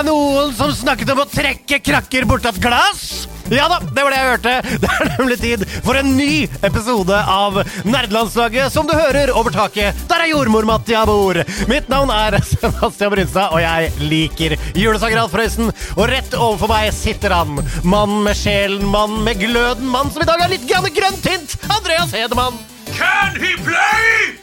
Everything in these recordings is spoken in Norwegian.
Jeg noen som snakket om å trekke krakker bort et glass? Ja da, det var det jeg hørte. Det er nemlig tid for en ny episode av Nerdelandslaget, som du hører over taket. Der er jordmor Mattia bor. Mitt navn er Sebastian Brynstad, og jeg liker julesanger Alf Prøysen. Og rett overfor meg sitter han. Mann med sjelen, mann med gløden, mann som i dag har litt grann grønt hint. Andreas Hedemann. Can he play?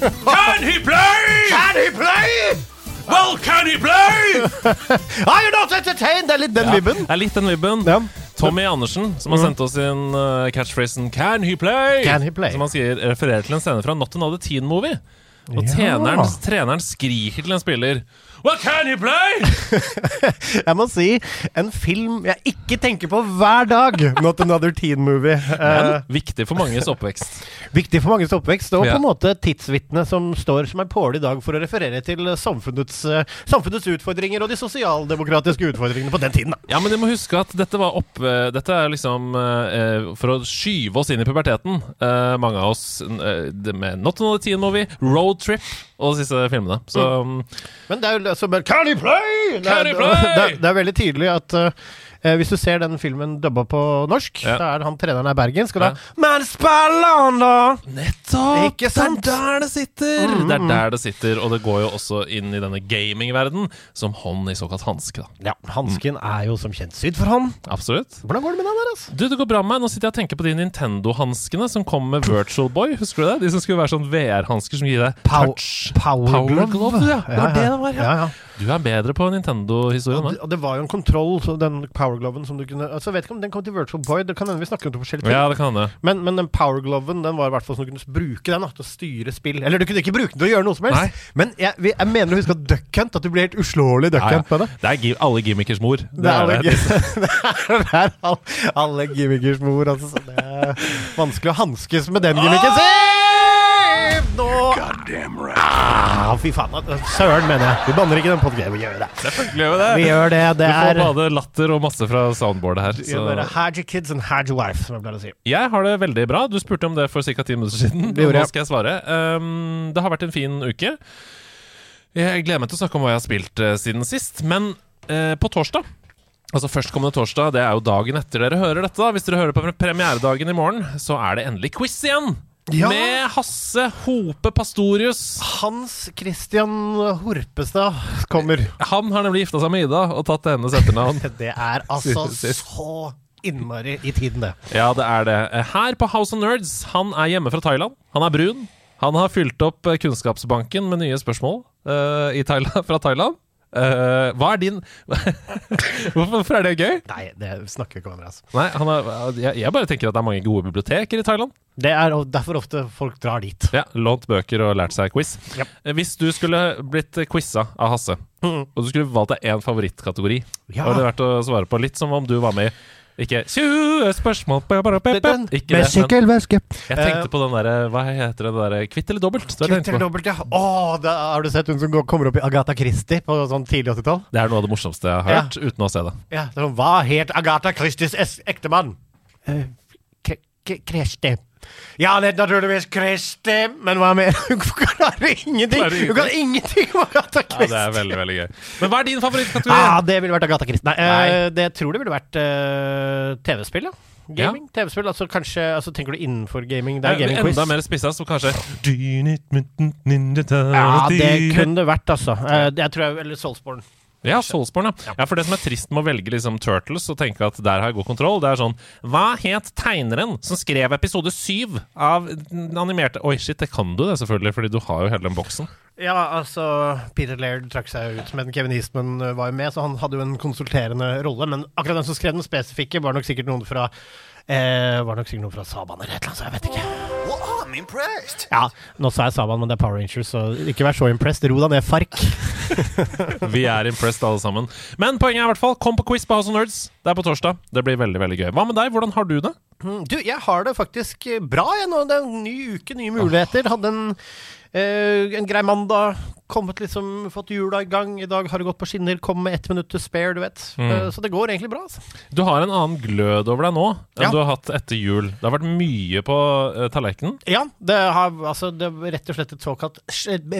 Can he play? Can he play? Well, can he play? Are you not entertained? Det er litt den vibben. Det er litt den vibben. Ja. Tommy Andersen, som har sendt oss inn uh, catchphrasen 'Can he play?' Can he play? Som han sier refererer til en scene fra Not Another Teen Movie. Og Ja. treneren, treneren skriker til en spiller Well, can you play? Jeg må si, en film jeg ikke tenker på hver dag. Not another teen movie. Eh, Men viktig for manges oppvekst. viktig for manges oppvekst, og Ja. på en måte tidsvitne som står som en påle i dag for å referere til samfunnets, eh, samfunnets utfordringer og de sosialdemokratiske utfordringene på den tiden. Da. Ja, men du må huske at dette var opp eh, Dette er liksom eh, for å skyve oss inn i puberteten. Eh, mange av oss eh, med Not Another Teen Movie, Road Trip og disse filmene. Så mm. Men det er jo altså bare Can he play? Play? Det, er, er veldig tydelig at eh, hvis du ser den filmen dubba på norsk, Ja. da er han treneren er bergensk, og da Ja. Men han, da! Nettopp! Ikke sant? Det er der det sitter! Mm, Det er mm. der det sitter, og det går jo også inn i denne gamingverden som hånd i såkalt hanske. da Ja, hansken er jo som kjent sydd for han. Absolutt. Hvordan går det med den der, altså? Du, det går bra med meg. Nå sitter jeg og tenker på de Nintendo-hanskene som kom med Virtual Boy. Husker du det? De som skulle være sånn VR-hansker som gir deg Pow- touch. Power, Power Glove, ja. Det var det det var, ja. Du er bedre på Nintendo-historien Og og det var jo en kontroll, den powergloven som du kunne Altså, Jeg vet ikke om den kom til Virtual Boy, det kan hende vi snakker om to forskjellige ting. Ja, det kan det. Men, men den powergloven den var i hvert fall sånn du kunne bruke den da, til å styre spill. Eller du kunne ikke bruke den til å gjøre noe som helst. Nei. Men jeg, jeg mener å huske at Duck Hunt, at du blir helt uslåelig Duck. Hunt med det. Det er gi alle gimmickers mor. Det er alle, det er all, alle gimmickers mor, altså. Det er vanskelig å hanskes med den gimmicken. Se! Right. ah, Fy faen. Søren, mener jeg. Vi banner ikke den podkasten. Vi gjør det. Selvfølgelig gjør vi det. Vi gjør det. Det Du får både latter og masse fra soundboardet her. Vi bare Så. Had your kids and had your wife, som jeg pleier å si. Jeg har det veldig bra. Du spurte om det for ca. ti minutter siden. Det. Nå skal jeg svare. Um, det har vært en fin uke. Jeg gleder meg til å snakke om hva jeg har spilt uh, siden sist. Men uh, på torsdag Altså Førstkommende torsdag, det er jo dagen etter dere hører dette. da Hvis dere hører på premieredagen i morgen, så er det endelig quiz igjen! Ja. Med Hasse Hope Pastorius. Hans Christian Horpestad kommer. Han har nemlig gifta seg med Ida og tatt hennes etternavn. Det er altså så innmari i tiden, det. Ja, det er det. Her på House of Nerds, han er hjemme fra Thailand. Han er brun. Han har fylt opp eh, Kunnskapsbanken med nye spørsmål uh, i Thailand, fra Thailand. Eh, hva er din hvorfor, er det gøy? Nei, det snakker vi ikke om. Altså. Nei, han er, jeg, jeg bare tenker at det er mange gode biblioteker i Thailand. Det er derfor ofte folk drar dit. Ja, Lånt bøker og lært seg quiz. Ja. Eh, Hvis du skulle blitt quiza av Hasse, mm. og du skulle valgt deg én favorittkategori, Ja. hadde det vært å svare på? Litt som om du var med i ikke 20 spørsmål Ikke Med sykkelveske. jeg tenkte på den derre Hva heter det der Kvitt eller dobbelt? Kvitt eller dobbelt, ja. Å, da har du sett hun som går, kommer opp i Agatha Christie på sånn tidlig 80-tall? det er noe av det morsomste jeg har Ja. hørt, uten å se det. Ja, det var, Hva het Agatha Christies ektemann? Uh, Christie. Ja, det er naturligvis Kristi, men hva mer? Hun klarer ingenting! Hun kan ingenting om Agatha Ja, det er veldig, veldig gøy. Men hva er din favorittkategori? Ah, det ville vært Agatha Christie. Nei, Nei. Uh, det tror det ville vært uh, TV-spill, ja. Gaming. TV-spill, altså kanskje altså, Tenker du innenfor gaming? Det er ja, gaming-quiz. Enda mer spissa, så kanskje Ja, det kunne det vært, altså. Uh, det tror jeg, Eller Soulsborne. Ja, Soulsborne, ja. ja. For det som er trist med å velge liksom Turtles og tenke at der har jeg god kontroll, det er sånn Hva het tegneren som skrev episode syv av den animerte Oi, shit, det kan du det, selvfølgelig, fordi du har jo hele den boksen. Ja, altså Peter Laird trakk seg ut, men Kevin Eastman eh, var jo med, så han hadde jo en konsulterende rolle. Men akkurat den som skrev den spesifikke, var nok sikkert noen fra eh, Var nok sikkert noen fra Saban eller et eller annet, så jeg vet ikke. I'm impressed. Ja, nå sa jeg Saban, men det er Power Rangers, så ikke vær så impressed. Ro deg ned, Fark. Vi er impressed alle sammen. Men poenget er i hvert fall kom på quiz på House of Nerds. Det er på torsdag. Det blir veldig veldig gøy. Hva med deg? Hvordan har du det? Mm, Du, jeg har det faktisk bra, jeg nå. Det er en ny uke, nye muligheter. Hadde en, eh, en grei mandag. Kommet liksom, fått jula i gang. I dag har det gått på skinner. Kom med ett minutt to spare, du vet. Eh, så det går egentlig bra. Altså. Du har en annen glød over deg nå enn Ja. du har hatt etter jul. Det har vært mye på uh, tallerkenen. Ja, det har altså, det er rett og slett et såkalt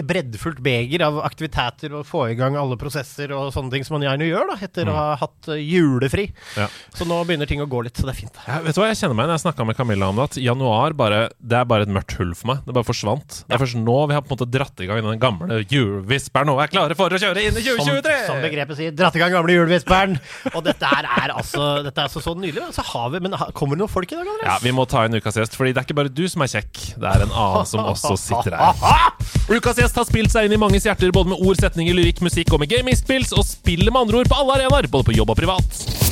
breddfullt beger av aktiviteter og få i gang alle prosesser og sånne ting som man gjerne gjør da, etter å ha hatt eh, julefri. Ja. Så nå begynner ting å gå litt, så det er fint. Ja, vet du hva jeg kjenner meg når jeg snakka med Camilla om det? At januar bare, det er bare et mørkt hull for meg. Det bare forsvant. Det er først nå vi har på en måte dratt i gang den gamle julevisperen og er klare for å kjøre inn i 2023! som begrepet sier, dratt i gang gamle julevisperen. Og dette er altså Dette er så, så nydelig. Så har vi, men kommer det noen folk i dag, Andreas? Ja, Vi må ta inn ukas gjest, Fordi det er ikke bare du som er kjekk. Det er en annen som også sitter her. Ukas gjest har spilt seg inn i manges hjerter både med ord, setninger, lyrikk, musikk og med gamingspills, og spiller med andre ord på alle arenaer, både på jobb og privat.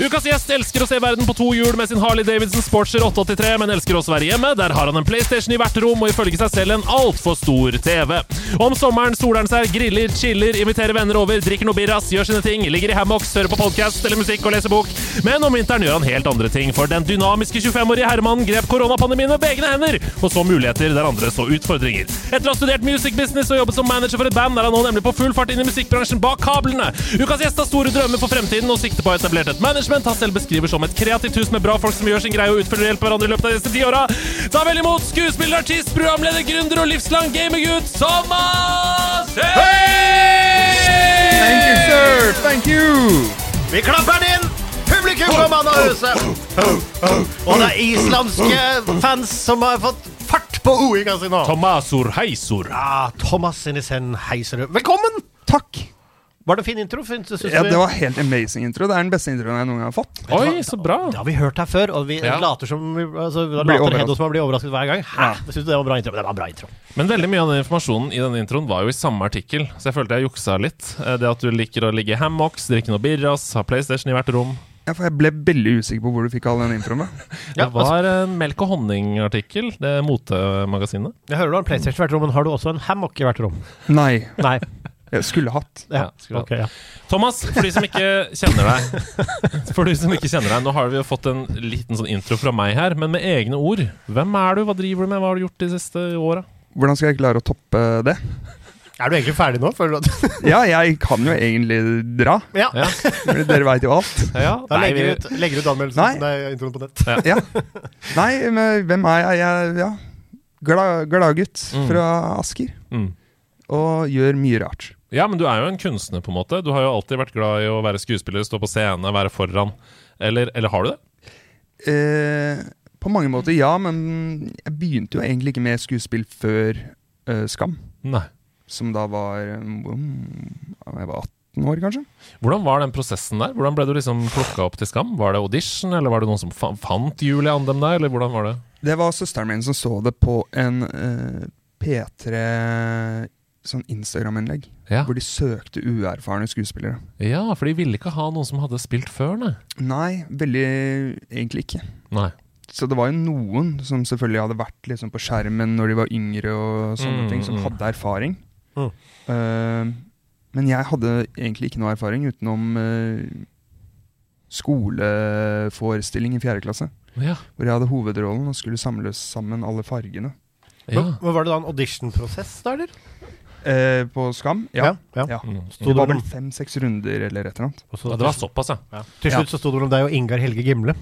Ukas gjest elsker å se verden på to hjul med sin Harley Davidson Sportser 883, men elsker også å være hjemme. Der har han en PlayStation i hvert rom og ifølge seg selv en altfor stor TV. Om sommeren soler han seg, griller, chiller, inviterer venner over, drikker noe birras, gjør sine ting, ligger i hammocks, hører på podkast eller musikk og leser bok. Men om vinteren gjør han helt andre ting, for den dynamiske 25-årige Herman grep koronapandemien med begge hender, og så muligheter der andre så utfordringer. Etter å ha studert music business og jobbet som manager for et band, er han nå nemlig på full fart inn i musikkbransjen bak kablene. Ukas gjest har store drømmer for fremtiden og sikter på å ha et management han selv beskriver som et kreativt hus med bra folk som gjør sin greie og utfører hjelp hverandre i løpet av de neste ti åra. Ta vel imot skuespiller, artist, programleder, gründer og livslang gamergud Thomas Hey! Thank you, sir. Thank you. Vi klapper den inn! Publikum fra mann av huset! Og det er islandske fans som har fått fart på OI-ga si nå. Thomasur Heisur. Ja, Thomas Sinisen Heiserud. Velkommen! Takk. Var det en fin intro? Synes, synes Ja, det var helt amazing intro. Det er den beste introen jeg noen gang har fått. Oi, så bra. Det har vi hørt her før, og vi Ja. later som vi, altså, vi later. Heddo som man blir overrasket hver gang. Hæ? Ja. synes synes det var bra intro. Men det var bra intro. Men veldig mye av den informasjonen i denne introen var jo i samme artikkel, så jeg følte jeg juksa litt. Eh, Det at du liker å ligge i hammocks, drikke noe birras, ha PlayStation i hvert rom. Ja, for jeg ble veldig usikker på hvor du fikk all den introen. Ja, det var en melk og honning-artikkel, det motemagasinet. Jeg hører du har en PlayStation i hvert rom, men har du også en hammock i hvert rom? Nei, Nei. Skulle hatt. Ja, skulle okay, hatt. ja. Thomas, for de som ikke kjenner deg For de som ikke kjenner deg Nå har vi jo fått en liten sånn intro fra meg her, men med egne ord. Hvem er du, hva driver du med, hva har du gjort de siste åra? Hvordan skal jeg klare å toppe det? Er du egentlig ferdig nå? Føler du at Ja, jeg kan jo egentlig dra. Ja. Ja, Dere veit jo alt. ja Da nei, legger vi- ut, legger ut anmeldelsen Nei. nei, introen på nett. Ja. Nei, men hvem er jeg? Jeg ja, glad- gladgutt Mm. fra Asker. mm. Og gjør mye rart. Ja, men du er jo en kunstner, på en måte. Du har jo alltid vært glad i å være skuespiller, stå på scene, være foran. Eller, eller har du det? Eh, på mange måter ja, men jeg begynte jo egentlig ikke med skuespill før uh, Skam. Nei. Som da var um, Jeg var 18 år, kanskje. Hvordan var den prosessen der? Hvordan ble du liksom plukka opp til Skam? Var det audition, eller var det noen som fa fant Julie Andem der, eller hvordan var det? Det var søsteren min som så det på en uh, P3 sånn Instagram-innlegg. Ja. Hvor de søkte uerfarne skuespillere. ja, for de ville ikke ha noen som hadde spilt før, nei. Nei, veldig egentlig ikke. Nei. Så det var jo noen som selvfølgelig hadde vært liksom på skjermen når de var yngre, og sånne Mm, ting, som mm. hadde erfaring. Mm. Uh, men jeg hadde egentlig ikke noe erfaring utenom uh, skoleforestilling i fjerde klasse. Ja. Hvor jeg hadde hovedrollen og skulle samle sammen alle fargene. ja. Men, men Var det da en auditionprosess, da, eller? Eh, på Skam? Ja. ja. ja. Mm. Det var vel fem-seks runder eller et eller annet. Og så Ja, det var såpass, ja. Til slutt så sto det mellom deg og Ingar Helge Gimle.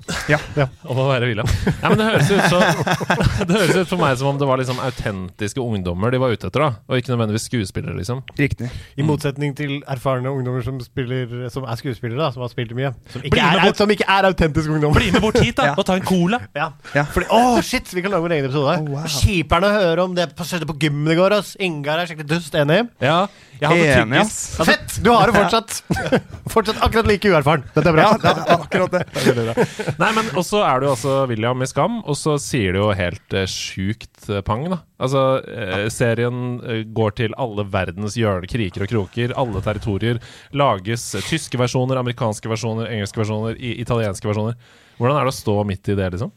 Om å være William. Ja, men det høres, ut så, det høres ut for meg som om det var liksom autentiske ungdommer de var ute etter, da. Og ikke nødvendigvis skuespillere, liksom. Riktig. I motsetning til erfarne ungdommer som, spiller, som er skuespillere, da, som har spilt mye. Som ikke, er, bort. som ikke er autentiske ungdommer. Bli med bort hit, da, Ja. og ta en cola! Ja. Ja. Fordi, oh, shit, vi kan lage vår egen episode. Oh, wow. Kjiperne hører om det på, på gymmen i går. Ass. Ingar er skikkelig dust. Enig? Ja, jeg hadde Enig, tyggis. ass. Fett! Du har det fortsatt. fortsatt akkurat like uerfaren. Dette er bra. Ja, det er akkurat det. Nei, men Og så er du altså William i Skam, og så sier du jo helt eh, sjukt eh, pang, da. Altså, eh, serien eh, går til alle verdens hjørner, kriker og kroker, alle territorier. Lages eh, tyske versjoner, amerikanske versjoner, engelske versjoner, i, italienske versjoner. Hvordan er det å stå midt i det, liksom?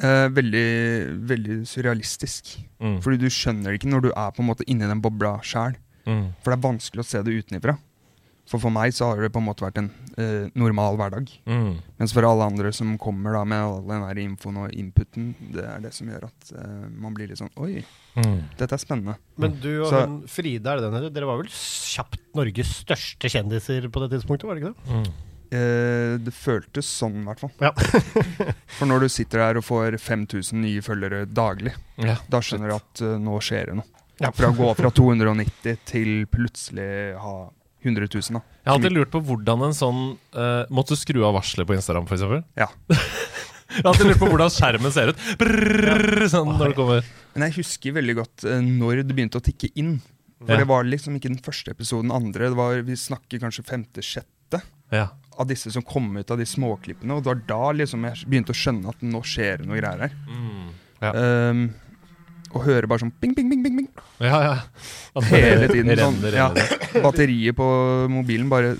Eh, veldig, veldig surrealistisk. Mm. Fordi du skjønner det ikke når du er på en måte inni den bobla sjæl. Mm. For det er vanskelig å se det utenifra. For for meg så har det på en måte vært en eh, normal hverdag. Mm. Mens for alle andre som kommer da med all den der infoen og inputen, det er det som gjør at eh, man blir litt sånn Oi, Mm. dette er spennende. Men du og Så- hun Frida, er det den heter? Dere var vel kjapt Norges største kjendiser på det tidspunktet, var det ikke det? Mm. Eh, det føltes sånn, i hvert fall. Ja. For når du sitter der og får 5000 nye følgere daglig, Ja. da skjønner du at uh, nå skjer det noe. Ja. Fra å gå fra 290 til plutselig ha 100 000, da. Jeg har alltid lurt på hvordan en sånn uh, Måtte du skru av varselet på Instagram, f.eks.? Ja. Jeg har alltid lurt på hvordan skjermen ser ut. Brrrr, sånn når det kommer. Men jeg husker veldig godt uh, når det begynte å tikke inn. For det var liksom ikke den første episoden, andre. Det var, vi snakker kanskje femte-sjette Ja. Av disse som kom ut av de småklippene. Og det var da liksom jeg begynte å skjønne at nå skjer det noe greier her. Mm. Ja. Um, og hører bare sånn ping, ping, ping, ping, ping. ja, ja. At Hele tiden. Sånn, renner, ja. renner. Batteriet på mobilen bare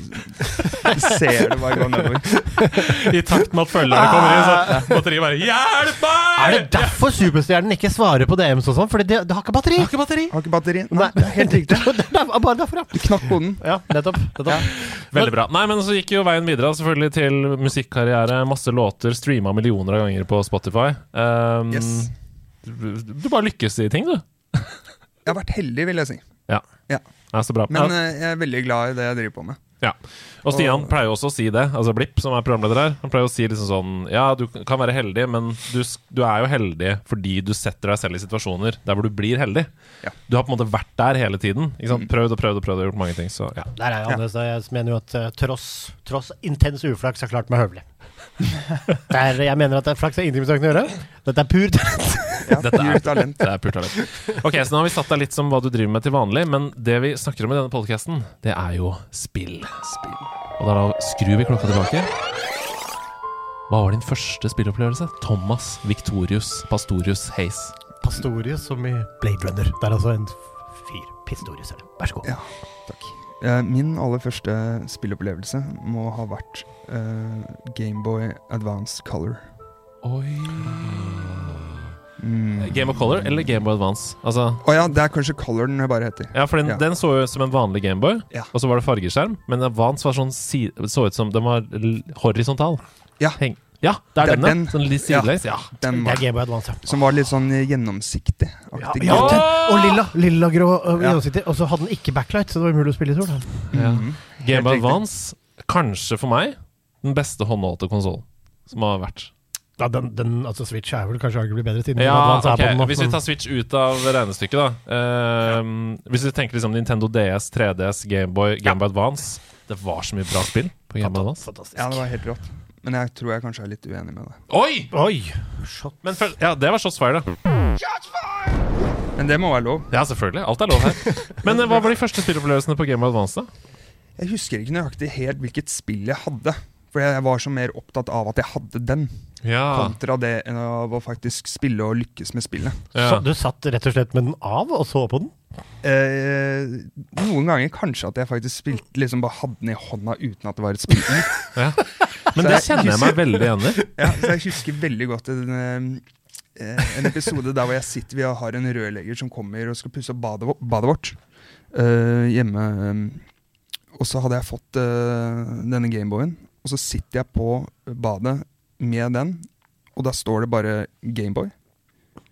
ser det bare gå nedover. I takt med at følgerne kommer inn, så batteriet bare Hjelp meg! Er det derfor Superstjernen ikke svarer på DMs og sånn? Fordi det, det har ikke batteri! Det har ikke batteri! Har ikke batteri? Nei, det er helt riktig. det bare derfor, ja. Du knakk koden. Ja, nettopp. nettopp. Veldig bra. Nei, men så gikk jo veien videre selvfølgelig til musikkarriere. Masse låter, streama millioner av ganger på Spotify. Um, Yes. Du, bare lykkes i ting, du. Jeg har vært heldig, vil jeg si. Ja. Ja. Ja, så bra. Men ja. eh, jeg er veldig glad i det jeg driver på med. Ja. Og Stian Og- pleier jo også å si det, altså Blipp, som er programleder her. Han pleier å si liksom sånn Ja, du kan være heldig, men du, du er jo heldig fordi du setter deg selv i situasjoner der hvor du blir heldig. Ja. Du har på en måte vært der hele tiden. Ikke sant? Prøvd og prøvd og prøvd og gjort mange ting. Så ja. Der er jeg annerledes. Jeg mener jo at eh, tross, tross intens uflaks har klart meg høvelig. Det er, jeg mener at det- er flaks har ingenting med saken å gjøre. Dette er pur talent. Ja, Dette er- talent. Det er pur talent. Ok, så nå har vi satt deg litt som hva du driver med til vanlig, men det vi snakker om i denne podcasten, det er jo spill. Og da, da skrur vi klokka tilbake. Hva var din første spillopplevelse? Thomas Victorius Pastorius Hays. Pastorius som i Blade Runner. Det er altså en fyr. Pistorius, er det. Vær så god. Ja, takk. Eh, min aller første spillopplevelse må ha vært uh, Gameboy Advance Color. Oi Mm. Game of Color eller Gameboy Advance? Altså, oh ja, det er kanskje Color den bare heter. ja, for den, Ja. den så jo som en vanlig Gameboy, Ja. og så var det fargeskjerm. Men Advance var sånn så ut som den var horisontal. Ja. Heng. Ja, det er Det er den, ja. den. Sånn litt sidelengs. Ja. Den Det er Gameboy Advance, ja. som var litt sånn gjennomsiktig. Ja, ja, den, og lilla. Lilla grå uh, gjennomsiktig. Og så hadde den ikke backlight, så det var umulig å spille i sol. Ja. Mhm. Game Boy Advance, kanskje for meg, den beste håndholdte konsollen som har vært. Ja, den, den, altså Switch er vel kanskje arguably bedre, siden Ja, okay. på den nå. Hvis vi tar Switch ut av regnestykket, da. Ehm, Hvis vi tenker liksom Nintendo DS, 3DS, Gameboy, Gameboy Advance Det var så mye bra spill på Gameboy Advance. Fantastisk. Ja, det var helt rått. Men jeg tror jeg kanskje er litt uenig med deg. Oi! Oi! Men før, ja, det var shots fired, da. Men det må være lov. Ja, selvfølgelig. Alt er lov her. Men eh, hva var de første spillopplevelsene på Game of Advance, da? Jeg husker ikke nøyaktig helt hvilket spill jeg hadde. For jeg var så mer opptatt av at jeg hadde den, Ja. kontra det enn av å faktisk spille og lykkes med spillet. ja. Så du satt rett og slett med den av og så på den? Eh, noen ganger kanskje at jeg faktisk spilte liksom bare hadde den i hånda uten at det var et spill i. ja. Men det kjenner jeg meg veldig igjen i. Ja, så jeg husker veldig godt en, eh, en episode der hvor jeg sitter Vi har en rørlegger som kommer og skal pusse opp badet, badet vårt uh, hjemme. eh, Og så hadde jeg fått uh, denne Gameboyen, og så sitter jeg på badet med den, og da står det bare Gameboy.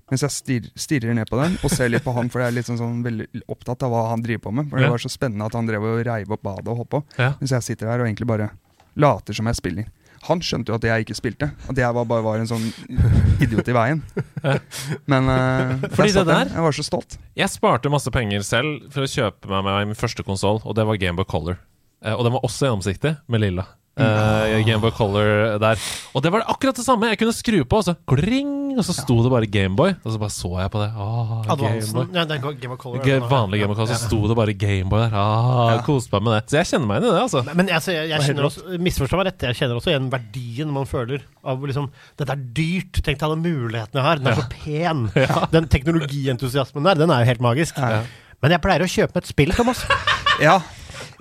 Mens jeg stirrer, stirrer ned på den og ser litt på han, for jeg er litt sånn, sånn veldig opptatt av hva han driver på med. For. Det var så spennende at han drev og reiv opp badet og hoppa. Ja. Mens jeg sitter her og egentlig bare later som jeg spiller. Han skjønte jo at jeg ikke spilte, at jeg var, bare var en sånn idiot i veien. Men uh, Fordi det der- Jeg var så stolt. Jeg sparte masse penger selv for å kjøpe meg, meg min første konsoll, og det var Gameboy Color. Uh, og den var også gjennomsiktig, med lilla. Uh, Gameboy Color der. Og det var akkurat det samme. Jeg kunne skru på, og så kling, og så sto det bare Gameboy. Og så bare så jeg på det. Åh, Gameboy. Ja, den Game of Color. G vanlig Gameboy Color, så sto det bare Gameboy der. Ah, Koste meg med det. Så jeg kjenner meg igjen i det, altså. Men altså, jeg, jeg kjenner også, misforstå meg rett, jeg kjenner også igjen verdien man føler av liksom Dette er dyrt, tenk deg alle mulighetene jeg har. Den er så pen. Den teknologientusiasmen der, den er jo helt magisk. Ja. Men jeg pleier å kjøpe meg et spill, Thomas. Ja,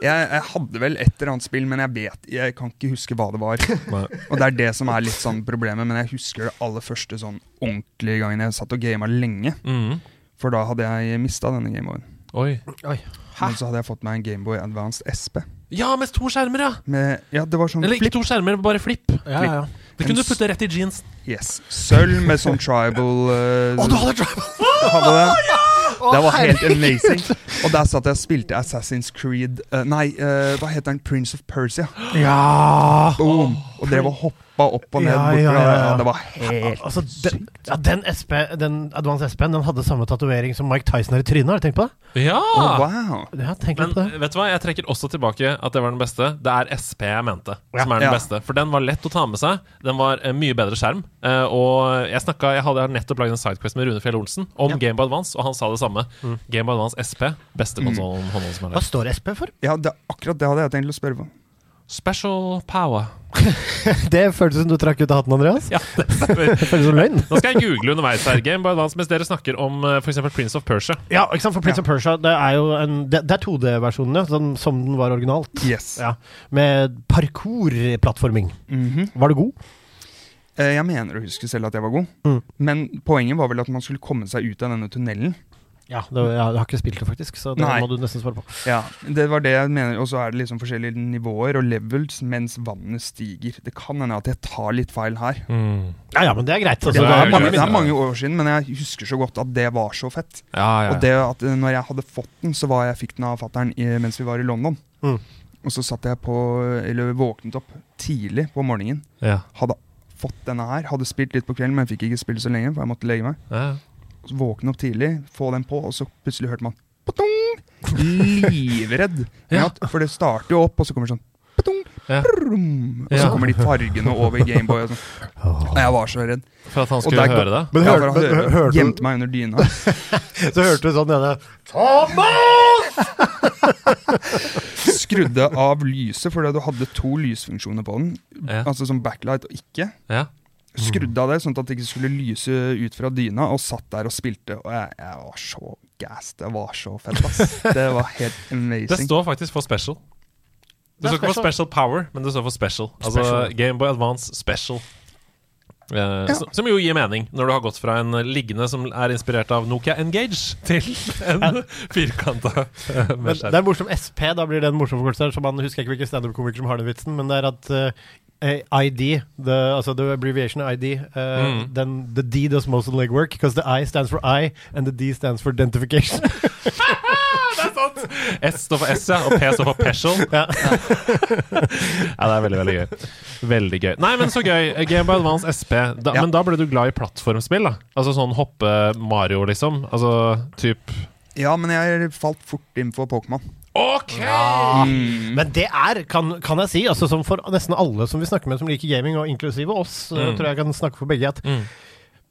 Jeg, jeg hadde vel et eller annet spill, men jeg vet Jeg kan ikke huske hva det var. Og det er det som er litt sånn problemet, men jeg husker det aller første sånn ordentlige gangen jeg satt og gama lenge. Mm. For da hadde jeg mista denne Gameboyen. Oi. Men så hadde jeg fått meg en Gameboy Advanced SP. Ja, med to skjermer, ja! Med, ja, det var sånn Eller ikke flip. to skjermer, bare flipp. Ja, ja, ja. Det kunne du putte rett i jeans. Yes. Sølv med sånn tribal uh, oh, du hadde tribal! hadde det. Det var helt amazing. Og der satt jeg og spilte Assassin's Creed uh, Nei, uh, hva heter den? Prince of Persia. Ja! Boom! Og drev og hoppa opp og ned. Ja, ja, ja, ja. det var helt Altså, den, ja, den, SP, den Advance SP-en den hadde samme tatovering som Mike Tyson har i trynet. Har du tenkt på det? Ja! oh, Wow. Ja, tenk Men på det. vet du hva, jeg trekker også tilbake at det var den beste. Det er SP jeg mente, Ja. som er den Ja. beste. For den var lett å ta med seg. Den var en mye bedre skjerm. Uh, og jeg snakket, Jeg hadde nettopp lagd en sidequest med Rune Fjell Olsen om Ja. Game Boy Advance, og han sa det samme. Game Boy Advance SP, beste konsollen mm. som er Hva står SP for? Ja, det, akkurat det hadde jeg tenkt å spørre på. Special power. Det føltes som du trakk ut av hatten, Andreas. Ja, det føltes som løgn. Nå skal jeg google underveis her. Game by Dance, mens dere snakker om uh, f.eks. Prince of Persia. Ja, ikke sant? For Prince Ja. of Persia det er jo en Det, det er 2D-versjonen, ja, sånn som den var originalt. Yes. Ja, Med parkour-plattforming. Mhm. Var du god? Eh, Jeg mener å huske selv at jeg var god, Mm. men poenget var vel at man skulle komme seg ut av denne tunnelen. Ja, det, jeg har ikke spilt det, faktisk, så det Nei. må du nesten svare på. Ja, Det var det jeg mener, og så er det liksom forskjellige nivåer og levels mens vannet stiger. Det kan hende at jeg tar litt feil her. Ja, ja, men det er greit. Altså, det, det er mange, det er mange år siden, men jeg husker så godt at det var så fett. Ja, ja. Og det at eh, når jeg hadde fått den, så var jeg fikk den av fattern mens vi var i London. Mm. Og så satt jeg på, eller våknet opp tidlig på morgenen. ja. Hadde fått denne her. Hadde spilt litt på kvelden, men fikk ikke spille så lenge, for jeg måtte legge meg. ja. Våkne opp tidlig, få den på, og så plutselig hørte man Patong! Livredd. Ja. Ja. For det starter jo opp, og så kommer det sånn Patong! Ja. Brum, og så Ja. kommer de fargene over Gameboy. Og, sånn. og jeg var så redd. For at han skulle der- høre det? Men Ja, hør- for han men Gjemte meg under dyna. Så hørte du sånn denne Skrudde av lyset, fordi du hadde to lysfunksjoner på den. Ja. Altså som backlight og ikke. Ja. Skrudde av det, sånn at det ikke skulle lyse ut fra dyna, og satt der og spilte. Og jeg, jeg var så gassed. Det var så fett, ass. Det var helt amazing. Det står faktisk for special. Det det står ikke for special. power, men det står for special. Altså. Gameboy Advance Special. Eh, som, som jo gir mening, når du har gått fra en liggende som er inspirert av Nokia Engage, til en firkanta eh, Men med det er morsom SP, da blir det en morsom forkortelse. Så man husker ikke hvilken standup-komiker som har den vitsen, men det er at uh, ID, the, altså the abbreviation ID, eh, Mm. then the D does most of the legwork, because the I stands for I, and the D stands for identification. Sant! S står for S, ja, og P står for Special. Ja. ja, det er veldig, veldig gøy. Veldig gøy. Nei, men så gøy. Game by Advance SP. Da, Ja. Men da ble du glad i plattformspill, da? Altså sånn hoppe Mario, liksom? Altså typ Ja, men jeg falt fort inn for Pokémon. OK! Mm. Men det er, kan, kan jeg si, altså som for nesten alle som vi snakker med som liker gaming, og inklusive oss, Mm. tror jeg kan snakke for begge, at Mm.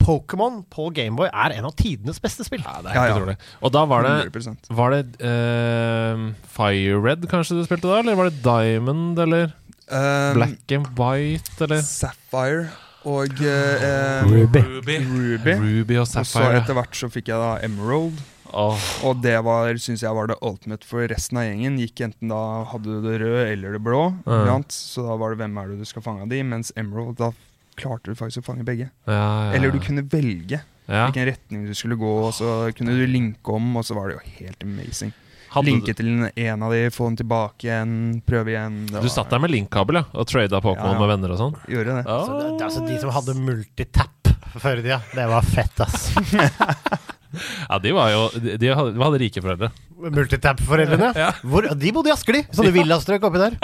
Pokémon på Gameboy er en av tidenes beste spill. Ja, det er helt ja. utrolig. Og da var det Var det uh, Fire Red kanskje du spilte da, eller var det Diamond, eller Um, Black and White, eller Sapphire og eh, um, Ruby. Ruby. Ruby. Ruby og Og så etter hvert så fikk jeg da Emerald. Oh. Og det var, synes jeg var det ultimate for resten av gjengen. Gikk enten da hadde du det røde eller det blå. Mm. Så da var det hvem er det du skal fange av de, mens Emerald, da klarte du faktisk å fange begge. ja, ja. Eller du kunne velge ja. hvilken retning du skulle gå, og så kunne du linke om, og så var det jo helt amazing. Hadde Linke til en- av de, få den tilbake igjen, prøve igjen. Du satt der med linkkabel ja, og trada Pokémon Ja, ja. med venner og sånn? Gjorde det. Så det, det, altså de som hadde multitap før i tida, det var fett, ass. Ja, de var jo De, de hadde, de hadde rike foreldre. Multitap-foreldrene. Ja. Hvor, de bodde i Askeli, sånne villastrøk oppi der.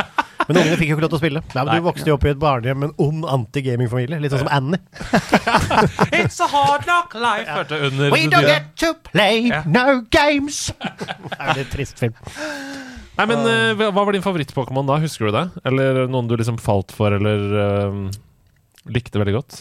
Men ungene fikk jo ikke lov til å spille. Nei, men Nei. Du vokste jo opp i et barnehjem med en ond anti-gaming-familie, litt sånn som Annie. It's a hard knock life Hørte under We don't get to play Ja. no games! Det er jo litt trist film. Nei, men eh, hva hva var din favoritt-Pokémon da? Husker du det? Eller noen du liksom falt for, eller eh, likte veldig godt?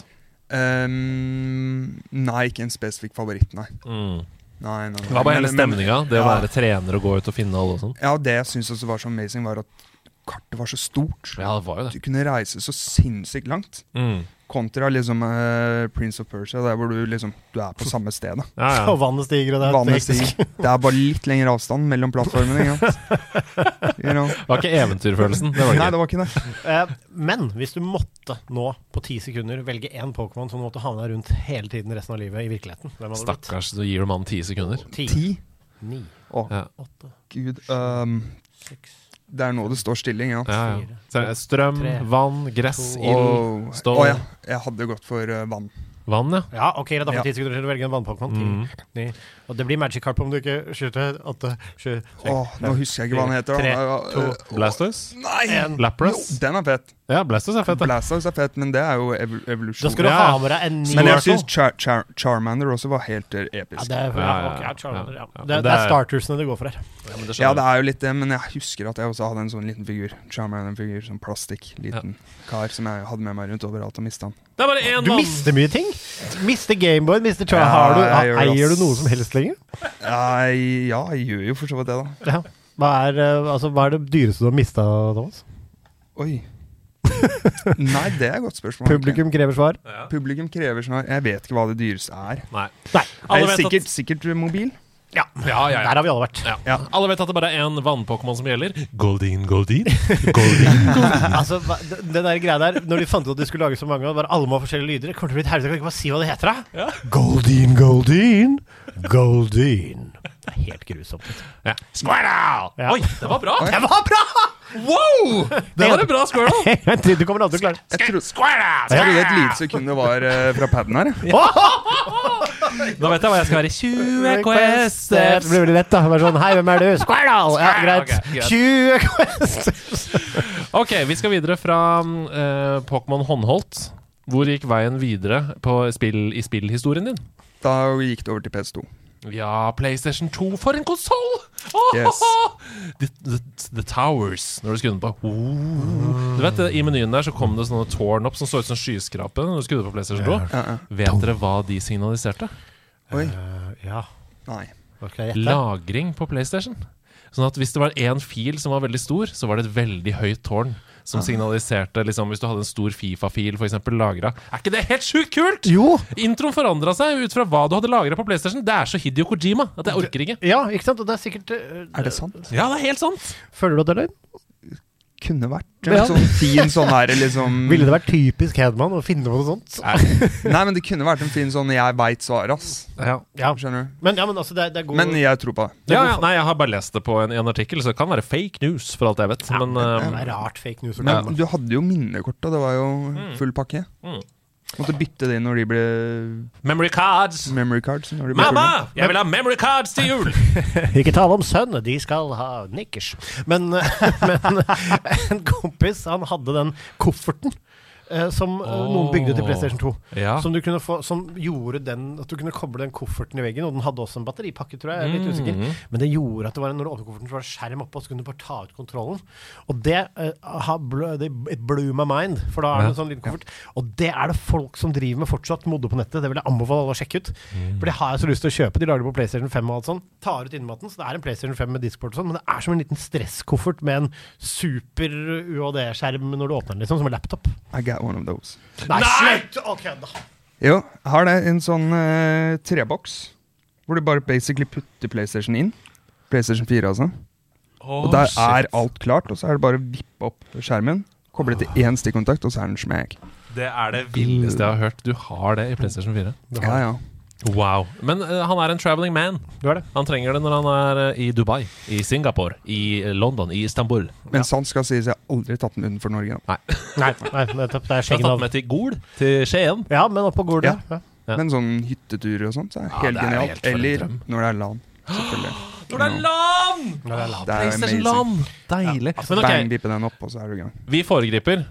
Ehm, nei, ikke en spesifikk favoritt, nei. Mm. nei, nei, nei. Hva var hele stemninga? Det å ja. være trener og gå ut og finne alle og sånn? Ja, det jeg syns også var så amazing, var at kartet var så stort. Ja, det var jo det. Du kunne reise så sinnssykt langt. Mm. Kontra liksom uh, Prince of Persia, der hvor du liksom Du er på samme sted. da Ja, ja. Og vannet stiger, og det er Vannet stiger. Det er bare litt lengre avstand mellom plattformene. You know. Det var ikke eventyrfølelsen. Det var Nei, det det var ikke det. Uh, men hvis du måtte nå, på ti sekunder, velge én Pokémon som du måtte havne rundt hele tiden resten av livet i virkeligheten, hvem hadde? Stakkars, så gir du mannen ti sekunder. Ti, ni, Å, Ja. åtte, gud. Um, seks det er nå det står stilling, ja. Ja, ja. Så er Strøm, Tre, vann, gress, ild, stål. Å ja. Jeg hadde gått for eh, vann. vann, ja. Ja, ok, da får Ja. du ti sekunder til å velge en vannpokémon. Mm. Og det blir Magic Carp om du ikke skyter åtte, sju, Åh, nå husker jeg ikke hva den heter. Tre, to, Blastoise? Nei! en. Lapras? Jo, den er fett. Ja, Blastos er fett, Da. Blastoise er fett, men det er jo ev Da skal du Ja. ha med deg en ny Men jeg syns Char Char Charmander også var helt episk. ja, det er, ja, okay, ja. Charmander, ja. Det, er er- startersene du går for her. Ja, det Ja, det er jo litt det, men jeg husker at jeg også hadde en sånn liten figur. Charmander-figur, sånn plastikk, liten kar som jeg hadde med meg rundt overalt og mista den. Det er bare én Du mann! mister mye ting. Mister Gameboy, mister Char. Ja, har du, eier du noe som helst lenger? Jeg, ja, jeg gjør jo for så vidt det, da. Ja. Hva, er, eh, altså, hva er det dyreste du har mista, Thomas? Oi. Nei, det er et godt spørsmål. egentlig. Publikum krever svar. Ja. Publikum krever svar. Jeg vet ikke hva det dyreste er. Nei. Nei. Alle vet sikkert, at, sikkert mobil. Ja, ja, ja, der har vi alle vært. Ja. Ja. Alle vet at det bare er én vannpokémon som gjelder. Goldin, Goldin, Goldin. altså, hva- det, det der greia der Når de fant ut at de skulle lage så mange, og bare alle må ha forskjellige lyder Det kommer til å bli et helvete. Kan ikke bare si hva det heter, da? Ja. Goldin, Goldin, Goldin. Det er helt grusomt. Ja. Squirrel! Ja. Oi, det var bra! Det var bra! Wow! Det var en bra squirrel. jeg trodde du kommer aldri til å klare det. Jeg, trodde et lite sekund det var eh, fra paden her. jeg. Nå vet jeg hva jeg skal være. 20 Det Quests. blir veldig lett, da. Bare sånn, Hei, hvem er du? Squirrel! Ja, greit. Ok, greit. 20 Quest Ok, vi skal videre fra uh, Pokémon håndholdt. Hvor gikk veien videre på spill, i spillhistorien din? Da gikk det over til PS2. Ja, PlayStation 2, for en konsoll! Yes. The, the, the Towers, når du skrudde den på. Oh. Du vet, I menyen der så kom det sånne tårn opp som så ut som skyskrape. Når du skrudde på PlayStation 2 Ja, ja. Vet dere hva de signaliserte? Oi. Uh, ja. Nei. Gjette? Lagring på PlayStation. Sånn at hvis det var én fil som var veldig stor, så var det et veldig høyt tårn. Som signaliserte liksom, Hvis du hadde en stor Fifa-fil eksempel, lagra. Er ikke det helt sjukt kult?! Jo. Introen forandra seg ut fra hva du hadde lagra på PlayStation. Det er så Hidio Kojima at jeg orker ikke. Ja, ikke sant? Og det er sikkert eh, Er det sant? Ja, det er helt sant! Føler du at det er løgn? Kunne vært Ja. en sånn fin sånn her, liksom Ville det vært typisk Hedman å finne på noe sånt? Nei, men det kunne vært en fin sånn 'jeg veit svaret', ass. Ja. Ja. Skjønner du? Men, ja, men altså, det det er god Men jeg tror på det. Ja, ja, nei, jeg har bare lest det på en, en artikkel, så det kan være fake news, for alt jeg vet. Men Det eh, er rart fake news Men du hadde jo minnekort, og det var jo full pakke. Mm. Måtte bytte det når de ble memory cards! memory cards. Når de ble fulle. Mamma! Jeg vil ha memory cards til jul! Ikke tale om sønn, de skal ha nikkers. Men, men en kompis, han hadde den kofferten. Eh, Som oh. noen bygde til PlayStation 2. Ja. Som, du kunne få, som gjorde den At du kunne koble den kofferten i veggen. Og den hadde også en batteripakke, tror jeg. jeg er litt usikker Mm. Men det gjorde at det var en, når du åpnet kofferten, så var det skjerm oppe, og så kunne du bare ta ut kontrollen. Og det, eh, har det It blew my mind, for da er det en sånn liten koffert. Og det er det folk som driver med fortsatt, modder på nettet. Det vil jeg anbefale alle å sjekke ut. Mm. For det har jeg så lyst til å kjøpe. De lager det på PlayStation 5 og alt sånn. Tar ut innmaten, så det er en PlayStation 5 med diskport og sånn, men det er som en liten stresskoffert med en super UAD-skjerm når du åpner den, liksom, som en laptop. I got one of those. Nei, slutt! Ok, da. Jo, har det en sånn uh, treboks. Hvor du bare basically putter PlayStation inn. PlayStation 4, altså. Og der er alt klart, og så er det bare å vippe opp skjermen. Koble til én stikkontakt, og så er den smack. Det er det villeste jeg har hørt. Du har det i PlayStation 4. Ja, ja. Wow. Men uh, han er en traveling man. Du er det. Han trenger det når han er uh, i Dubai, i Singapore, i eh, London, i Istanbul. Men sant skal sies, jeg har aldri tatt den utenfor Norge. Da. Nei, nei, nettopp. Det er Jeg har tatt med til Gol, til Skien. Ja, men oppå Gol Ja. Ja. Ja. Men sånn hytteturer og sånt, så er Ja, helt det er genialt. helt Eller drøm. når det er LAN. Selvfølgelig. Når det er land! Når det er PlayStation land! Deilig. Men ok, Bang, vippe den opp, og så er du i gang. vi foregriper.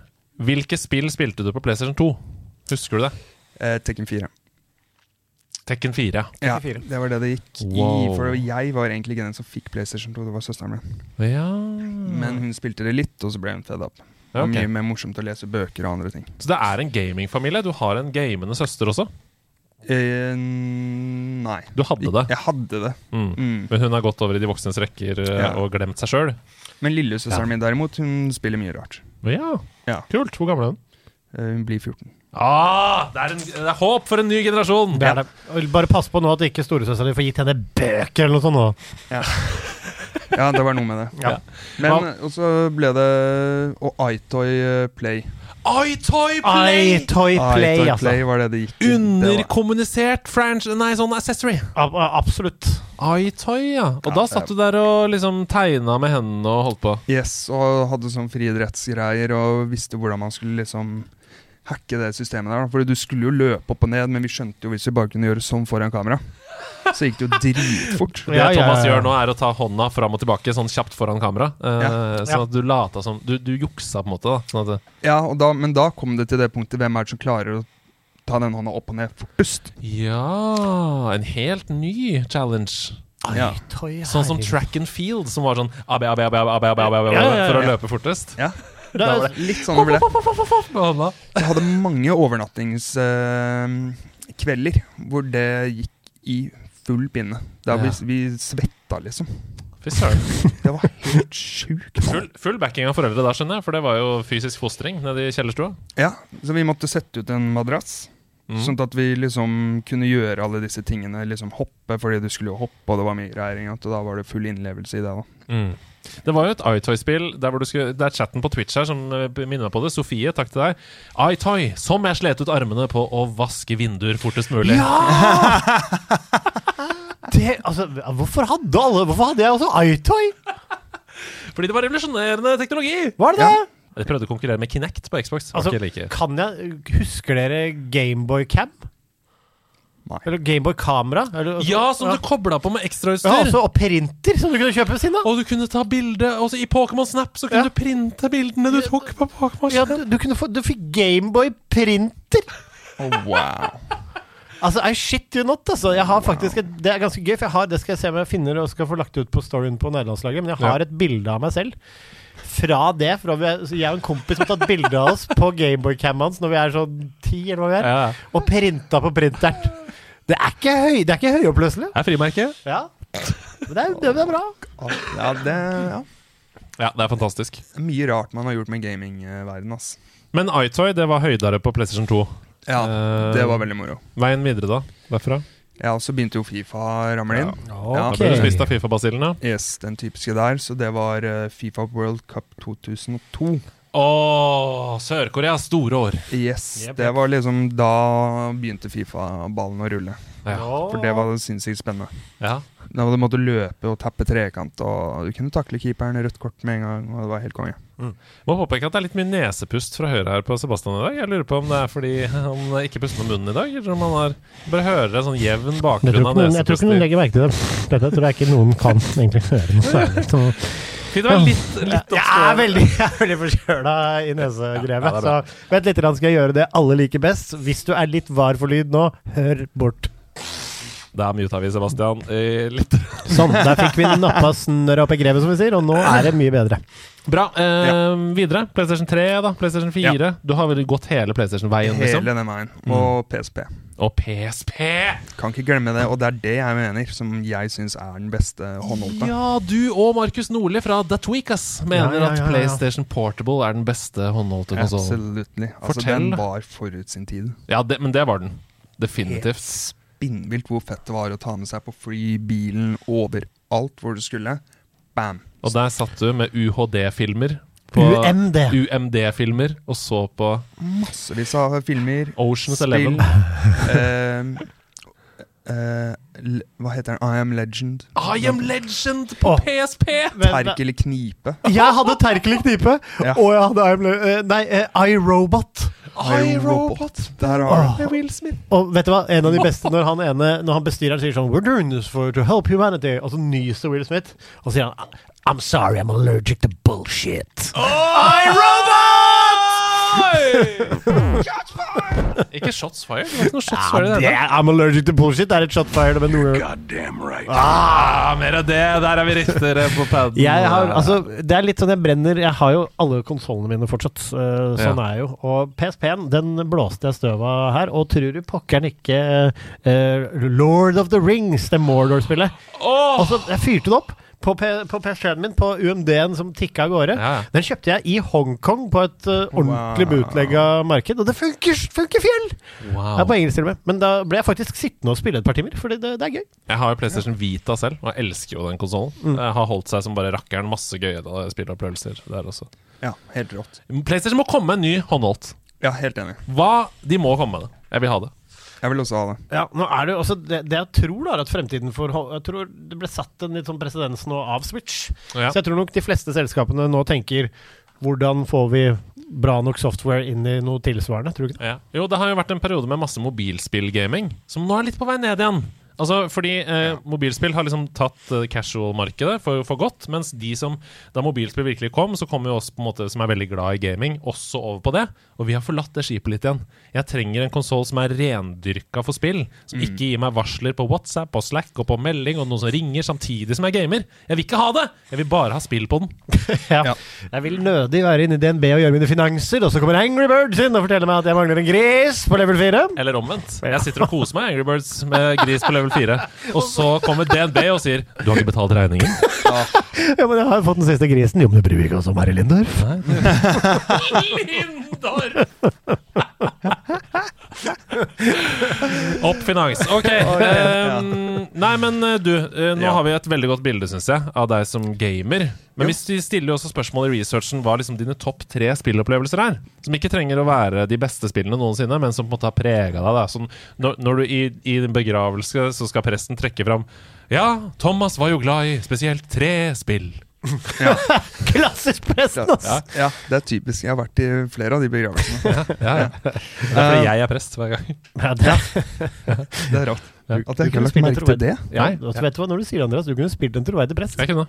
Hvilke spill spilte du på PlayStation 2? Husker du det? Eh, Tekken 4. Tekken 4. ja. Ja, det var det det gikk Wow. i. For jeg var egentlig ikke den som fikk PlayStation 2, det var søsteren min. Ja Men hun spilte det litt, og så ble hun fed up. Ja, okay. mye mer morsomt å lese bøker og andre ting. Så det er en gamingfamilie? Du har en gamende søster også? Eh, nei. Du hadde det. Jeg hadde det. Mm. Mm. Men hun har gått over i de voksnes rekker eh, Ja. og glemt seg sjøl. Men lillesøsteren min derimot, hun spiller mye rart. Ja. Ja. Kult. Hvor gammel er hun? Eh, hun blir 14. Ah, det, er en, det er håp for en ny generasjon! Det er det. Bare pass på nå at ikke storesøstera di får gitt henne bøker eller noe sånt. nå. Ja, det var noe med det. Ja. Men og så ble det Og iToy eh, Play. iToy Play! iToy Play, altså. Play var det det gikk Underkommunisert French Nei, sånn accessory. Ab absolutt. iToy, ja. Og Ja, da satt du der og liksom tegna med hendene og holdt på. Yes, og hadde sånn friidrettsgreier og visste hvordan man skulle liksom hacke det systemet der. Fordi du skulle jo løpe opp og ned, men vi skjønte jo hvis vi bare kunne gjøre sånn foran kamera, så gikk det jo dritfort. Det Ja, ja, Thomas ja. gjør nå, er å ta hånda fram og tilbake sånn kjapt foran kamera. Uh, Ja. Sånn at du lata som Du, du juksa, på en måte. da sånn at, det- Ja, og da, Men da kom det til det punktet hvem er det som klarer å ta den hånda opp og ned fortest. Ja En helt ny challenge. Ja. Sånn som track and field, som var sånn AB, AB, AB, AB, AB, AB, for å løpe fortest. Ja, Det er- Litt sånn det. Med. Jeg hadde mange overnattingskvelder hvor det gikk i full pinne. Da vi, vi svetta, liksom. Fy søren. Det var helt sjukt. Full, full backing av foreldre da, skjønner jeg, for det var jo fysisk fostring nede i kjellerstua. Ja, så vi måtte sette ut en madrass. Mm. Sånn at vi liksom kunne gjøre alle disse tingene. Liksom hoppe, fordi du skulle jo hoppe, og det var mye greier. Og da var det full innlevelse i det. da Mm. Det var jo et iToy-spill der hvor du skulle, Det er chatten på Twitch her som eh, minner meg på det. Sofie, takk til deg. iToy, som jeg slet ut armene på å vaske vinduer fortest mulig. Det, altså, hvorfor hadde alle Hvorfor hadde jeg også iToy? Fordi det var revolusjonerende teknologi! Var det det? Jeg prøvde å konkurrere med Kinect på Xbox. Altså, like. kan jeg Husker dere Gameboy Cam? Nei. Eller Gameboy Kamera? Altså- Ja, som ja. du kobla på med Ja, ekstrautstyr! også, og printer som du kunne kjøpe ved siden av. og du kunne ta bilde I Pokémon Snap så kunne Ja. du printe bildene du tok på Pokémon Ja, Snap. du, du, kunne få, du fikk Gameboy printer! wow. Altså, I shit you not, altså. Jeg har faktisk et, Det er ganske gøy, for jeg har, det skal jeg se om jeg finner og skal få lagt ut på storyen på nederlandslaget, men jeg har Ja. et bilde av meg selv. Fra det, fra vi er, jeg og en kompis har tatt bilde av oss på Gameboy-cam hans når vi er sånn ti, eller hva vi er, Ja. og printa på printeren. Det er ikke høy, det er ikke høyoppløselig. Er frimerke? Ja. Men det er, det er bra. Ja, det ja. Ja, det er fantastisk. Det mye rart man har gjort med gamingverden, ass. Men iToy, det var høydere på PlayStation 2. Ja, Eh, det var veldig moro. Veien videre, da? Derfra? Ja, og så begynte jo Fifa å ramle inn. Da Ok. ble du spist av Fifa-basillen, ja. Yes, den typiske der. Så det var eh, Fifa World Cup 2002. Åh, Sør-Koreas store år. Yes, Jep, det var liksom Da begynte Fifa-ballen å rulle. Ja. For det var sinnssykt spennende. ja. Da du måtte løpe og tappe trekant, og du kunne takle keeperen rødt kort med en gang. Og det var helt konge. Må påpeke at det er litt mye nesepust fra høyre her på Sebastian i dag. Jeg lurer på om det er fordi han ikke puster med munnen i dag, eller om han har Bare hører en sånn jevn bakgrunn av nesepust. jeg tror ikke noen legger merke til det. Dette tror jeg ikke noen kan egentlig høre noe særlig. Fint å være litt, litt Jeg er veldig, jeg er veldig forkjøla i nesegrevet. Ja, ja, det så vent litt, skal jeg gjøre det alle liker best. Hvis du er litt var for lyd nå, hør bort. Der muta vi Sebastian litt. Sånn, der fikk vi nappa snørra opp i grevet, som vi sier, og nå er det mye bedre. Bra. Eh, Videre. PlayStation 3, da. PlayStation 4. Du har vel gått hele PlayStation-veien, liksom? Den veien. Og PSP. Og PSP! Kan ikke glemme det. Og det er det jeg mener, som jeg syns er den beste håndholdte. Ja, du og Markus Nordli fra The Tweakers mener Ja, ja, ja, at. PlayStation Portable er den beste håndholdte konsollen. Absolutt. Altså, Fortell. den var forut sin tid. Ja, det, men det var den. Definitivt. Helt spinnvilt hvor fett det var å ta med seg på fly, bilen, overalt hvor du skulle. Bam. Og der satt du med UHD-filmer. På- UMD. UMD-filmer, og så på Massevis av filmer. Oceans spill. Eleven. eh, eh, l- hva heter den? I Am Legend. I am legend på oh. PSP! Terk eller knipe. Jeg hadde Terkel i knipe, Ja. og jeg hadde I Am Legend Nei, iRobot. Der har du Will Smith. Og vet du hva? En av de beste når han ene Når han bestyreren sier sånn We're doing this for to help humanity. Og så nyser Will Smith, og så sier han I'm sorry, I'm allergic to bullshit. iRobot! Ikke shots fired? Det var ikke noe shots Ja, fired det I'm allergic to bullshit. Det er et shot fired med noe Goddamn right. Ah, mer av det! Der er vi riktigere på paden. jeg har, altså, det er litt sånn jeg brenner Jeg har jo alle konsollene mine fortsatt. øh, sånn Ja. er jeg jo. Og PSP-en den blåste jeg støv av her. Og tror du pokkeren ikke uh, Lord of the Rings, det Mordor-spillet. Oh. Og så jeg fyrte det opp på, på PS3-en min, på UMD-en som tikka av gårde. Ja. Den kjøpte jeg i Hongkong på et uh, ordentlig Wow. bootlegga marked, og det funker, funker fjell! Det er på engelsk til og med. Men da ble jeg faktisk sittende og spille et par timer, for det, det, er gøy. Jeg har jo PlayStation Vita selv, og jeg elsker jo den konsollen. Mm. Har holdt seg som bare rakkeren. Masse gøye spilleopplevelser der også. Ja, helt rått. PlayStation må komme med en ny håndholdt. Ja, helt enig. Hva? De må komme med det. Jeg vil ha det. Jeg vil også ha det. Ja, nå er det jo også det, det jeg tror da er at fremtiden for Jeg tror det ble satt en litt sånn presedens nå av Switch. Ja. Så jeg tror nok de fleste selskapene nå tenker hvordan får vi bra nok software inn i noe tilsvarende? Tror du ikke det? Ja. Jo, det har jo vært en periode med masse mobilspillgaming, som nå er litt på vei ned igjen. Altså, fordi eh, mobilspill har liksom tatt eh, casual-markedet for, for godt, mens de som Da mobilspill virkelig kom, så kom jo oss på en måte som er veldig glad i gaming, også over på det. Og vi har forlatt det skipet litt igjen. Jeg trenger en konsoll som er rendyrka for spill, som ikke gir meg varsler på WhatsApp og Slack og på melding, og noen som ringer samtidig som jeg gamer. Jeg vil ikke ha det! Jeg vil bare ha spill på den. Ja. Ja. Jeg vil nødig være inne i DNB og gjøre mine finanser, og så kommer Angry Birds inn og forteller meg at jeg mangler en gris på level 4. Eller omvendt. Jeg sitter og koser meg Angry Birds med gris på level 4, og så kommer DNB og sier 'Du har ikke betalt regningen'. Ja, men jeg har fått den siste grisen. Jo, men det bryr vi ikke oss om her i Lindorf. Lindor! Oppfinans. Ok. Um, nei, men eh, du, eh, nå har vi et veldig godt bilde, syns jeg, av deg som gamer. Men vi stiller jo også spørsmål i researchen hva liksom dine topp tre spillopplevelser er. Som ikke trenger å være de beste spillene noensinne, men som på en måte har prega deg. Sånn, når, når du i, i din begravelse så skal presten trekke fram Ja, Thomas var jo glad i spesielt tre spill. Klassisk presten, ass! Ja. ja, det er typisk. Jeg har vært i flere av de begravelsene. Ja, ja. Det er fordi jeg er prest hver gang. Ja, det, Det er rart. At jeg ikke kunne har lagt merke til troverdig. det. ja, Nei. og så vet du hva, Når du sier det, Andreas, du kunne spilt en troverdig prest. Jeg kunne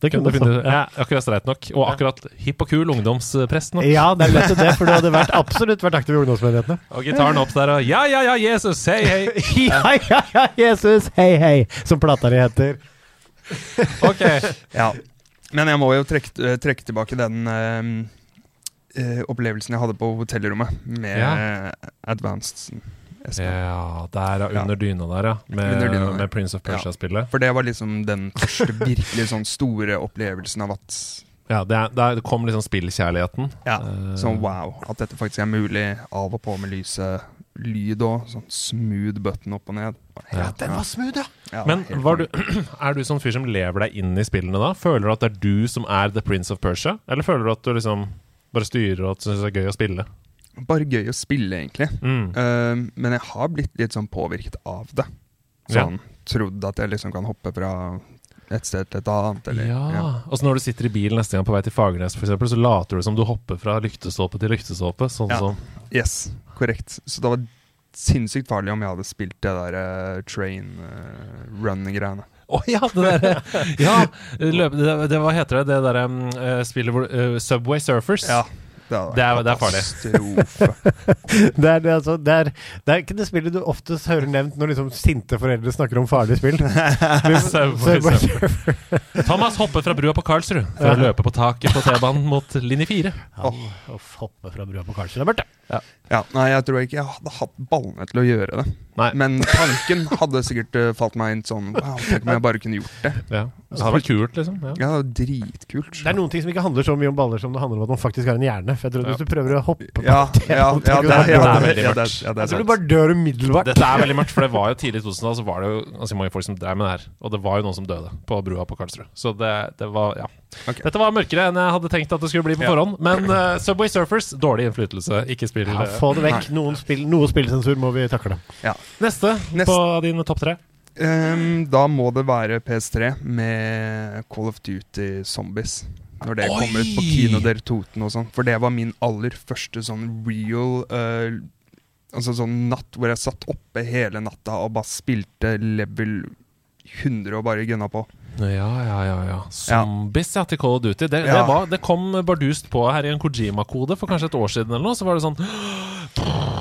Det kunne Kunne du. Ja. ja, akkurat streit nok. Og akkurat hipp og kul ungdomsprest nok. Ja, det er lett det, for du hadde vært, absolutt vært aktiv i ungdomsmenighetene. Og gitaren opp der og Ja, ja, ja, Jesus, hei, hei. Ja, ja, ja, Jesus, hei, hei, som plata di heter. Ok. Ja. Men jeg må jo trekke, eh, trekke tilbake den eh, eh, opplevelsen jeg hadde på hotellrommet med Ja. Advanced Ja, der ja, under dyna der, ja. Med, dyna med Prince of Persia-spillet. For det var liksom den første virkelig sånn store opplevelsen av at Ja, det, er, der kom liksom spillkjærligheten. Ja, uh, sånn wow. At dette faktisk er mulig. Av og på med lyset. Lyd òg. Sånn smooth button opp og ned. Ja, Den var smooth, ja. Ja, Men var du, er du sånn fyr som lever deg inn i spillene da? Føler du at det er du som er The Prince of Persia? Eller føler du at du liksom bare styrer og at syns det er gøy å spille? Bare gøy å spille, egentlig. Mm. Uh, men jeg har blitt litt sånn påvirket av det. Sånn trodd at jeg liksom kan hoppe fra et sted til et annet. Eller, ja. Og så når du sitter i bilen neste gang på vei til Fagernes, eksempel, så later du som du hopper fra lyktestolpe til lyktestolpe. Sånn Ja. som Yes, korrekt. Så det var sinnssykt farlig om jeg hadde spilt det der uh, train uh, run-greiene. Å ja, det derre Ja! Løp, det, det, hva heter det? Det derre um, spillet hvor uh, Subway Surfers. hadde Det er- vært det er farlig. Det er, det, er altså, det, er, det er ikke det spillet du oftest hører nevnt når liksom sinte foreldre snakker om farlige spill. Thomas hoppet fra brua på Karlsrud for å løpe på taket på T-banen mot linje 4. Han, hoppe fra brua på Karlsrud er mørkt, ja. ja, nei, jeg tror ikke jeg hadde hatt ballene til å gjøre det. Nei. Men tanken hadde sikkert uh, falt meg inn sånn Wow, tenk om jeg bare kunne gjort det. Ja. Det hadde vært kult, liksom. Ja. Ja, dritkult. Det er noen ting som ikke handler så mye om baller som det handler om at man faktisk har en hjerne. For jeg tror Ja. Hvis du prøver å hoppe på Ja, ja, ja, det, Det er- ja, det er det- veldig ja, det- mørkt. ja, det er Jeg tror du bare dør umiddelbart. Dette er veldig mørkt, for det var jo tidlig i 2000-tallet, så var det jo ganske mange folk som drev med det her. Og det var jo noen som døde på brua på Karlsrud. Så det, det var Ja. Okay. Dette var mørkere enn jeg hadde tenkt at det skulle bli på Ja. forhånd. Men uh, Subway Surfers, dårlig innflytelse. Ikke spill. Ja, eh. få det vekk. Noen spill, noe spillsensur må vi takle. Neste, Neste. på din topp tre. Ehm, da må det være PS3 med Call of Duty Zombies. Når det Oi! kom ut på Kino der Toten og sånn. For det var min aller første sånn real uh, Altså sånn natt hvor jeg satt oppe hele natta og bare spilte level 100 og bare gunna på. Ja, ja, ja. ja. Zombies ja, til Call of Duty. Det, det, var, det kom bardust på her i en Kojima-kode for kanskje et år siden. eller noe Så var det sånn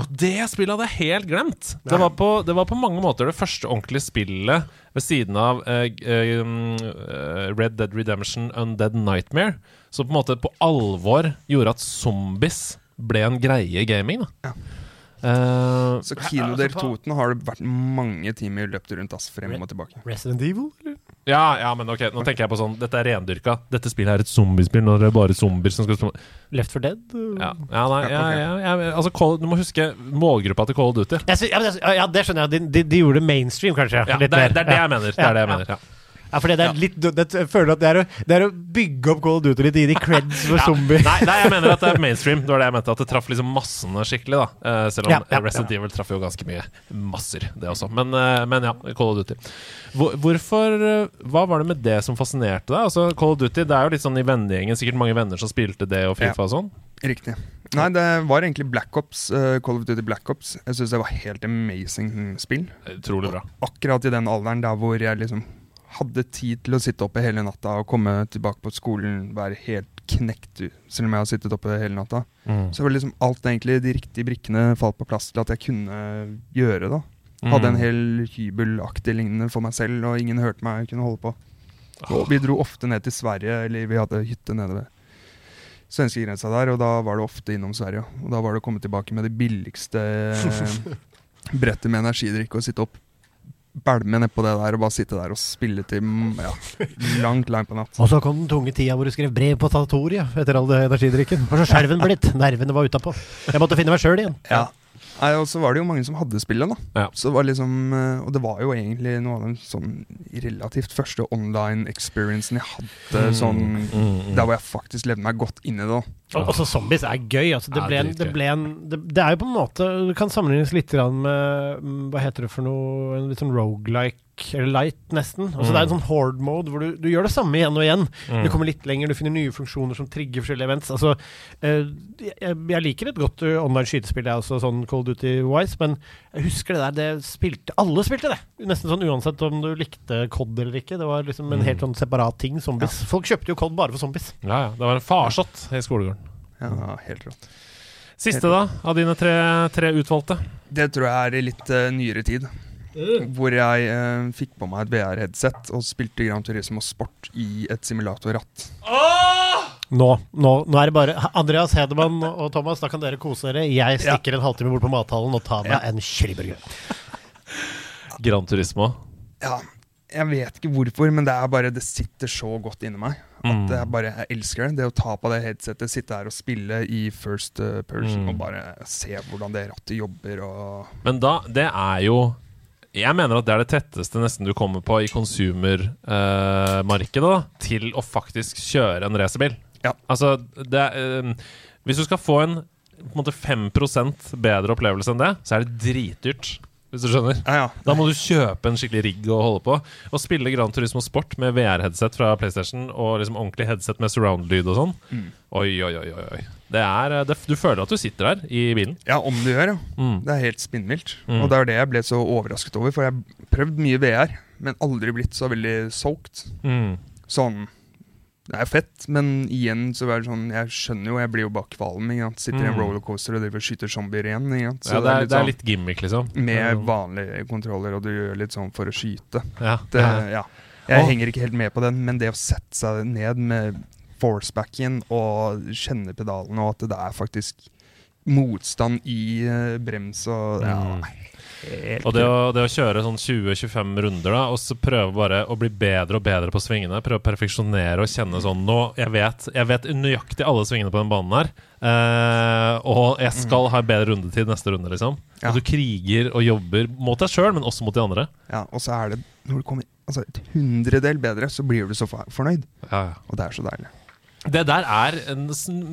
Det spillet hadde jeg helt glemt! Det var, på, det var på mange måter det første ordentlige spillet ved siden av uh, eh, Red Dead Redemption Undead Nightmare. Som på en måte på alvor gjorde at zombies ble en greie i gaming. Da. Ja. Uh, Så Kino altså, del Toten har det vært mange timer løpt rundt ass, frem og tilbake. Resident Evil? Ja, ja, men ok, nå tenker jeg på sånn Dette er rendyrka. Dette spillet er et zombiespill. Når det er bare zombier som skal Left for Dead? Ja, ja nei, ja, Ja, altså Call, Du må huske målgruppa til Call of Duty. Jeg sy- ja, det skjønner jeg. De, de, de gjorde mainstream, kanskje. Ja, litt det, mer. det er det jeg mener. Det er det jeg mener ja. Ja, fordi det er litt det, Jeg føler at det er, å, det er å bygge opp Call of Duty litt, gi de creds for Ja. zombie. Nei, nei, jeg mener at det er mainstream. Det var det jeg mente. At det traff liksom massene skikkelig. da Uh, Selv om Ja, ja, Resident Evil traff jo ganske mye masser, det også. Men, uh, men ja, Call of Duty. Hvor, hvorfor eh, Hva var det med det som fascinerte deg? Altså Call of Duty, Det er jo litt sånn i vennegjengen, sikkert mange venner som spilte det og Fifa og sånn. Riktig. Nei, det var egentlig Black Ops. uh, Call of Duty Black Ops. Jeg syns det var helt amazing spill. Utrolig bra. Akkurat i den alderen der hvor jeg liksom hadde tid til å sitte oppe hele natta og komme tilbake på skolen, være helt knekt selv om jeg har sittet oppe hele natta. Mm. Så var det liksom alt egentlig de riktige brikkene falt på plass til at jeg kunne gjøre da. Hadde en Mm. hel hybelaktig lignende for meg selv, og ingen hørte meg kunne holde på. Og vi dro ofte ned til Sverige, eller vi hadde hytte nede ved svenskegrensa der, og da var det ofte innom Sverige. Og da var det å komme tilbake med det billigste eh, brettet med energidrikk og sitte opp bælme nedpå det der og bare sitte der og spille til mm, ja, langt, langt på natt. Og så kom den tunge tida hvor du skrev brev på Tatoria etter all energidrikken. Og så skjelven blitt? Nervene var utapå. Jeg måtte finne meg sjøl igjen. Ja. Nei, og så var det jo mange som hadde spillet, da. Ja. Så det var liksom, eh, og det var jo egentlig noe av den sånn relativt første online experiencen jeg hadde. sånn, mm. Der hvor jeg faktisk levde meg godt inn i det. Og også zombies er gøy. Altså, det, Ja, ble en, det, ble en, det, det er jo på en måte Du kan sammenlignes litt med mm, Hva heter det for noe En litt sånn rogelike, eller light, nesten. Altså, Det er en sånn horde mode hvor du, du gjør det samme igjen og igjen. Mm. Du kommer litt lenger, du finner nye funksjoner som trigger forskjellige events. Altså, eh, jeg, jeg liker et godt eh, online skytespill, jeg også, sånn Cold Duty-wise, men jeg husker det der det spilte Alle spilte det! Nesten sånn uansett om du likte COD eller ikke. Det var liksom en Mm. helt sånn separat ting. Zombies. Folk kjøpte jo COD bare for zombies. Ja, ja. Det var en farsott i skolegården. Ja, helt rått. Siste, da, av dine tre, tre utvalgte? Det tror jeg er i litt uh, nyere tid. Hvor jeg eh, fikk på meg et VR-headset og spilte Gran Turismo Sport i et simulatorratt. Nå, nå, nå er det bare Andreas Hedemann og Thomas, da kan dere kose dere. Jeg stikker en halvtime bort på mathallen og tar meg Ja. en chiliburger. Gran Turismo. Ja, jeg vet ikke hvorfor, men det er bare Det sitter så godt inni meg. At Mm. jeg bare jeg elsker det. Det å ta på det headsetet, sitte her og spille i first uh, person Mm. og bare se hvordan det rattet jobber og Men da, det er jo Jeg mener at det er det tetteste nesten du kommer på i konsumermarkedet da, til å faktisk kjøre en racerbil. Ja. Altså, det eh, Hvis du skal få en på en måte 5 bedre opplevelse enn det, så er det dritdyrt. Hvis du skjønner. Ja, ja. Da må du kjøpe en skikkelig rigg og holde på. Å spille Gran Turismo Sport med VR-headset fra PlayStation og liksom ordentlig headset med surround-lyd og sånn. Mm. Oi, oi, oi. oi. Det er, eh, det, du føler at du sitter der i bilen. ja, om du gjør, ja. Mm. Det er helt spinnvilt. Mm. Og det er det jeg ble så overrasket over, for jeg har prøvd mye VR, men aldri blitt så veldig solgt. Mm. Sånn Det er fett, men igjen så er det sånn Jeg skjønner jo, jeg blir jo bare kvalm. Sitter i en Mm. rollercoaster og driver og skyter zombier igjen. Ja, det er, det er sånn litt gimmick, liksom. Med Mm. vanlige kontroller, og du gjør litt sånn for å skyte. Ja. Det, ja. Jeg Og- henger ikke helt med på den, men det å sette seg ned med forcebacken og kjenne pedalen, og at det er faktisk motstand i eh, brems og ja, Mm. Og det å, det å kjøre sånn 20-25 runder, da og så prøve bare å bli bedre og bedre på svingene, prøve å perfeksjonere og kjenne sånn Nå, jeg vet, jeg vet nøyaktig alle svingene på den banen her, Uh, og jeg skal ha en bedre rundetid neste runde, liksom. Ja. Og du kriger og jobber mot deg sjøl, men også mot de andre. Ja, og så er det Når du kommer altså, et hundredel bedre, så blir du så for- fornøyd. Og det er så deilig. Det der er en,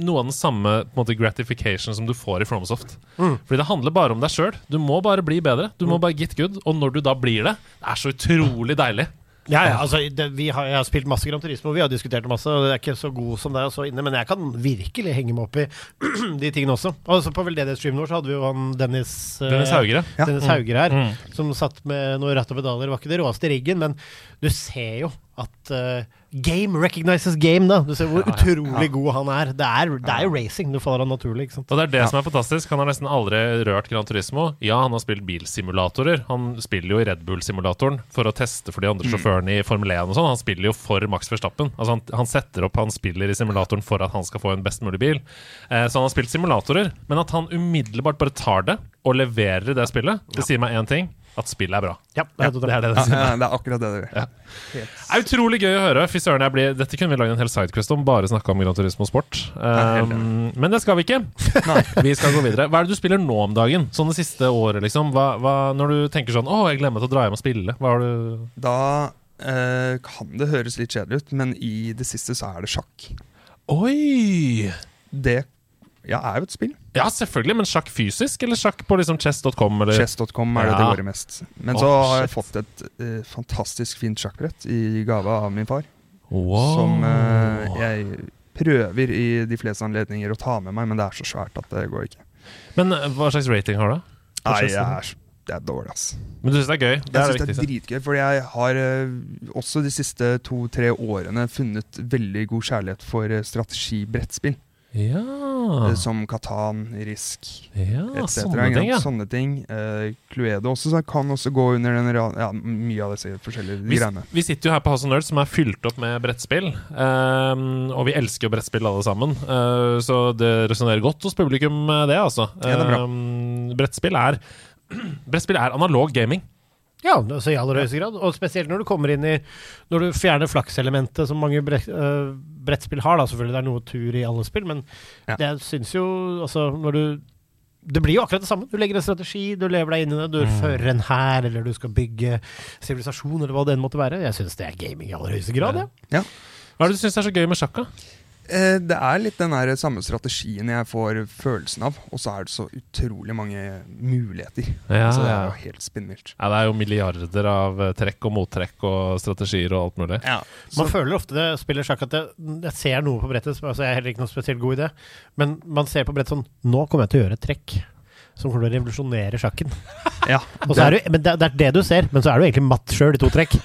noe av den samme på måte, gratification som du får i Fromsoft. Mm. Fordi det handler bare om deg sjøl. Du må bare bli bedre. Du må bare get good. Og når du da blir det, det er så utrolig deilig. Ja, ja, altså, det, vi har, jeg har spilt masse Grand Turismo, vi har diskutert det masse. Og det er ikke så god som deg er så inne, men jeg kan virkelig henge meg opp i de tingene også. Og så på veldedighetsstreamen vår så hadde vi jo han Dennis, eh, Dennis Haugere. Ja. Dennis Haugere her, Mm. som satt med noen ratt og pedaler. Det var ikke det råeste i riggen, men du ser jo at eh, game recognizes game, da. Du ser hvor Ja, ja. utrolig god han er. Det er, det er jo racing. Du faller av naturlig, ikke sant. Og det er det Ja. som er fantastisk. Han har nesten aldri rørt Gran Turismo. Ja, han har spilt bilsimulatorer. Han spiller jo i Red Bull-simulatoren for å teste for de andre sjåførene i Formel 1 og sånn. Han spiller jo for Max Verstappen. Altså han, han setter opp, han spiller i simulatoren for at han skal få en best mulig bil. Eh, så han har spilt simulatorer. Men at han umiddelbart bare tar det og leverer i det spillet, det sier meg én ting. At spillet er bra. Ja, Det er det det Ja, ja, det er akkurat det det gjør. Ja. Det er utrolig gøy å høre. Fy søren, jeg blir, Dette kunne vi lagd en hel sidequest om. Bare snakka om Gran Turismo Sport. Um, men det skal vi ikke. vi skal gå videre. Hva er det du spiller nå om dagen? Sånn det siste året, liksom? Hva, hva, når du tenker sånn Å, jeg glemmer til å dra hjem og spille. Hva har du Da eh, kan det høres litt kjedelig ut, men i det siste så er det sjakk. Oi! Det ja, er jo et spill. Ja, selvfølgelig, men sjakk fysisk, eller sjakk på liksom chess.com? Chess.com er det Ja. det går i mest. Men oh, så har jeg fått et uh, fantastisk fint sjakkbrett i gave av min far. Wow. Som uh, jeg prøver i de fleste anledninger å ta med meg, men det er så svært at det går ikke. Men uh, hva slags rating har du? Nei, jeg er, det er dårlig, ass. Men du syns det er gøy? Det Jeg syns det er dritgøy, for jeg har også de siste to-tre årene funnet veldig god kjærlighet for strategibrettspill. Ja. eh, Som Katan, Risk ja, etc. sånne ting, ja. Sånne ting. Uh, Cluedo også, så kan også gå under den ja, mye av disse forskjellige Vi, greiene. vi sitter jo her på House of Nerds som er fylt opp med brettspill. Um, og vi elsker jo brettspill alle sammen, uh, så det resonnerer godt hos publikum, det, altså. Ja, det er bra. Um, brettspill er Brettspill er analog gaming. Ja, altså i aller høyeste grad. Og spesielt når du kommer inn i Når du fjerner flakselementet, som mange brett, øh, brettspill har. da Selvfølgelig det er noe tur i alle spill, men Ja. det syns jo Altså, når du Det blir jo akkurat det samme. Du legger en strategi, du lever deg inn i det. Du fører en hær, eller du skal bygge sivilisasjon, eller hva det enn måtte være. Jeg syns det er gaming i aller høyeste grad, ja. Hva er det du syns er så gøy med sjakka? Eh, det er litt den der samme strategien jeg får følelsen av, og så er det så utrolig mange muligheter. Ja, så det er jo helt spinnvilt. Ja, det er jo milliarder av eh, trekk og mottrekk og strategier og alt mulig. Man føler ofte det spiller sjakk at jeg, jeg ser noe på brettet som altså jeg er heller ikke noe spesielt god i det, men man ser på brettet sånn Nå kommer jeg til å gjøre et trekk som kommer til å revolusjonere sjakken. Ja, Og så er du, men det, det er det du ser, men så er du egentlig matt sjøl i to trekk.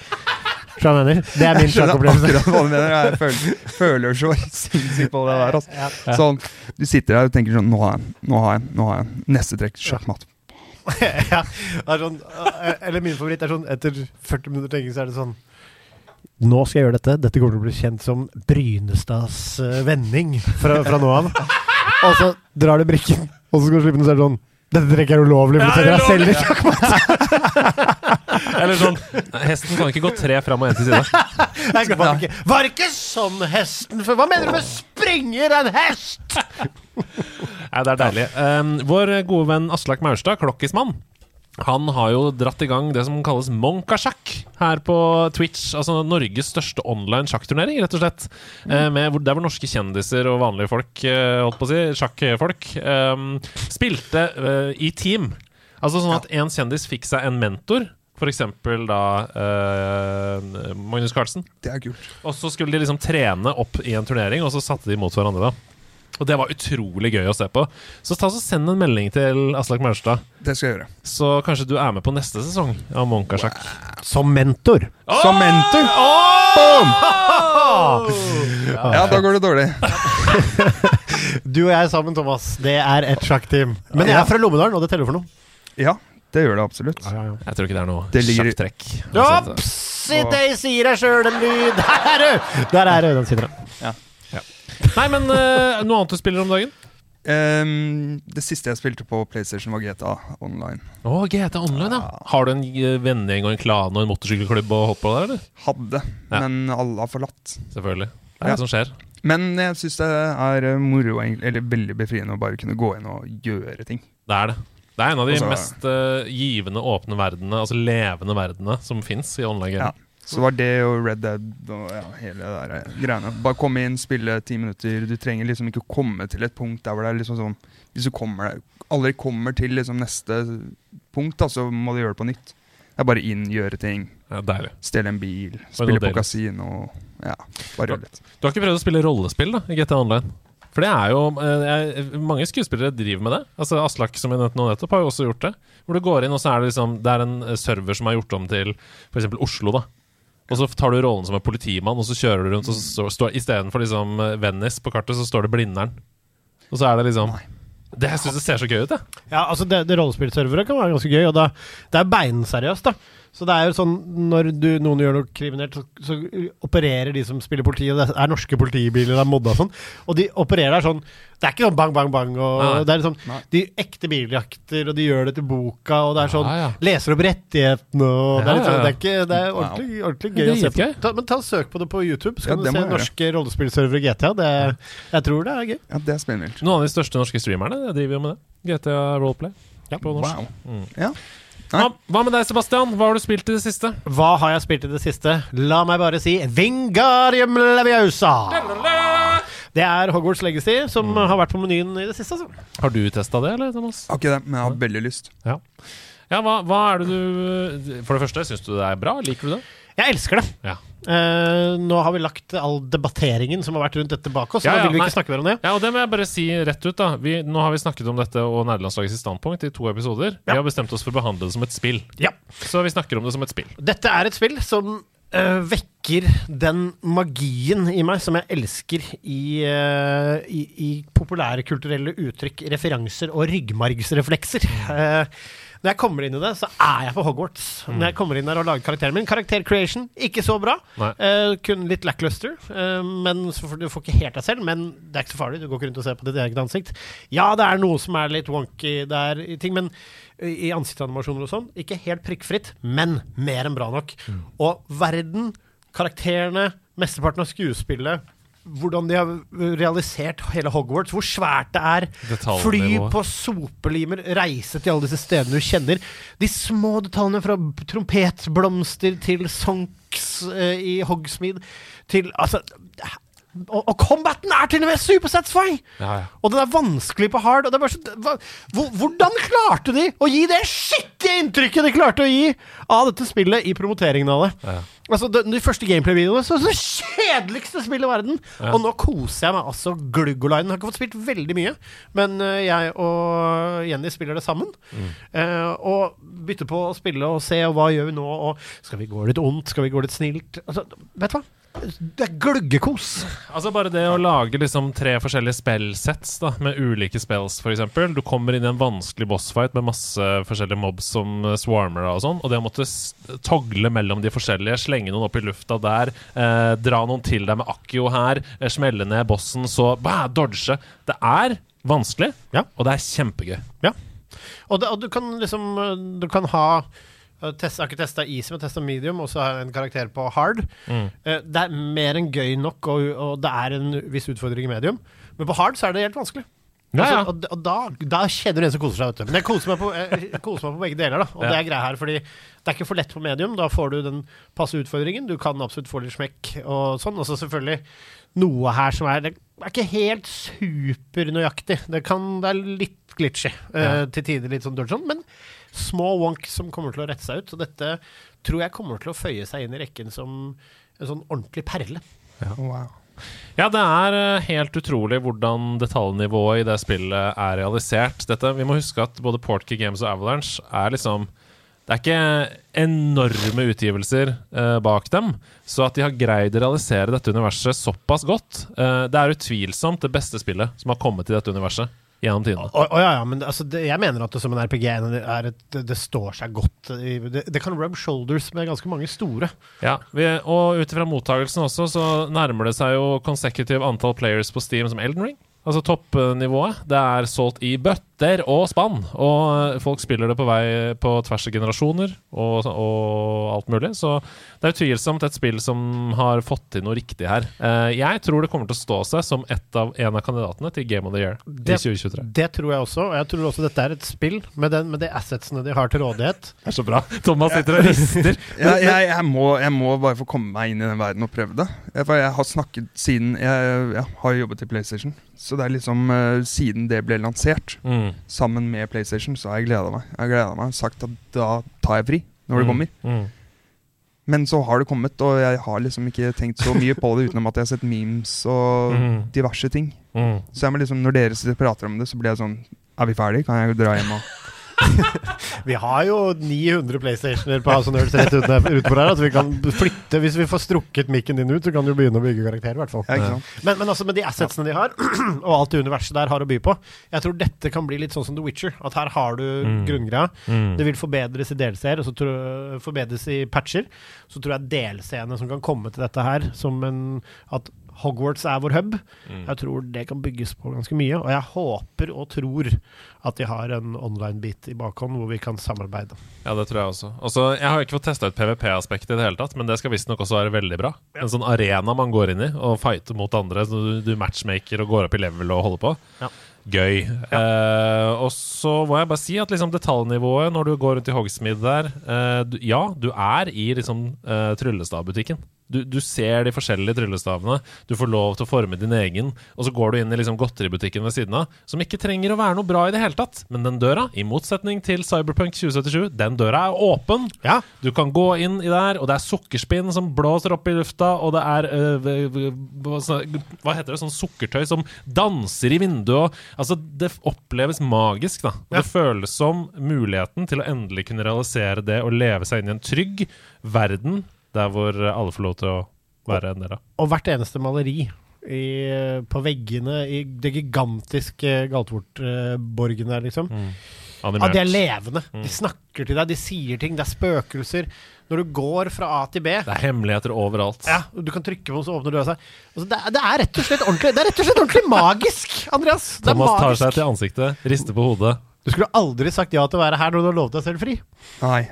Skjønner du? Det er min Jeg skjønner sjakkopplevelse. akkurat hva du mener. Jeg føler, føler så sinnssykt på det der. Altså. Ja. Sånn, du sitter der og tenker sånn Nå har jeg nå har jeg nå har jeg. Neste trekk, sjakkmatt. ja, sånn, eller min favoritt er sånn etter 40 minutter tenking så er det sånn Nå skal jeg gjøre dette. Dette kommer til å bli kjent som Brynestads eh, vending fra, fra nå av. Og så drar du brikken, og så skal du slippe den, så er det sånn Dette trekket er ulovlig, for Ja, det er selv i sjakkmatt. Eller sånn Hesten kan ikke gå tre fram og én til side. Nei, det Var ikke, var ikke sånn hesten før? Hva mener du med springer en hest? Nei, det er deilig. Um, vår gode venn Aslak Maurstad, klokkismann, han har jo dratt i gang det som kalles Monkasjakk her på Twitch. Altså Norges største online sjakkturnering, rett og slett. Eh, med, der hvor norske kjendiser og vanlige folk, eh, holdt på å si, sjakkfolk, spilte eh, i team. Altså sånn at en kjendis fikk seg en mentor. Eksempel da eh, Magnus Carlsen. Det er kult. Og så skulle de liksom trene opp i en turnering, og så satte de mot hverandre. da Og det var utrolig gøy å se på. Så ta så send en melding til Aslak Maurstad, Det skal jeg gjøre. så kanskje du er med på neste sesong av Monkasjakk. Som mentor. Som mentor! Boom! Ja, da går det dårlig. Du og jeg sammen, Thomas. Det er et sjakkteam. Men jeg er fra Lommedalen, og det teller for noe. Ja, det gjør det absolutt. Jeg tror ikke det er noe Det ligger i- sjakktrekk. Ops! Sitt sier deg sjøl en lyd. Der er du! Der er du. Den sitter. Nei, men uh, noe annet du spiller om dagen? Um, det siste jeg spilte på PlayStation, var GTA Online. Oh, GTA Online, ja. Har du en eh, vennegjeng og en klan og en motorsykkelklubb og holdt på der, eller? Hadde, Ja. men alle har forlatt. Selvfølgelig. Det er Ja. det som skjer. Men jeg syns det er moro, eller veldig befriende å bare kunne gå inn og gjøre ting. Det er det. Det er en av de Også, mest uh, givende, åpne verdenene, altså levende verdenene, som fins i online Ja. Så var det og Red Dead og ja, hele det der eh, greiene. Bare komme inn, spille ti minutter. Du trenger liksom ikke komme til et punkt der hvor det er liksom sånn Hvis du kommer deg aldri kommer til liksom neste punkt, da, så må du gjøre det på nytt. Det er bare inn, gjøre ting. Ja. Stjele en bil, spille på kasino. Ja, bare gjøre litt. Du har ikke prøvd å spille rollespill da, i GTA Online? For det er jo eh, jeg, Mange skuespillere driver med det. Altså Aslak som jeg nevnte nå nettopp, har jo også gjort det. Hvor du går inn, og så er det liksom Det er en eh, server som er gjort om til f.eks. Oslo, da. Og så tar du rollen som en politimann, og så kjører du rundt, og så står, står istedenfor liksom eh, Venice på kartet, så står det Blindern. Og så er det liksom Det Jeg syns det ser så gøy ut, jeg. Ja, altså det, det rollespillservere kan være ganske gøy, og da, det er beinseriøst, da. Så det er jo sånn når du, noen gjør noe kriminelt, så, så opererer de som spiller politi, og det er norske politibiler, det er modda og sånn, og de opererer der sånn Det er ikke sånn bang, bang, bang, og Nei. det er liksom Nei. De ekte biljakter, og de gjør det til boka, og det er sånn Ja, ja. Leser opp rettighetene, og det er, litt liksom, ja, ja. det er ikke Det er ordentlig, ordentlig gøy er å se på. Ta, men ta og Søk på det på YouTube, så kan du se norske rollespillservere i GTA. Det, jeg tror det er gøy. Ja, det er spennende. Noen av de største norske streamerne driver jo med det. GTA Roleplay. på norsk. Wow. Mm. Ja. Hva, hva med deg, Sebastian? Hva har du spilt i det siste? Hva har jeg spilt i det siste? La meg bare si Vingarium Leviosa. Det er Hogwarts Legacy som har vært på menyen i det siste. Altså. Har du testa det, eller, Thomas? Har ikke det, men jeg har veldig lyst. Ja, hva, hva er det du For det første, syns du det er bra? Liker du det? Jeg elsker det. Ja. Eh, nå har vi lagt all debatteringen som har vært rundt dette bak oss. Ja, Ja, nå vil vi nei. ikke snakke mer om det. Ja, og det må jeg bare si rett ut, da. Vi, nå har vi snakket om dette og nederlandslagets standpunkt i to episoder. Ja. Vi har bestemt oss for å behandle det som et spill. Ja. Så vi snakker om det som et spill. Dette er et spill som uh, vekker den magien i meg som jeg elsker i, uh, i, i populære kulturelle uttrykk, referanser og ryggmargsreflekser. Eh, når jeg kommer inn i det, så er jeg på Hogwarts. Når jeg kommer inn der og lager karakteren min. Karakter creation, ikke så bra. Eh, kun litt lackluster. Eh, men så får, du får ikke helt deg selv. Men det er ikke så farlig. Du går ikke rundt og ser på ditt eget ansikt. Ja, det er noe som er litt wonky der i ting, men i ansiktsanimasjoner og sånn, ikke helt prikkfritt, men mer enn bra nok. Og verden, karakterene, mesteparten av skuespillet, hvordan de har realisert hele Hogwarts, hvor svært det er. Fly på sopelimer, reise til alle disse stedene du kjenner. De små detaljene fra trompetblomster til sonks eh, i Hogsmeade til Altså og, og combaten er til og med supersatisfying! Ja, ja. Og den er vanskelig på hard. Så, hva, hvordan klarte de å gi det skittige inntrykket de klarte å gi av dette spillet i promoteringen av det? Ja. Altså, de, de første gameplay-videoene så så kjedeligste spill i verden! Og nå koser jeg meg altså glugg. Jeg har ikke fått spilt veldig mye, men eh, jeg og Jenny spiller det sammen. Mm. Eh, og bytter på å spille og se, og hva gjør vi nå? Og skal vi gå litt ondt? Skal vi gå litt snilt? Altså, vet du hva? Det er gløggekos. Altså Bare det å lage liksom tre forskjellige spillsets da med ulike spells, f.eks. Du kommer inn i en vanskelig bossfight med masse forskjellige mobs som eh, swarmer og sånn, og det å måtte togle mellom de forskjellige, slenge noen opp i lufta der, eh, dra noen til deg med akkio her, eh, smelle ned bossen, så bah, dodge Det er vanskelig, Ja. og det er kjempegøy. Ja. Og, det, og du kan liksom øh, Du kan ha Jeg har ikke testa easy, men testa medium, og så har jeg en karakter på hard. Mm. Eh, Det er mer enn gøy nok, og, og det er en viss utfordring i medium. Men på hard så er det helt vanskelig. Ja, Altså, og og da, da kjenner du en som koser seg. Vet du. Men jeg koser meg på, koser meg på begge deler. Da. Og Ja. det er greia her, fordi det er ikke for lett på medium. Da får du den passe utfordringen. Du kan absolutt få litt smekk og sånn. Og så selvfølgelig noe her som er Det er ikke helt supernøyaktig. Det, kan, det er litt glitchy. uh, Ja. til tider litt sånn dodge sånn. Men små wonk som kommer til å rette seg ut. Og dette tror jeg kommer til å føye seg inn i rekken som en sånn ordentlig perle. Wow. Ja, det er eh, helt utrolig hvordan detaljnivået i det spillet er realisert. Dette, vi må huske at både Portkey Games og Avalanche er liksom Det er ikke enorme utgivelser eh, bak dem. Så at de har greid å realisere dette universet såpass godt eh, Det er utvilsomt det beste spillet som har kommet i dette universet gjennom tidene. Å å ja, ja, men altså, det, jeg mener at det som en RPG er et, det, det står seg godt. i- Det, det kan rub shoulders med ganske mange store. Ja, vi, Og ut ifra mottagelsen også, så nærmer det seg jo consecutive antall players på Steam som Elden Ring. Altså toppnivået. Det er solgt i bøtter og spann. Og eh, folk spiller det på vei på tvers av generasjoner og, og alt mulig. Så det er utvilsomt et spill som har fått til noe riktig her. Eh, Jeg tror det kommer til å stå seg som et av, en av kandidatene til Game of the Year Det- i 2023. Det tror jeg også. Og jeg tror også dette er et spill med, den, med de assetsene de har til rådighet. Det er så bra. Thomas sitter og rister. Jeg, jeg, jeg, må, jeg må bare få komme meg inn i den verden og prøve det. For jeg har snakket siden Jeg, jeg har jobbet i PlayStation. Så det er liksom uh, siden det ble lansert, Mm. Sammen med PlayStation, så har jeg gleda meg. Jeg har gledet meg sagt at da tar jeg fri. når det Mm. kommer. Mm. Men så har det kommet, og jeg har liksom ikke tenkt så mye på det utenom at jeg har sett memes og Mm. diverse ting. Mm. Så jeg må liksom, når dere prater om det, så blir jeg sånn Er vi ferdige? Kan jeg dra hjem og Vi har jo 900 PlayStationer på House Nerds rett ute- utenfor her. så vi kan flytte Hvis vi får strukket mikken din ut, så kan du begynne å bygge karakterer, i hvert fall Ja. Men, men altså med de assetsene de har, og alt det universet der har å by på Jeg tror dette kan bli litt sånn som The Witcher. At her har du Mm. grunngreia. Mm. Det vil forbedres i delseer, og så tror, forbedres i patcher. Så tror jeg delseerne som kan komme til dette her, som en At Hogwarts er vår hub, Mm. jeg tror det kan bygges på ganske mye. Og jeg håper og tror at de har en online-bit i bakhånd hvor vi kan samarbeide. Ja, det tror jeg også. Også, jeg har ikke fått testa ut PVP-aspektet i det hele tatt, men det skal visstnok også være veldig bra. En sånn arena man går inn i og fighter mot andre. Så du, du matchmaker og går opp i level og holder på. Ja. Gøy. Eh, og så må jeg bare si at liksom detaljnivået når du går rundt i Hogsmeade der eh, du, Ja, du er i liksom eh, tryllestavbutikken. Du, du ser de forskjellige tryllestavene. Du får lov til å forme din egen. Og så går du inn i liksom godteributikken ved siden av, som ikke trenger å være noe bra i det hele tatt. Men den døra, i motsetning til Cyberpunk 2077, den døra er åpen. Ja. Du kan gå inn i der, og det er sukkerspinn som blåser opp i lufta, og det er øh, hva heter det? Sånn sukkertøy som danser i vinduet. Altså, det oppleves magisk, da. Og Ja. Det føles som muligheten til å endelig kunne realisere det og leve seg inn i en trygg verden der hvor alle får lov til å være en del av. Og hvert eneste maleri i, på veggene i det gigantiske Galtvortborgen der, liksom. Mm. Animert. de er levende. De snakker til deg, de sier ting. Det er spøkelser. Når du går fra A til B Det er hemmeligheter overalt. ja, Du kan trykke på den, så åpner døra seg. Altså, det, det er rett og slett ordentlig Det er rett og slett ordentlig magisk, Andreas! Det er Thomas tar seg til ansiktet, rister på hodet. Du skulle aldri sagt ja til å være her når du har lovet deg selv fri. Nei.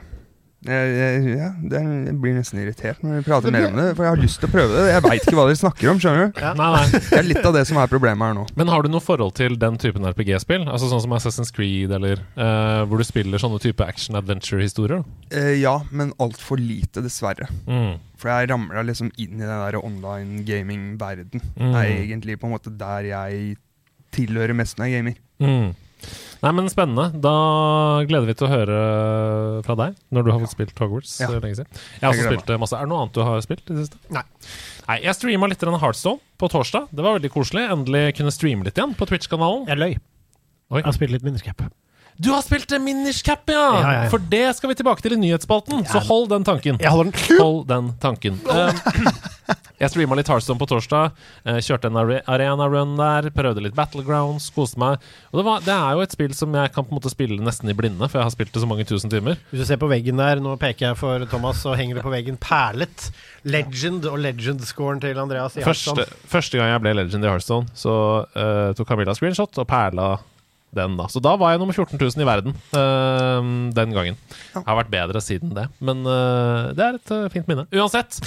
Jeg, jeg, ja, det, jeg blir nesten irritert når vi prater mer om det, for jeg har lyst til å prøve det. Jeg veit ikke hva dere snakker om, skjønner du. Ja. Nei, nei. Det er litt av det som er problemet her nå. Men har du noe forhold til den typen RPG-spill? Altså Sånn som Assassin's Creed, eller uh, hvor du spiller sånne type action-adventure-historier? Uh, ja, men altfor lite, dessverre. Mm. For jeg ramla liksom inn i den der online gaming-verden. Mm. Det er egentlig på en måte der jeg tilhører mest når jeg gamer. Mm. Nei, men Spennende. Da gleder vi til å høre fra deg når du har fått spilt Hogwarts. Ja. eh, lenge siden. Jeg har også spilt eh, masse. Er det noe annet du har spilt i det siste? Nei. Nei, Jeg streama litt Heartstone på torsdag. Det var veldig koselig. Endelig kunne streame litt igjen på Twitch-kanalen. Jeg løy. Oi. Jeg har spilt litt Miniscap. Du har spilt eh, Minish Cap, ja! Ja, ja, ja. For det skal vi tilbake til i nyhetsspalten, så hold den tanken. Jeg holder den Hold den tanken. Uh, jeg streama litt Heartstone på torsdag. Uh, kjørte en arena-run der. Prøvde litt Battlegrounds. Koste meg. Og det, var, det er jo et spill som jeg kan på en måte spille nesten i blinde, for jeg har spilt det så mange tusen timer. Hvis du ser på veggen der, nå peker jeg for Thomas, så henger det på veggen perlet. Legend og legend-scoren til Andreas i Første, Hearthstone. første gang jeg ble legend i Heartstone, så uh, tok Camilla screenshot og perla den. da Så da var jeg nummer 14 000 i verden uh, den gangen. Ja. Har vært bedre siden det, men uh, det er et uh, fint minne. Uansett,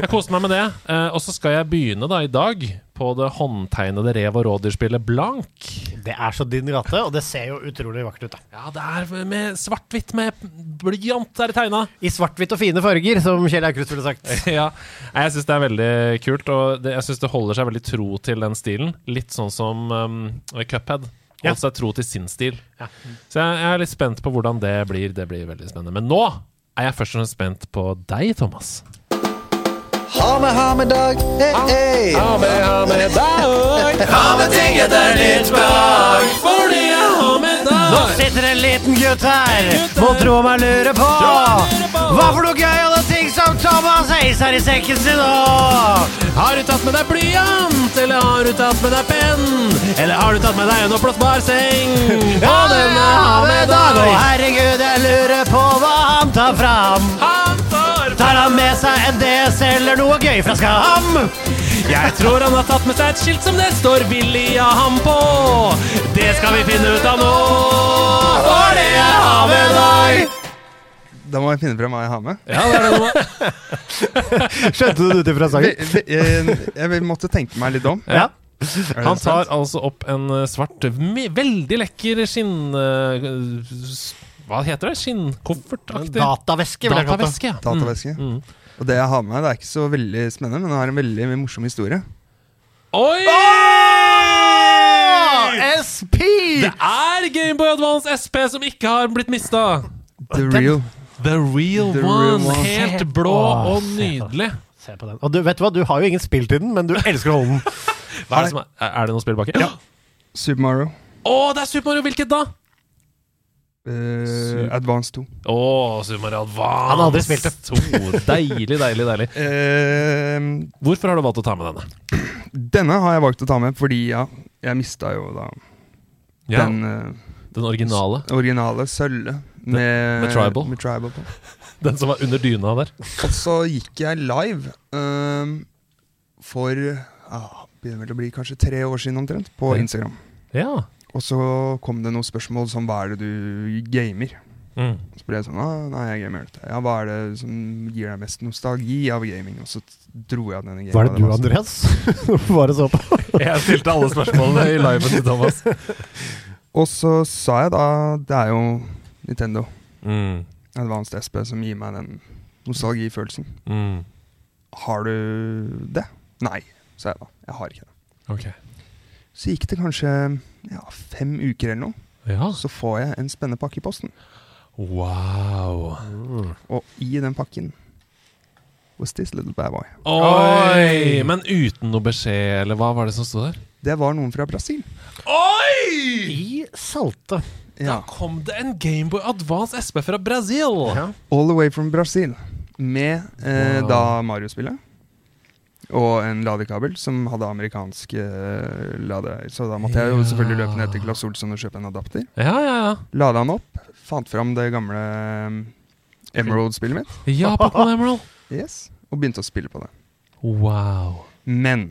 jeg koste meg med det. eh, og så skal jeg begynne da i dag på det håndtegnede rev- og rådyrspillet Blank. Det er så din gate, og det ser jo utrolig vakkert ut. da Ja, det er med svart-hvitt med blyant er det tegna. I svart-hvitt og fine farger, som Kjell Aukrust ville sagt. ja, jeg syns det er veldig kult, og det, jeg syns det holder seg veldig tro til den stilen. Litt sånn som um, Cuphead. Ja. Holdt seg tro til sin stil. Ja. Så jeg, jeg er litt spent på hvordan det blir. Det blir veldig spennende. Men nå er jeg først og fremst spent på deg, Thomas. Ha med, ha med dag, hey, hey. Ha med, ha med dag. Ha med ting etter ditt behag. Fordi jeg har med dag. Nå sitter en liten gutt her, må tro meg lurer på hva for noe gøy alle ting som Thomas Har i sekken sin nå. Har du tatt med deg blyant, eller har du tatt med deg penn? Eller har du tatt med deg en oppblåsbar seng? Ja, den er ha med dag, Å, herregud, jeg lurer på hva han tar fram. Han får Tar han med seg en DS eller noe gøy fra Skam? Jeg tror han har tatt med seg et skilt som det står 'Willy av ham' på. Det skal vi finne ut av nå. For det er i deg. Da må jeg finne frem hva jeg har med. Ja, det er det nå. Skjønte du det ut ifra Vi- vi- Jeg, jeg måtte tenke meg litt om. Ja. Han tar altså opp en eh, svart, veldig lekker skinn... eh, Hva heter det? Skinnkoffertaktig? Dataveske. Dataveske. ja. Dataveske. Mm. Mm. Og det jeg har med meg, det er ikke så veldig spennende, men det har en veldig morsom historie. Oi! SP! Det er Gameboy Advance SP som ikke har blitt mista. The real. The real The one. real one. Helt blå Åh, og se på nydelig. Se på den. Og du vet du hva, du har jo ingen spilt i den, men du elsker å holde den. Hva er, det som er, er det noe spill baki? Ja. Super Mario. Å, det er Super Mario! Hvilket da? Uh, Advance 2. Å, Super Mario Advance. Han har aldri spilt det. Deilig, deilig, deilig. Uh, Hvorfor har du valgt å ta med denne? denne har jeg valgt å ta med fordi ja, jeg mista jo da Ja, den den, eh, originale. originale sølvet med, med Tribal. med Tribal på. Den som var under dyna der. Og så gikk jeg live um, for ah, begynner vel å bli kanskje tre år siden omtrent, på Ja. Instagram. Ja. Og så kom det noen spørsmål som hva er det du gamer? Mm. Så ble jeg sånn ah, Nei, jeg gamer dette. Ja, hva er det som gir deg mest nostalgi av gaming? Og så dro jeg av denne Hva Var det du, Andreas? Var det så på? Jeg stilte alle spørsmålene i liven til Thomas. Og så sa jeg da Det er jo Nintendo Mm. Advanced SP som gir meg den nostalgifølelsen. Mm. Har du det? Nei, sa jeg da. Jeg har ikke det. Okay. Så gikk det kanskje ja, fem uker eller noe. Ja. Så får jeg en spennende pakke i posten. Wow. Og i den pakken was this little bad boy. Oi! Men uten noe beskjed, eller hva var det som sto der? Det var noen fra Brasil. Oi! I salte. Da kom det en Gameboy Advance SP fra Brasil. All the way from Brasil. Med eh, Wow. da Mario-spillet. Og en ladekabel som hadde amerikansk eh, lade... Så da måtte jeg jo selvfølgelig løpe ned til Claes Olsson og kjøpe en adapter. Ja, ja, ja. Lada den opp. Fant fram det gamle eh, Emerald-spillet mitt. Ja, Pokémon Emerald. Yes. Og begynte å spille på det. Wow. Men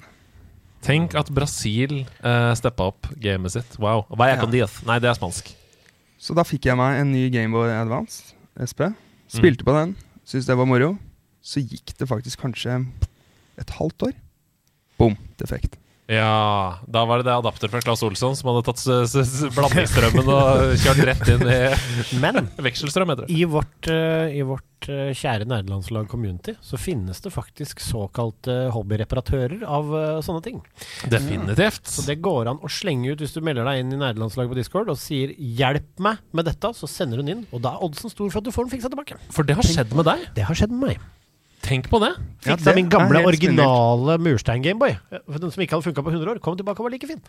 Tenk at Brasil uh, steppa opp gamet sitt. Wow. Hva er Ja. Nei, det er spansk. Så da fikk jeg meg en ny Gameboy Advance SP. Spilte på den, syntes det var moro. Så gikk det faktisk kanskje et halvt år. Boom, defekt. Ja, da var det det adapter fra Claes Olsson som hadde tatt blandingsstrømmen og kjørt rett inn i Men vekselstrøm, heter det. i vårt, eh, i vårt eh, kjære nerdelandslag community så finnes det faktisk såkalte hobbyreparatører av eh, sånne ting. Definitivt. Så det går an å slenge ut hvis du melder deg inn i nerdelandslaget på Discord og sier 'hjelp meg med dette', så sender hun inn. Og da er oddsen stor for at du får den fiksa tilbake. For det har skjedd med deg. Det har skjedd med meg. Tenk på det. Ja, Fiksa det min gamle, originale murstein-Gameboy. Den som ikke hadde funka på 100 år. Kom tilbake og var like fin.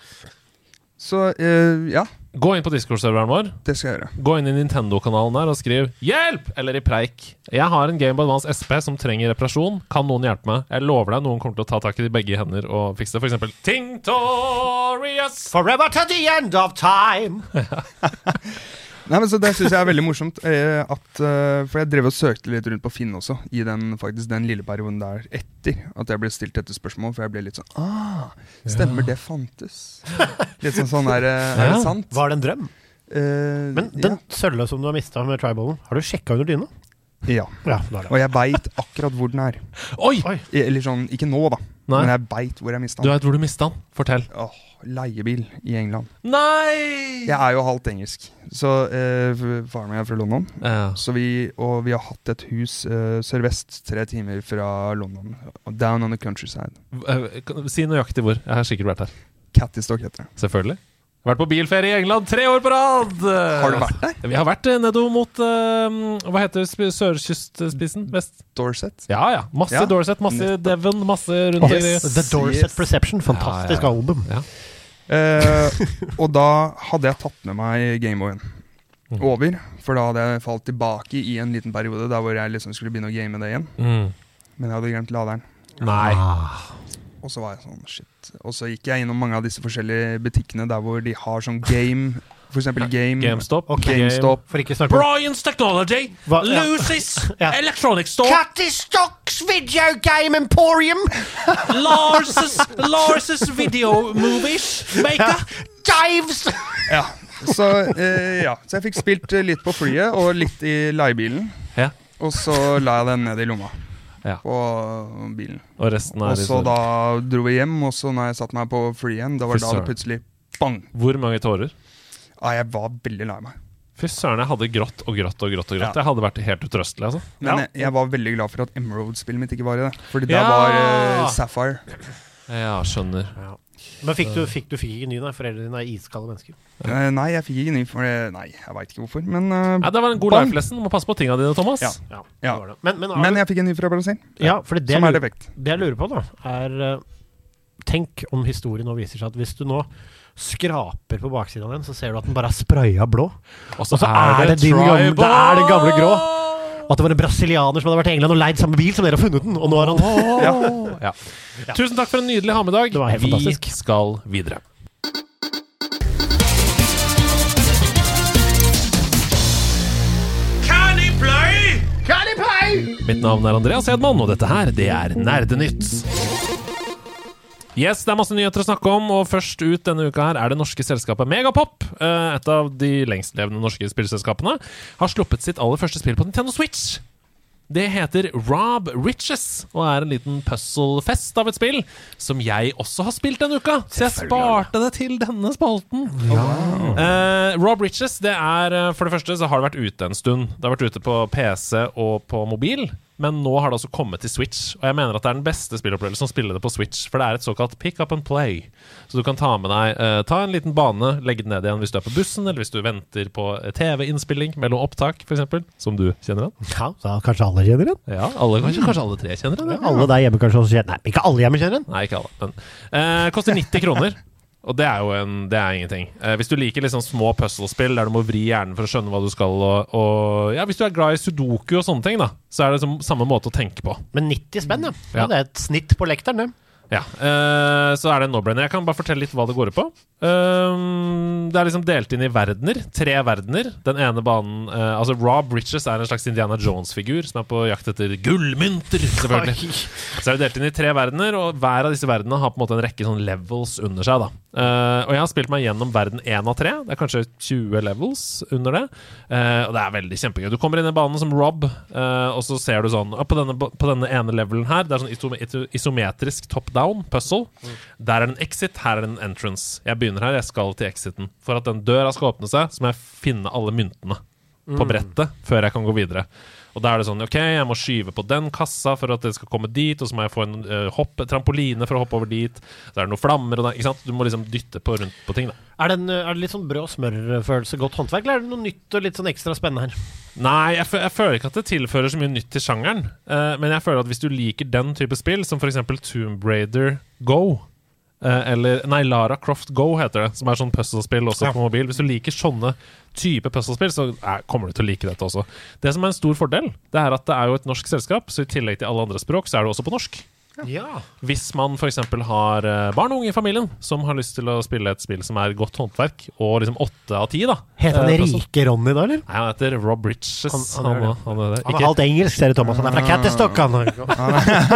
Så uh, ja, Gå inn på Discord-serveren vår. det skal jeg gjøre. Gå inn i Nintendo-kanalen der og skriv 'hjelp!' eller i preik. Jeg har en Game Advance SP som trenger reparasjon. Kan noen hjelpe meg? Jeg lover deg noen kommer til å ta tak i begge hender og fikse det. For eksempel Tingtorious. Forever to the end of time. Nei, men så Det syns jeg er veldig morsomt. Eh, at, eh, for jeg drev og søkte litt rundt på Finn også, i den, faktisk, den lille perioden der etter at jeg ble stilt dette spørsmålet. For jeg ble litt sånn Ah, stemmer, det fantes. Litt sånn sånn der, eh, Er det sant? Ja, Var det en drøm? Uh, Men den sølva som du har mista med tribalen, har du sjekka under dyna? ja. Ja, er. Og jeg veit akkurat hvor den er. Oi! Oi. Eller sånn, ikke nå, da. Nei. Men jeg veit hvor jeg mista Du den. veit hvor du mista den. Fortell. Åh, leiebil i England. Nei! Jeg er jo halvt engelsk, så eh, faren min er fra London. Ja. Så vi, og vi har hatt et hus eh, sørvest, tre timer fra London. Down on the countryside. Eh, kan- Si nøyaktig hvor. Jeg har sikkert vært her. Cattystock heter det. Selvfølgelig. Vært på bilferie i England tre år på rad! Har du vært der? Vi har vært eh, nedover mot uh, Hva heter sp sørkystspissen? Vest? Dorset? Ja ja. Masse Ja. Dorset, masse Nettopp. Devon, masse rundt Yes. i The Dorset Yes. Perception. Fantastisk Ja, ja. album. Ja. Eh, og da hadde jeg tatt med meg Gameboyen Mm. over. For da hadde jeg falt tilbake i en liten periode der hvor jeg liksom skulle begynne å game det igjen. Mm. Men jeg hadde glemt laderen. Nei. Og så var jeg sånn, shit. Og så gikk jeg innom mange av disse forskjellige butikkene der hvor de har sånn game. For eksempel Game. GameStop. Okay. GameStop. For ikke snakke om Brian's Technology. Hva- ja. Lucy's Ja. Electronic Store. Cattystocks Video Game Emporium! Lars's, Lars's Video Movies Maker. Dives! Ja. Så, eh, ja. så jeg fikk spilt eh, litt på flyet og litt i leiebilen. Ja. Og så la jeg den ned i lomma Ja. på bilen. Og resten er Og så da dro vi hjem, og så når jeg satte meg på flyet igjen, da var da det plutselig bang! Hvor mange tårer? Ja, jeg var veldig lei meg. Fy søren, jeg hadde grått og grått og grått. og grått Ja. Jeg hadde vært helt utrøstelig. altså Men Ja. jeg, jeg var veldig glad for at Emerald-spillet mitt ikke var i det. Fordi Ja! var uh, Sapphire Ja, skjønner. Men fikk du, fikk du fikk ikke ny, nei? Foreldrene dine er iskalde mennesker. Uh, nei, jeg fikk ikke ny for det. Nei, jeg veit ikke hvorfor. Men, uh, Ja, det var en god life lesson. Du må passe på tinga dine, Thomas. Ja. Ja, Ja. det var det. Men, men, Men jeg fikk en ny fra Brasil, ja, for det, som er defekt. det jeg lurer på, da, er eh, Tenk om historien nå viser seg at hvis du nå skraper på baksiden av den, så ser du at den bare er spraya blå. Og så Og er det din gamle- det er den gamle grå. At det var en brasilianer som hadde vært i England og leid samme bil som dere har funnet den, og nå har han Ja. Tusen takk for en nydelig var helt Vi fantastisk. skal videre. Play? Mitt navn er Andreas Hedman, og dette her, det er Nerdenytt. Yes, det er masse nyheter å snakke om, og først ut denne uka her er det norske selskapet Megapop. eh, Et av de lengstlevende norske spillselskapene. Har sluppet sitt aller første spill på Nintendo Switch. Det heter Rob Riches og er en liten puzzle-fest av et spill som jeg også har spilt denne uka. Så jeg sparte det til denne spalten. Eh, Rob Riches, det er eh, For det første så har det vært ute en stund. Det har vært ute på PC og på mobil. Men nå har det altså kommet til Switch, og jeg mener at det er den beste spillopplevelsen å spille det på Switch. For det er et såkalt pick up and play. Så du kan ta med deg eh, Ta en liten bane, legge den ned igjen hvis du er på bussen, eller hvis du venter på TV-innspilling mellom opptak, f.eks. Som du kjenner den. Ja, da kanskje alle kjenner den? Ja, alle, kanskje, kanskje alle tre kjenner den. ja. Alle der hjemme kanskje også kjenner Nei, ikke alle hjemme kjenner den. Nei, ikke alle. Men, eh, koster 90 kroner. Og det er jo en, det er ingenting. Eh, hvis du liker liksom små puzzlespill der du må vri hjernen for å skjønne hva du skal, og, og ja, hvis du er glad i sudoku og sånne ting, da, så er det liksom samme måte å tenke på. Men 90 spenn, ja. Ja. Det er et snitt på lekteren, det. Ja, uh, Så er det en no-brainer. Jeg kan bare fortelle litt hva det går ut på. Uh, det er liksom delt inn i verdener. Tre verdener. Den ene banen uh, Altså Rob Bridges er en slags Indiana Jones-figur som er på jakt etter gullmynter, selvfølgelig. Så er det delt inn i tre verdener, og hver av disse verdenene har på en måte en rekke sånn levels under seg. da Og jeg har spilt meg gjennom verden én av tre. Det er kanskje 20 levels under det. Og det er veldig kjempegøy. Du kommer inn i banen som Rob, og så ser du sånn på, denne, på denne ene levelen her, det er sånn isometrisk topp down puzzle. Der er det en exit, her er det en entrance. Jeg begynner her, jeg skal til exiten. For at den døra skal åpne seg, så må jeg finne alle myntene på brettet før jeg kan gå videre. Og da er det sånn OK, jeg må skyve på den kassa for at det skal komme dit, og så må jeg få en uh, hopp, trampoline for å hoppe over dit. Så er det noen flammer og det, Ikke sant? Du må liksom dytte på rundt på ting, da. Er det, en, er det litt sånn brød og smør-følelse, godt håndverk, eller er det noe nytt og litt sånn ekstra spennende her? Nei, jeg, jeg føler ikke at det tilfører så mye nytt til sjangeren. Uh, men jeg føler at hvis du liker den type spill, som f.eks. Tomb Raider Go eh, Eller Nei, Lara Croft Go heter det, som er sånn puzzle-spill også Ja. på mobil. Hvis du liker sånne type puzzlespill, så er, kommer du til å like dette også. Det som er en stor fordel, det er at det er jo et norsk selskap, så i tillegg til alle andre språk, så er det også på norsk. Ja. Hvis man f.eks. har eh, barn og unge i familien som har lyst til å spille et spill som er godt håndverk, og liksom åtte av ti, da Heter han eh. Rike Ronny da, eller? Nei, han heter Rob Riches. Han- Han, han han, er er halvt engelsk, ser du, Thomas. Han er fra Catterstock, han.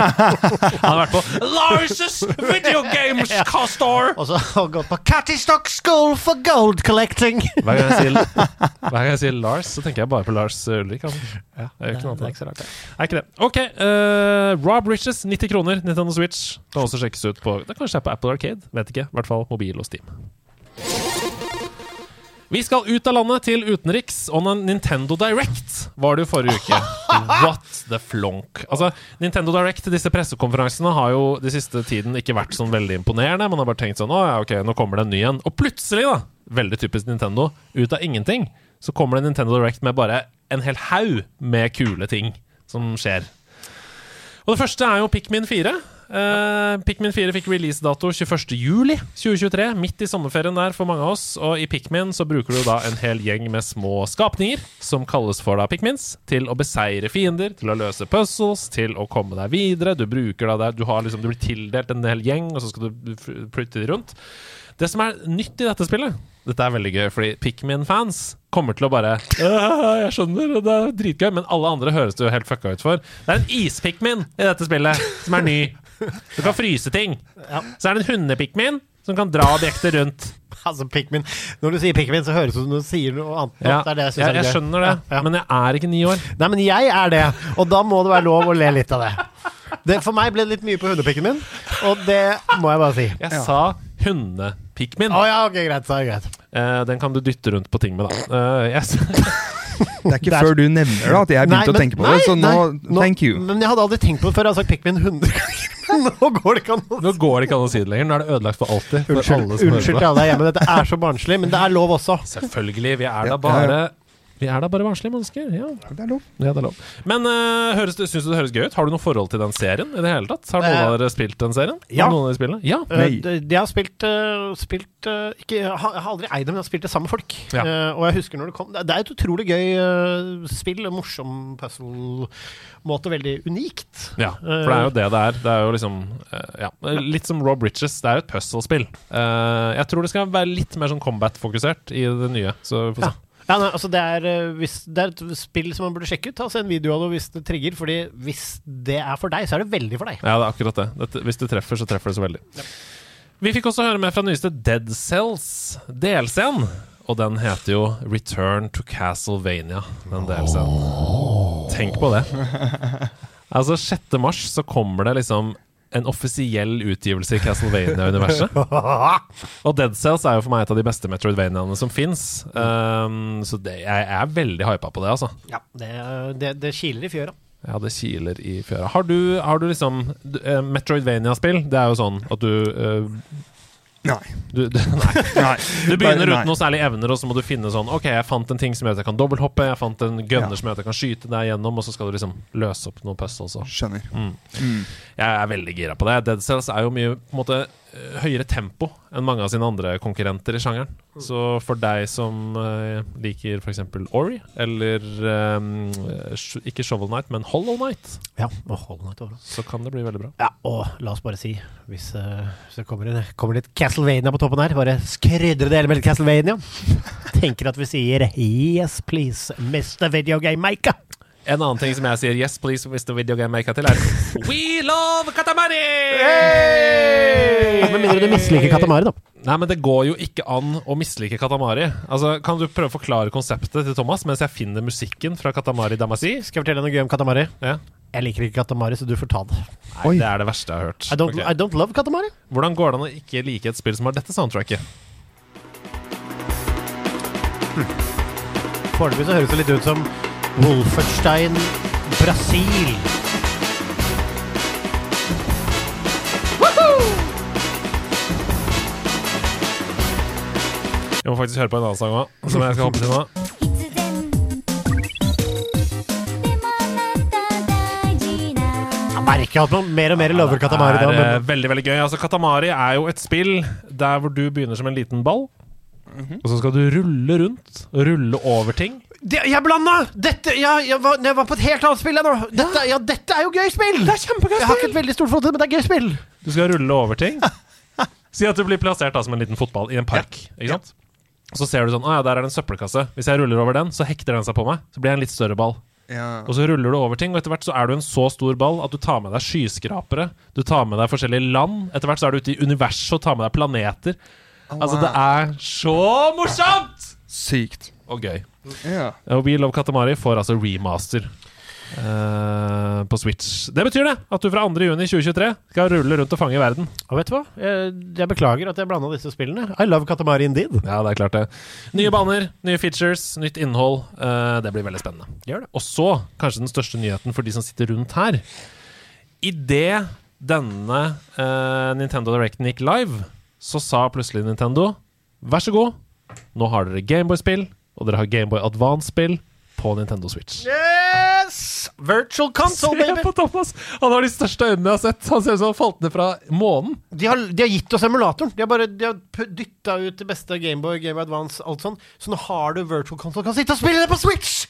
Han har vært på Lars' Video Games Store! Og så har han gått på Catterstock School for Gold Collecting. Hver gang, sier, hver gang jeg sier Lars, så tenker jeg bare på Lars Ulrik. Han. Ja, Det er jo ikke noe det er annet. ikke så rart, det. Er ikke det. Ok, uh, Rob Riches, 90 kroner, Nintendo Switch. Kan også sjekkes ut på Det kanskje er på Apple Arcade, vet ikke. I hvert fall mobil og Steam. Vi skal ut av landet til utenriks, On a Nintendo Direct var det jo forrige uke. What the flonk. Altså, Nintendo Direct, disse pressekonferansene, har jo de siste tiden ikke vært sånn veldig imponerende. Man har bare tenkt sånn Å ja, ok, nå kommer det en ny en. Og plutselig, da, veldig typisk Nintendo, ut av ingenting, så kommer det Nintendo Direct med bare en hel haug med kule ting som skjer. Og det første er jo Pikmin 4. Uh, Pikmin 4 fikk releasedato 21.07.2023, midt i sommerferien der for mange av oss. Og i Pikmin så bruker du da en hel gjeng med små skapninger, som kalles for da Pikmins, til å beseire fiender, til å løse puzzles, til å komme deg videre. Du bruker da det, du, har liksom, du blir tildelt en hel gjeng, og så skal du flytte de rundt. Det som er nytt i dette spillet Dette er veldig gøy, fordi Pikmin-fans kommer til å bare «Øh, Jeg skjønner, det er dritgøy, men alle andre høres det jo helt fucka ut for. Det er en is-Pikmin i dette spillet som er ny. Du kan fryse ting. Så er det en hunde-Pikmin som kan dra objekter rundt. Altså, Pikmin. Når du sier Pikmin, så høres det ut som du sier noe annet. Ja, Det det jeg, synes jeg, er skjønner det, Ja, ja. men jeg er ikke ni år. Nei, men jeg er det, og da må det være lov å le litt av det. det for meg ble det litt mye på hundepikken min, og det må jeg bare si. Jeg sa hundepikmin. Å oh, ja, ok, greit. Så er det greit. Eh, den kan du dytte rundt på ting med, da. Uh, yes. Det er ikke Det er- før du nevner det at jeg begynte Nei, å tenke på nei, det, så nå, nei, thank you. Men jeg hadde aldri tenkt på det før. Jeg har sagt Pikmin 100 ganger. Nå går det ikke an å det si det lenger. Nå er det ødelagt for alltid. For Unnskyld, alle til alle der hjemme. Dette er så barnslig, men det er lov også. Selvfølgelig. Vi er da bare Vi er da bare barnslige mennesker. Ja, Det er lov. ja det er lov. Men uh, høres syns du det høres gøy ut? Har du noe forhold til den serien i det hele tatt? Har noen Eh, av dere spilt den serien? ja. Noen av dere spillene? Ja. Uh, de- De har spilt, uh, spilt uh, ikke, Jeg har jeg har aldri eid dem, men jeg har spilt det sammen med folk. Ja. Eh, og jeg husker når det kom Det det er et utrolig gøy eh, spill. en Morsom puzzle-måte. Veldig unikt. Ja, for det er jo det det er. Det er jo liksom eh, ja, Litt som Rob Riches. Det er jo et puzzle-spill. Eh, jeg tror det skal være litt mer sånn combat-fokusert i det nye. Så vi får se. Ja, nei, altså det, er, eh, hvis, det er et spill som man burde sjekke ut. Ta Se en video av det hvis det trigger. Fordi hvis det er for deg, så er det veldig for deg. Ja, det er akkurat det. Dette, hvis det treffer, så treffer det så veldig. Vi fikk også høre med fra nyeste Dead Cells DLC-en. Og den heter jo Return to Castlevania, den DLC-en. Tenk på det. Altså, 6. mars så kommer det liksom en offisiell utgivelse i Castlevania-universet. Og Dead Cells er jo for meg et av de beste Metroidvaniaene som fins. Um, så det, jeg er veldig hypa på det, altså. Ja, det, det, det kiler i fjøra. Ja, det kiler i fjøra. Har du, har du liksom du, eh, Metroidvania-spill, det er jo sånn at du eh, Nei. du, du, nei. Nei. du begynner uten noen særlige evner, og så må du finne sånn Ok, jeg fant en ting som gjør at jeg kan dobbelthoppe, jeg fant en gunner Ja. som gjør at jeg kan skyte deg gjennom, og så skal du liksom løse opp noen puzzles. Skjønner. Mm. Mm. Jeg er veldig gira på det. Dead Cells er jo mye på en måte høyere tempo enn mange av sine andre konkurrenter i sjangeren. Så for deg som uh, liker f.eks. Ori, eller um, sh- ikke Shovel Knight, men Hollow Knight, Ja, og hold meg til så kan det bli veldig bra. Ja, og la oss bare si, hvis, uh, hvis det kommer, en, kommer litt Castlevania på toppen her, bare skrydre det hele med litt Castlevania. Tenker at vi sier yes, please, Mr. Video Game Maker. En annen ting som jeg sier yes, please, hvis Mr. Video Game Maker til, er We love Katamari! Med mindre du misliker Katamari, da. Nei, men det går jo ikke an å mislike Katamari. Altså, Kan du prøve å forklare konseptet til Thomas mens jeg finner musikken fra Katamari Damacy? Skal jeg fortelle deg noe gøy om Katamari? Ja. Jeg liker ikke Katamari, så du får ta det. Nei, Oi. det er det verste jeg har hørt. I don't, okay. I don't love Katamari. Hvordan går det an å ikke like et spill som har dette soundtracket? Foreløpig så høres det litt ut som Wolferstein, Brasil. Jeg må faktisk høre på en annen sang òg, som jeg skal hoppe til nå. Jeg merker at man mer og mer lover Katamari. Det er eh, veldig veldig gøy. Altså, Katamari er jo et spill der hvor du begynner som en liten ball. Mhm. Og så skal du rulle rundt, rulle over ting det, jeg blanda! Dette ja, jeg, var, jeg var på et helt annet spill, jeg nå. Dette, ja, dette er jo gøy spill! Det er kjempegøy Jeg har ikke et veldig stort forhold til det, men det er gøy spill. Du skal rulle over ting. Si at du blir plassert da som en liten fotball i en park. Ikke sant? Så ser du sånn Å ja, der er det en søppelkasse. Hvis jeg ruller over den, så hekter den seg på meg. Så blir jeg en litt større ball. Ja. Og så ruller du over ting, og etter hvert så er du en så stor ball at du tar med deg skyskrapere. Du tar med deg forskjellige land. Etter hvert så er du ute i universet og tar med deg planeter. Altså, det er så morsomt! Sykt. Og gøy. Ja. Og We Love Katamari får altså remaster Uh, på Switch. Det betyr det at du fra 2. juni 2023 skal rulle rundt og fange verden. Og vet du hva? Jeg, jeg beklager at jeg blanda disse spillene. I love Katamari indeed. Ja, det er klart det. Nye baner, nye features, nytt innhold. Uh, det blir veldig spennende. Gjør det. Og så, kanskje den største nyheten for de som sitter rundt her. Idet denne uh, Nintendo Directen gikk live, så sa plutselig Nintendo Vær så god, nå har dere Gameboy-spill, og dere har Gameboy Advance-spill på Nintendo Switch. Yes! Virtual console, baby! Se på Thomas! Han har de største øynene jeg har sett. Han ser ut som han falt ned fra månen. De har, de har gitt oss emulatoren. De har bare de har pu- dytta ut det beste Gameboy, Gameboy Advance, alt sånn. Så nå har du virtual console. Kan sitte og spille det på Switch!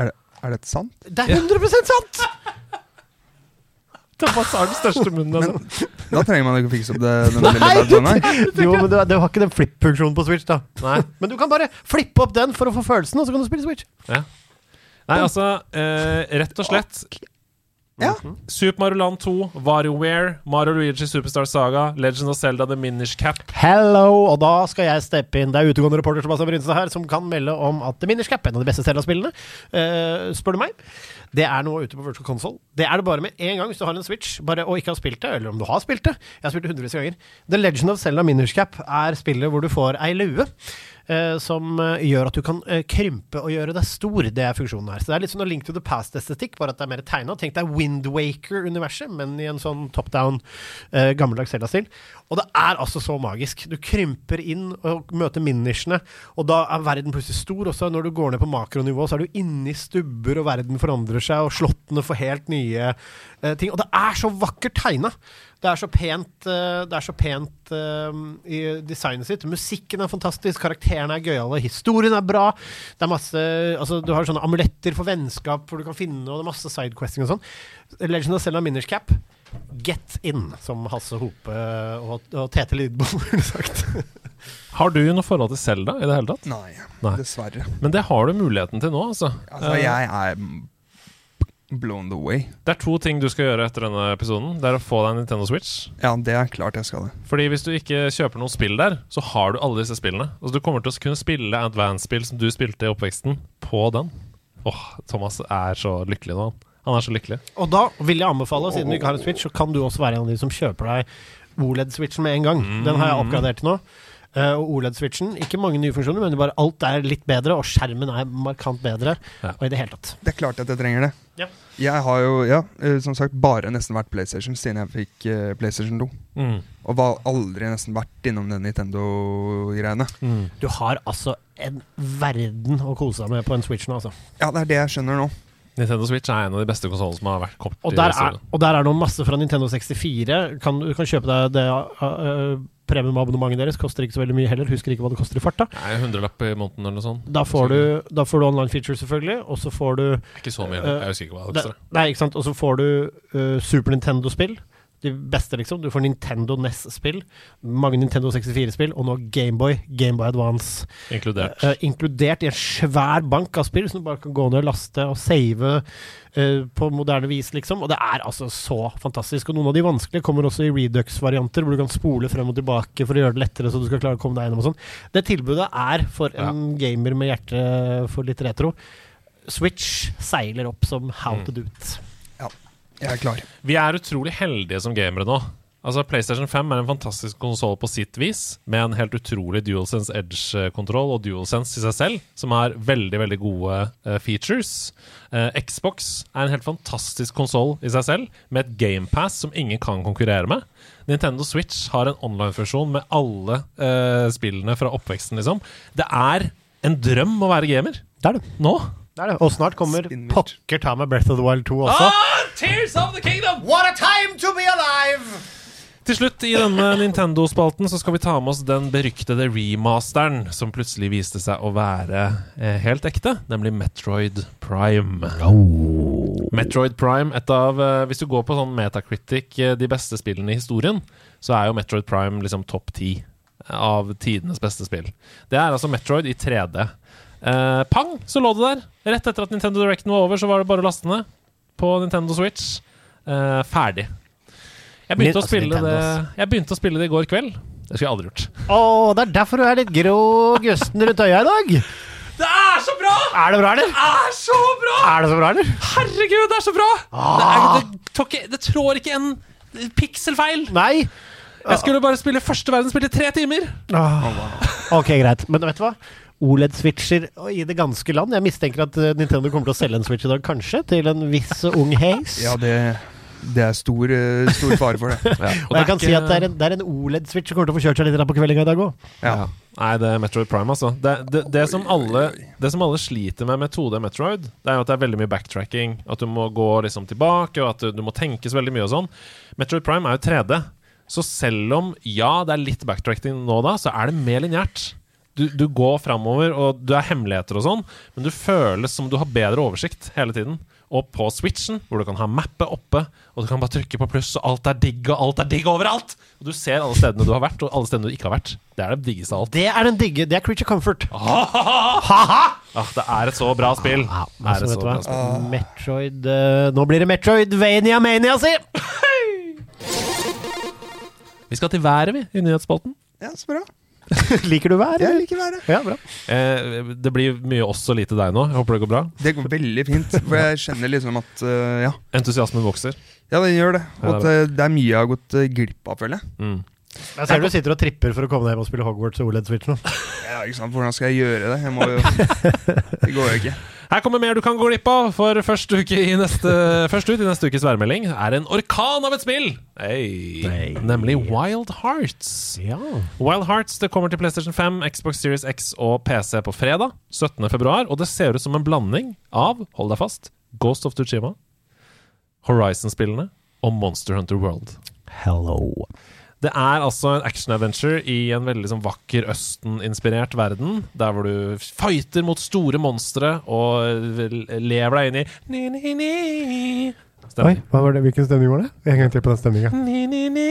Er, det, er dette sant? Det er 100 sant! Thomas har den største munnen. Altså. Da trenger man ikke å fikse opp det. Den lille Nei, badgen her. Jo, men du, du har ikke den flip-funksjonen på Switch, da. Nei. Men du kan bare flippe opp den for å få følelsen, og så kan du spille Switch. Ja. Nei, altså eh, Rett og slett Ja. Super Mario Land 2, WarioWare, Mario Luigi Superstar Saga, Legend of Zelda The Minish Cap. Hello, og da skal jeg steppe inn. Det er utegående reporter Sebastian Brynestad her som kan melde om at The Minish Cap, en av de beste Zelda-spillene, uh, spør du meg, det er noe ute på Virtual Console. Det er det bare med én gang hvis du har en Switch bare, og ikke har spilt det, eller om du har spilt det. Jeg har spilt det hundrevis av ganger. The Legend of Zelda Minish Cap er spillet hvor du får ei lue. Eh, som eh, gjør at du kan eh, krympe og gjøre deg stor. Det er funksjonen her. Så det er litt sånn Link to the Past-estetikk, bare at det er mer tegna. Tenk deg Windwaker-universet, men i en sånn top down, gammeldags Zelda-stil. Og det er altså så magisk. Du krymper inn og møter minishene, og da er verden plutselig stor. Også når du går ned på makronivå, så er du inne i stubber, og verden forandrer seg, og slottene får helt nye ting. Og det er så vakkert tegna! Det er så pent, eh, det er så pent eh, i designet sitt. Musikken er fantastisk, karakterene er gøyale, historien er bra. Det er masse Altså, du har sånne amuletter for vennskap hvor du kan finne, og det er masse sidequesting og sånn. Legend of Zelda Minish Cap. Get in, som Hasse Hope og, og Tete Lidbom ville sagt. Har du noe forhold til Selda i det hele tatt? Nei, Nei. dessverre. Men det har du muligheten til nå, altså. Altså, Eh, jeg er blown the way. Det er to ting du skal gjøre etter denne episoden. Det er å få deg en Nintendo Switch. Ja, det er klart jeg skal det. Fordi hvis du ikke kjøper noen spill der, så har du alle disse spillene. Altså Du kommer til å kunne spille advance-spill som du spilte i oppveksten, på den. Åh, Thomas er så lykkelig nå. han. Han er så lykkelig. Og da vil jeg anbefale, siden du ikke har en Switch, så kan du også være en av de som kjøper deg OLED-switchen med en gang. Den har jeg oppgradert til nå. Eh, og OLED-switchen, ikke mange nye funksjoner, men bare alt er litt bedre, og skjermen er markant bedre. Ja. Og i det hele tatt. Det er klart at jeg trenger det. Ja. Jeg har jo, ja, eh, som sagt, bare nesten vært PlayStation siden jeg fikk eh, PlayStation 2. Mm. Og var aldri nesten vært innom den Nintendo-greiene. Mm. Du har altså en verden å kose deg med på en Switch nå, altså. Ja, det er det jeg skjønner nå. Nintendo Switch er en av de beste konsollene som har vært kommet Og der, er, og der er det masse fra Nintendo 64. Kan, du kan kjøpe deg det uh, premiumabonnementet deres. Koster ikke så veldig mye heller. Husker ikke hva det koster i farta. Nei, hundrelapp i måneden eller noe sånt. Da får, du, da får du online features, selvfølgelig. Og så får du Ikke så mye. Jeg husker ikke hva det det, koster. Nei, ikke sant. Og så får du uh, Super Nintendo-spill. De beste, liksom. Du får Nintendo NES-spill. Mange Nintendo 64-spill. Og nå Gameboy. Gameboy Advance. Inkludert. Uh, inkludert i en svær bank av spill som du bare kan gå ned og laste og save uh, på moderne vis, liksom. Og det er altså så fantastisk. Og noen av de vanskelige kommer også i Redux-varianter, hvor du kan spole frem og tilbake for å gjøre det lettere, så du skal klare å komme deg gjennom og sånn. Det tilbudet er for en gamer med hjerte for litt retro. Switch seiler opp som how Mm. to do it. Jeg er klar. Vi er utrolig heldige som gamere nå. Altså PlayStation 5 er en fantastisk konsoll på sitt vis, med en helt utrolig DualSense Edge-kontroll og DualSense i seg selv, som har veldig veldig gode uh, features. Uh, Xbox er en helt fantastisk konsoll i seg selv, med et GamePass som ingen kan konkurrere med. Nintendo Switch har en online-funksjon med alle uh, spillene fra oppveksten, liksom. Det er en drøm å være gamer. Det er det. Nå. Det er det. Og snart kommer pokker ta meg Breath of the Wild 2 også. Ah, Tears of the Kingdom! What a time to be alive! Til slutt i denne Nintendo-spalten så skal vi ta med oss den beryktede remasteren som plutselig viste seg å være eh, helt ekte, nemlig Metroid Prime. Metroid Prime, et av eh, Hvis du går på sånn Metacritic, eh, de beste spillene i historien, så er jo Metroid Prime liksom topp ti av tidenes beste spill. Det er altså Metroid i 3D. Eh, pang, så lå det der. Rett etter at Nintendo Directen var over, så var det bare å laste ned på Nintendo Switch. Eh, ferdig. Jeg begynte, spille altså, det, jeg begynte å spille det i går kveld. Det skulle jeg aldri gjort. Å, det er derfor du er litt grå gusten rundt øya i dag. Det er så bra! Er det bra, eller? Det er så bra! Er det så bra, eller? Herregud, det er så bra! Det, er, det, det trår ikke en pikselfeil. Nei. Jeg skulle bare spille første verdensspill i tre timer. Ok, greit. Men vet du hva? OLED-switcher i det ganske land. Jeg mistenker at eh, Nintendo kommer til å selge en switch i dag, kanskje, til en viss ung haze. Ja, det, det er stor, eh, stor fare for det. og jeg kan si at det er en, det er en OLED-switch som kommer til å få kjørt seg litt der på kveldinga i dag òg. Ja. Nei, det er Metroid Prime, altså. Det, det, det, som alle, det som alle sliter med med 2D Metroid, det er jo at det er veldig mye backtracking. At du må gå liksom tilbake, og at du, du må tenke så veldig mye og sånn. Metroid Prime er jo 3D. Så selv om ja, det er litt backtracking nå da, så er det mer lineært. Du, du går framover, og du er hemmeligheter og sånn, men du føles som du har bedre oversikt hele tiden. Og på switchen, hvor du kan ha mappet oppe, og du kan bare trykke på pluss, og alt er digg, og alt er digg overalt! Og du ser alle stedene du har vært, og alle stedene du ikke har vært. Det er det diggeste av alt. Det er den digge. Det er Creature Comfort. Ah, det er et så bra spill. Ah, Det er altså, så bra spill. Metroid uh, Nå blir det Metroidvania Mania, si! Vi skal til været, vi, i nyhetsspalten. Ja, så bra. Liker du været? Jeg liker været. Ja, bra. Eh, det blir mye oss og lite deg nå. Jeg håper det går bra. Det går veldig fint. For jeg kjenner liksom at uh, Ja, Entusiasmen vokser. ja den gjør det. Og at uh, det er mye jeg har gått uh, glipp av, føler jeg. Mm. Jeg ser du sitter og tripper for å komme deg hjem og spille Hogwarts og OLED-switch nå. Ja, ikke sant? Hvordan skal jeg gjøre det? Jeg må jo Det går jo ikke. Her kommer mer du kan gå glipp av, for først, ut i neste ukes værmelding er en orkan av et spill! Hey. Hey. Nemlig Wild Hearts. Ja. Wild Hearts det kommer til PlayStation 5, Xbox Series X og PC på fredag 17. februar, og det ser ut som en blanding av, hold deg fast, Ghost of Tuchima, Horizon-spillene og Monster Hunter World. Hello. Det er altså en action-adventure i en veldig sånn vakker Østen-inspirert verden, der hvor du fighter mot store monstre og lever deg inn i ni, ni, ni. Oi, hva var det? hvilken stemning var det? En gang til på den stemninga. Ni, ni, ni.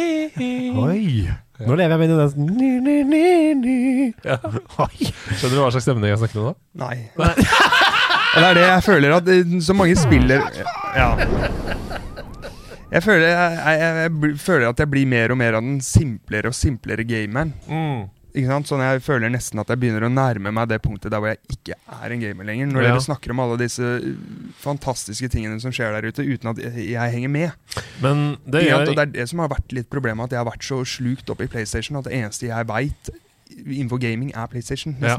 Oi! Nå lever jeg med den ni, ni, ni, ni. Ja. Oi. Skjønner du hva slags stemning jeg snakker om da? Nei. Og det er det jeg føler at så mange spiller Ja. Jeg føler, jeg, jeg, jeg føler at jeg blir mer og mer av den simplere og simplere gameren. Ikke sant? Sånn Jeg føler nesten at jeg begynner å nærme meg det punktet der hvor jeg ikke er en gamer lenger. Når Ja. dere snakker om alle disse uh, fantastiske tingene som skjer der ute, uten at jeg, henger med. Men det gjør det er det som har vært litt problemet, at jeg har vært så slukt opp i PlayStation at det eneste jeg veit innenfor gaming, er PlayStation. Ja.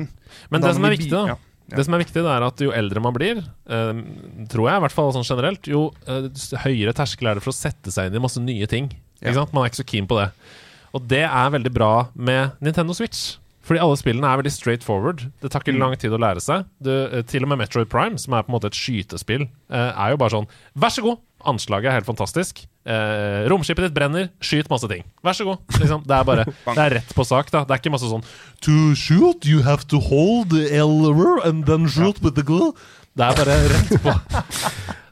Men det som er viktig, da ja. Ja. Det som er viktig, det er at jo eldre man blir, eh, tror jeg, i hvert fall sånn generelt, jo eh, høyere terskel er det for å sette seg inn i masse nye ting. Ja. Man er ikke så keen på det. Og det er veldig bra med Nintendo Switch. Fordi alle spillene er veldig straight forward. Det tar ikke Mm. lang tid å lære seg. Det, eh, til og med Metroid Prime, som er på en måte et skytespill, eh, er jo bare sånn Vær så god! Anslaget er helt fantastisk. Eh, romskipet ditt brenner. Skyt masse ting. Vær så god. Liksom. Det er bare Det er rett på sak, da. Det er ikke masse sånn To shoot, you have to hold the elver and then shoot with the glue. Det er bare rett på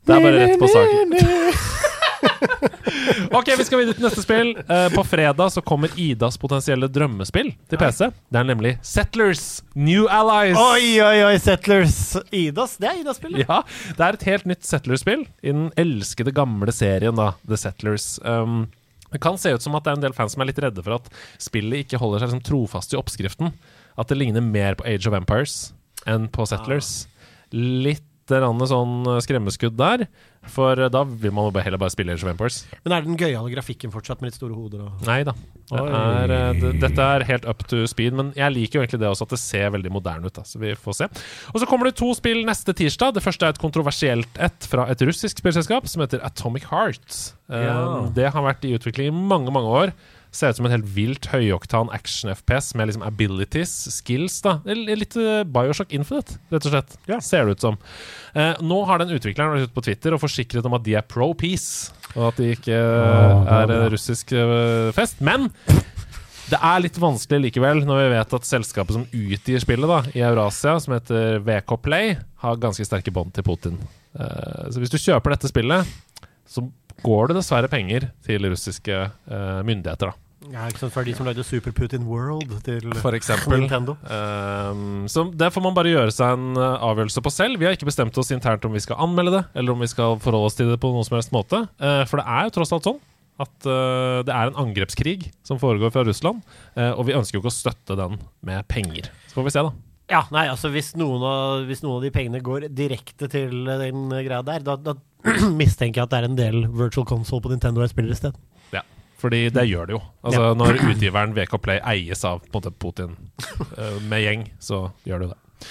Det er bare rett på sak. Ok, vi skal videre til neste spill. Uh, på fredag så kommer Idas potensielle drømmespill til PC. Det er nemlig Settlers New Allies. Oi, oi, oi, Settlers. Idas? Det er Idas-spillet. Ja, det er et helt nytt Settlers-spill i den elskede gamle serien, da, The Settlers. Um, det kan se ut som at det er en del fans som er litt redde for at spillet ikke holder seg liksom trofast i oppskriften. At det ligner mer på Age of Empires enn på Settlers. Litt rann sånn skremmeskudd der, for da vil man jo heller bare spille Age of Empires. Men er det den gøyale grafikken fortsatt med litt store hoder? Og... Nei da. Det er, eh, det, dette er helt up to speed, men jeg liker jo egentlig det også at det ser veldig moderne ut. Da, så vi får se. Og så kommer det to spill neste tirsdag. Det første er et kontroversielt et fra et russisk spillselskap som heter Atomic Heart. Eh, Ja. Det har vært i utvikling i mange, mange år. Ser ut som en helt vilt høyoktan action-FPS med liksom abilities, skills. da Litt eh, Bioshock Infinite, rett og slett. Ser det ut som. Eh, nå har den utvikleren vært ute på Twitter og forsikret om at de er pro peace, og at de ikke oh, er en russisk eh, fest. Men det er litt vanskelig likevel, når vi vet at selskapet som utgir spillet da i Eurasia, som heter VK Play, har ganske sterke bånd til Putin. Eh, så hvis du kjøper dette spillet, så går det dessverre penger til russiske uh, myndigheter, da. Ja, ikke sant, For de som lagde Super Putin World til For eksempel. Nintendo. Um, så det får man bare gjøre seg en eh, avgjørelse på selv. Vi har ikke bestemt oss internt om vi skal anmelde det, eller om vi skal forholde oss til det på noen som helst måte. Uh, for det er jo tross alt sånn at uh, det er en angrepskrig som foregår fra Russland, uh, og vi ønsker jo ikke å støtte den med penger. Så får vi se, da. Ja, nei, altså hvis noen, av, hvis noen av de pengene går direkte til den greia der, da, da mistenker jeg at det er en del virtual console på Nintendo jeg spiller i sted. Ja. Fordi det gjør det jo. Altså Når utgiveren VK Play eies av på en måte Putin eh, med gjeng, så gjør det jo det.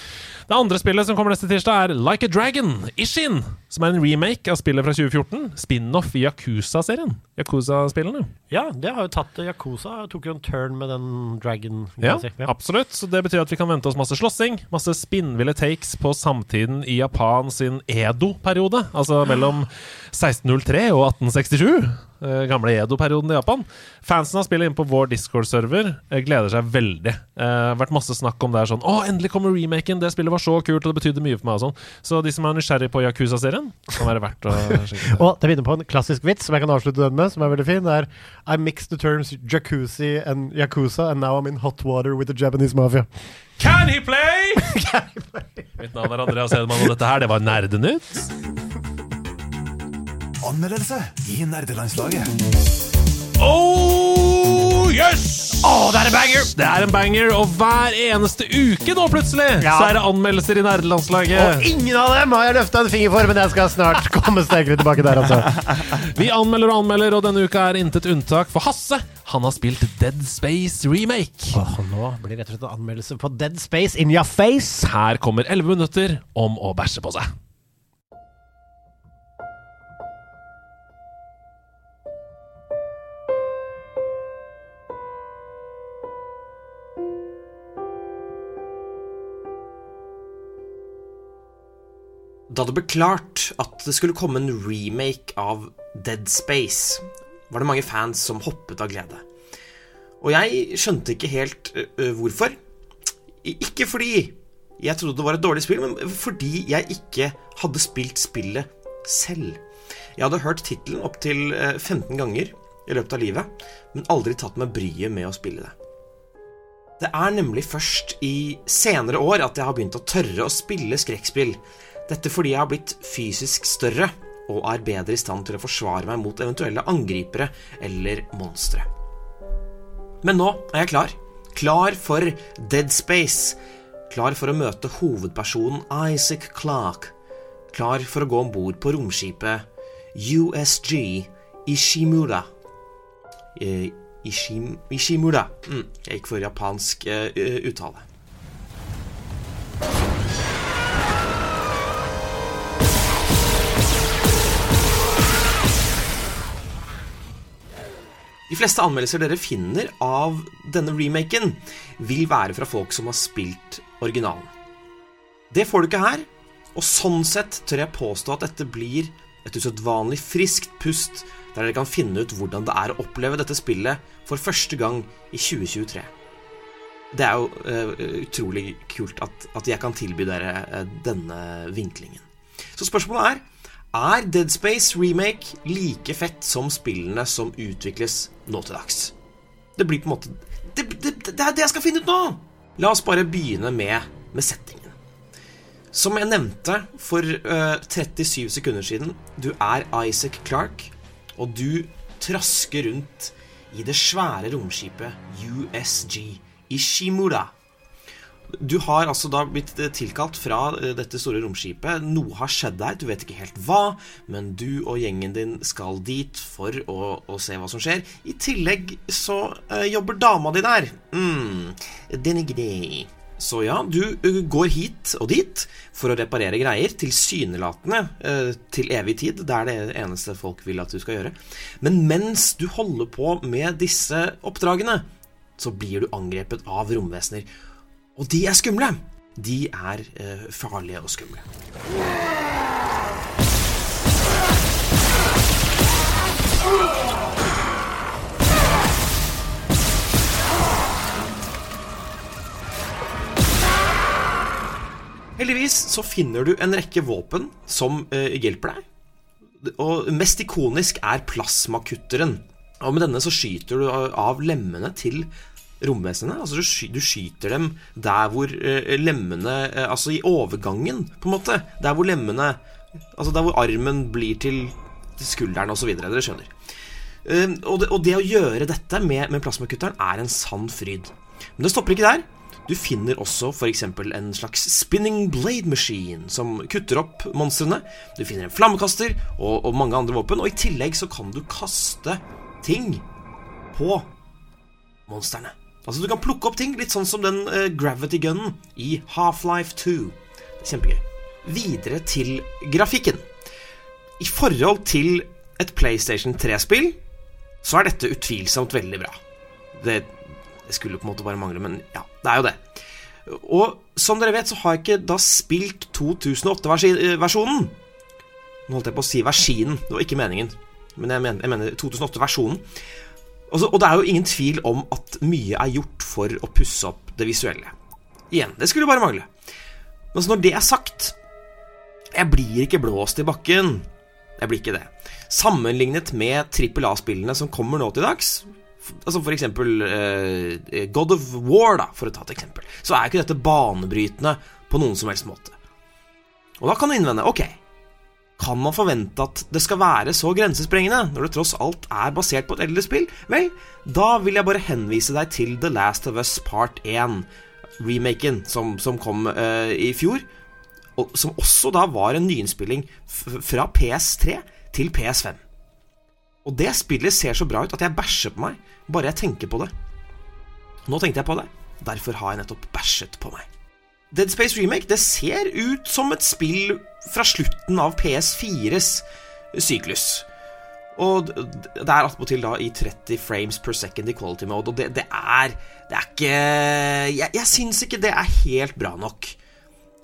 Det andre spillet som kommer neste tirsdag, er Like a Dragon, Ishin. Som er en remake av spillet fra 2014. Spin-off i Yakuza-serien. Yakuza-spillene. Ja, det har jo tatt Yakuza. Tok jo en turn med den Dragon. Ja, si. absolutt. Så det betyr at vi kan vente oss masse slåssing, masse spinnville takes på samtiden i Japan sin Edo-periode. Altså mellom 1603 og 1867. eh, Gamle Edo-perioden i Japan. Fansen av spillet inne på vår Discord-server eh, gleder seg veldig. Eh, vært masse snakk om det er sånn Å, endelig kommer remaken! Det spillet var så kult, og det betydde mye for meg. og sånn Så de som er nysgjerrig på Yakuza-serien, kan være verdt å sjekke. Og det begynner på en klassisk vits som jeg kan avslutte den med, som er veldig fin. Det er I mixed the terms jacuzzi and yakuza, and now I'm in hot water with the Japanese mafia. Can he play? Mitt navn er Andreas Hedman, og dette her, det var Nerdenytt. Anmeldelse i nerdelandslaget. Oh yes! Å, det er en banger! Det er en banger, og hver eneste uke nå plutselig Ja. så er det anmeldelser i Og ingen av dem har jeg løfta en finger for, men jeg skal snart komme sterkere tilbake der, altså. Vi anmelder og anmelder, og denne uka er intet unntak for Hasse. Han har spilt Dead Space Remake. Åh, nå blir det rett og slett en anmeldelse på Dead Space in your face. Her kommer 11 minutter om å bæsje på seg. Da det ble klart at det skulle komme en remake av Dead Space, var det mange fans som hoppet av glede. Og jeg skjønte ikke helt ø, hvorfor. Ikke fordi jeg trodde det var et dårlig spill, men fordi jeg ikke hadde spilt spillet selv. Jeg hadde hørt tittelen opptil 15 ganger i løpet av livet, men aldri tatt meg bryet med å spille det. Det er nemlig først i senere år at jeg har begynt å tørre å spille skrekkspill. Dette fordi jeg har blitt fysisk større og er bedre i stand til å forsvare meg mot eventuelle angripere eller monstre. Men nå er jeg klar. Klar for Dead Space. Klar for å møte hovedpersonen Isaac Clarke. Klar for å gå om bord på romskipet USG Ishimura. Eh, Ishim, Ishimura. Mm, jeg gikk for japansk eh, uttale. De fleste anmeldelser dere finner av denne remaken, vil være fra folk som har spilt originalen. Det får du ikke her, og sånn sett tør jeg påstå at dette blir et usedvanlig friskt pust, der dere kan finne ut hvordan det er å oppleve dette spillet for første gang i 2023. Det er jo uh, utrolig kult at, at jeg kan tilby dere uh, denne vinklingen. Så spørsmålet er er Dead Space remake like fett som spillene som utvikles nå til dags? Det blir på en måte Det, det, det er det jeg skal finne ut nå! La oss bare begynne med, med settingen. Som jeg nevnte for uh, 37 sekunder siden, du er Isaac Clarke, og du trasker rundt i det svære romskipet USG Ishimura. Du har altså da blitt eh, tilkalt fra eh, dette store romskipet. Noe har skjedd der, du vet ikke helt hva, men du og gjengen din skal dit for å, å se hva som skjer. I tillegg så uh, jobber dama di der. Mm, den er grei. Så ja, du går hit og dit for å reparere greier, tilsynelatende eh, til evig tid. Det er det eneste folk vil at du skal gjøre. Men mens du holder på med disse oppdragene, så blir du angrepet av romvesener. Og de er skumle. De er eh, farlige og skumle. Heldigvis så finner du en rekke våpen som eh, hjelper deg. Og mest ikonisk er plasmakutteren. Og med denne så skyter du av lemmene til romvesenene. Altså du, du skyter dem der hvor eh, lemmene eh, Altså i overgangen, på en måte. Der hvor lemmene Altså der hvor armen blir til, til skulderen osv. Dere skjønner. Uh, og, det, og det å gjøre dette med, med plasmakutteren er en sann fryd. Men det stopper ikke der. Du finner også f.eks. en slags spinning blade machine som kutter opp monstrene. Du finner en flammekaster og, og mange andre våpen, og i tillegg så kan du kaste ting på monstrene. Altså Du kan plukke opp ting, litt sånn som den uh, gravity gunnen i Half-Life 2. Kjempegøy. Videre til grafikken. I forhold til et PlayStation 3-spill så er dette utvilsomt veldig bra. Det, skulle på en måte bare mangle, men ja, det er jo det. Og som dere vet, så har jeg ikke da spilt 2008-versjonen. Nå holdt jeg på å si versinen, det var ikke meningen. Men jeg mener, jeg mener 2008-versjonen. Og, så- og det er jo ingen tvil om at mye er gjort for å pusse opp det visuelle. Igjen, det skulle bare mangle. Men så når det er sagt Jeg blir ikke blåst i bakken. Jeg blir ikke det. Sammenlignet med trippel A-spillene som kommer nå til dags, altså for eksempel eh, God of War, da, for å ta et eksempel, så er ikke dette banebrytende på noen som helst måte. Og da kan du innvende Ok, kan man forvente at det skal være så grensesprengende når det tross alt er basert på et eldre spill? Vel, da vil jeg bare henvise deg til The Last of Us Part 1, remaken som, som kom uh, i fjor. Og som også da var en nyinnspilling fra PS3 til PS5. Og det spillet ser så bra ut at jeg bæsjer på meg bare jeg tenker på det. Nå tenkte jeg på det, derfor har jeg nettopp bæsjet på meg. Dead Space Remake det ser ut som et spill fra slutten av PS4s syklus. Og det er attpåtil da i 30 frames per second i quality mode, og det, det er Det er ikke Jeg, jeg syns ikke det er helt bra nok.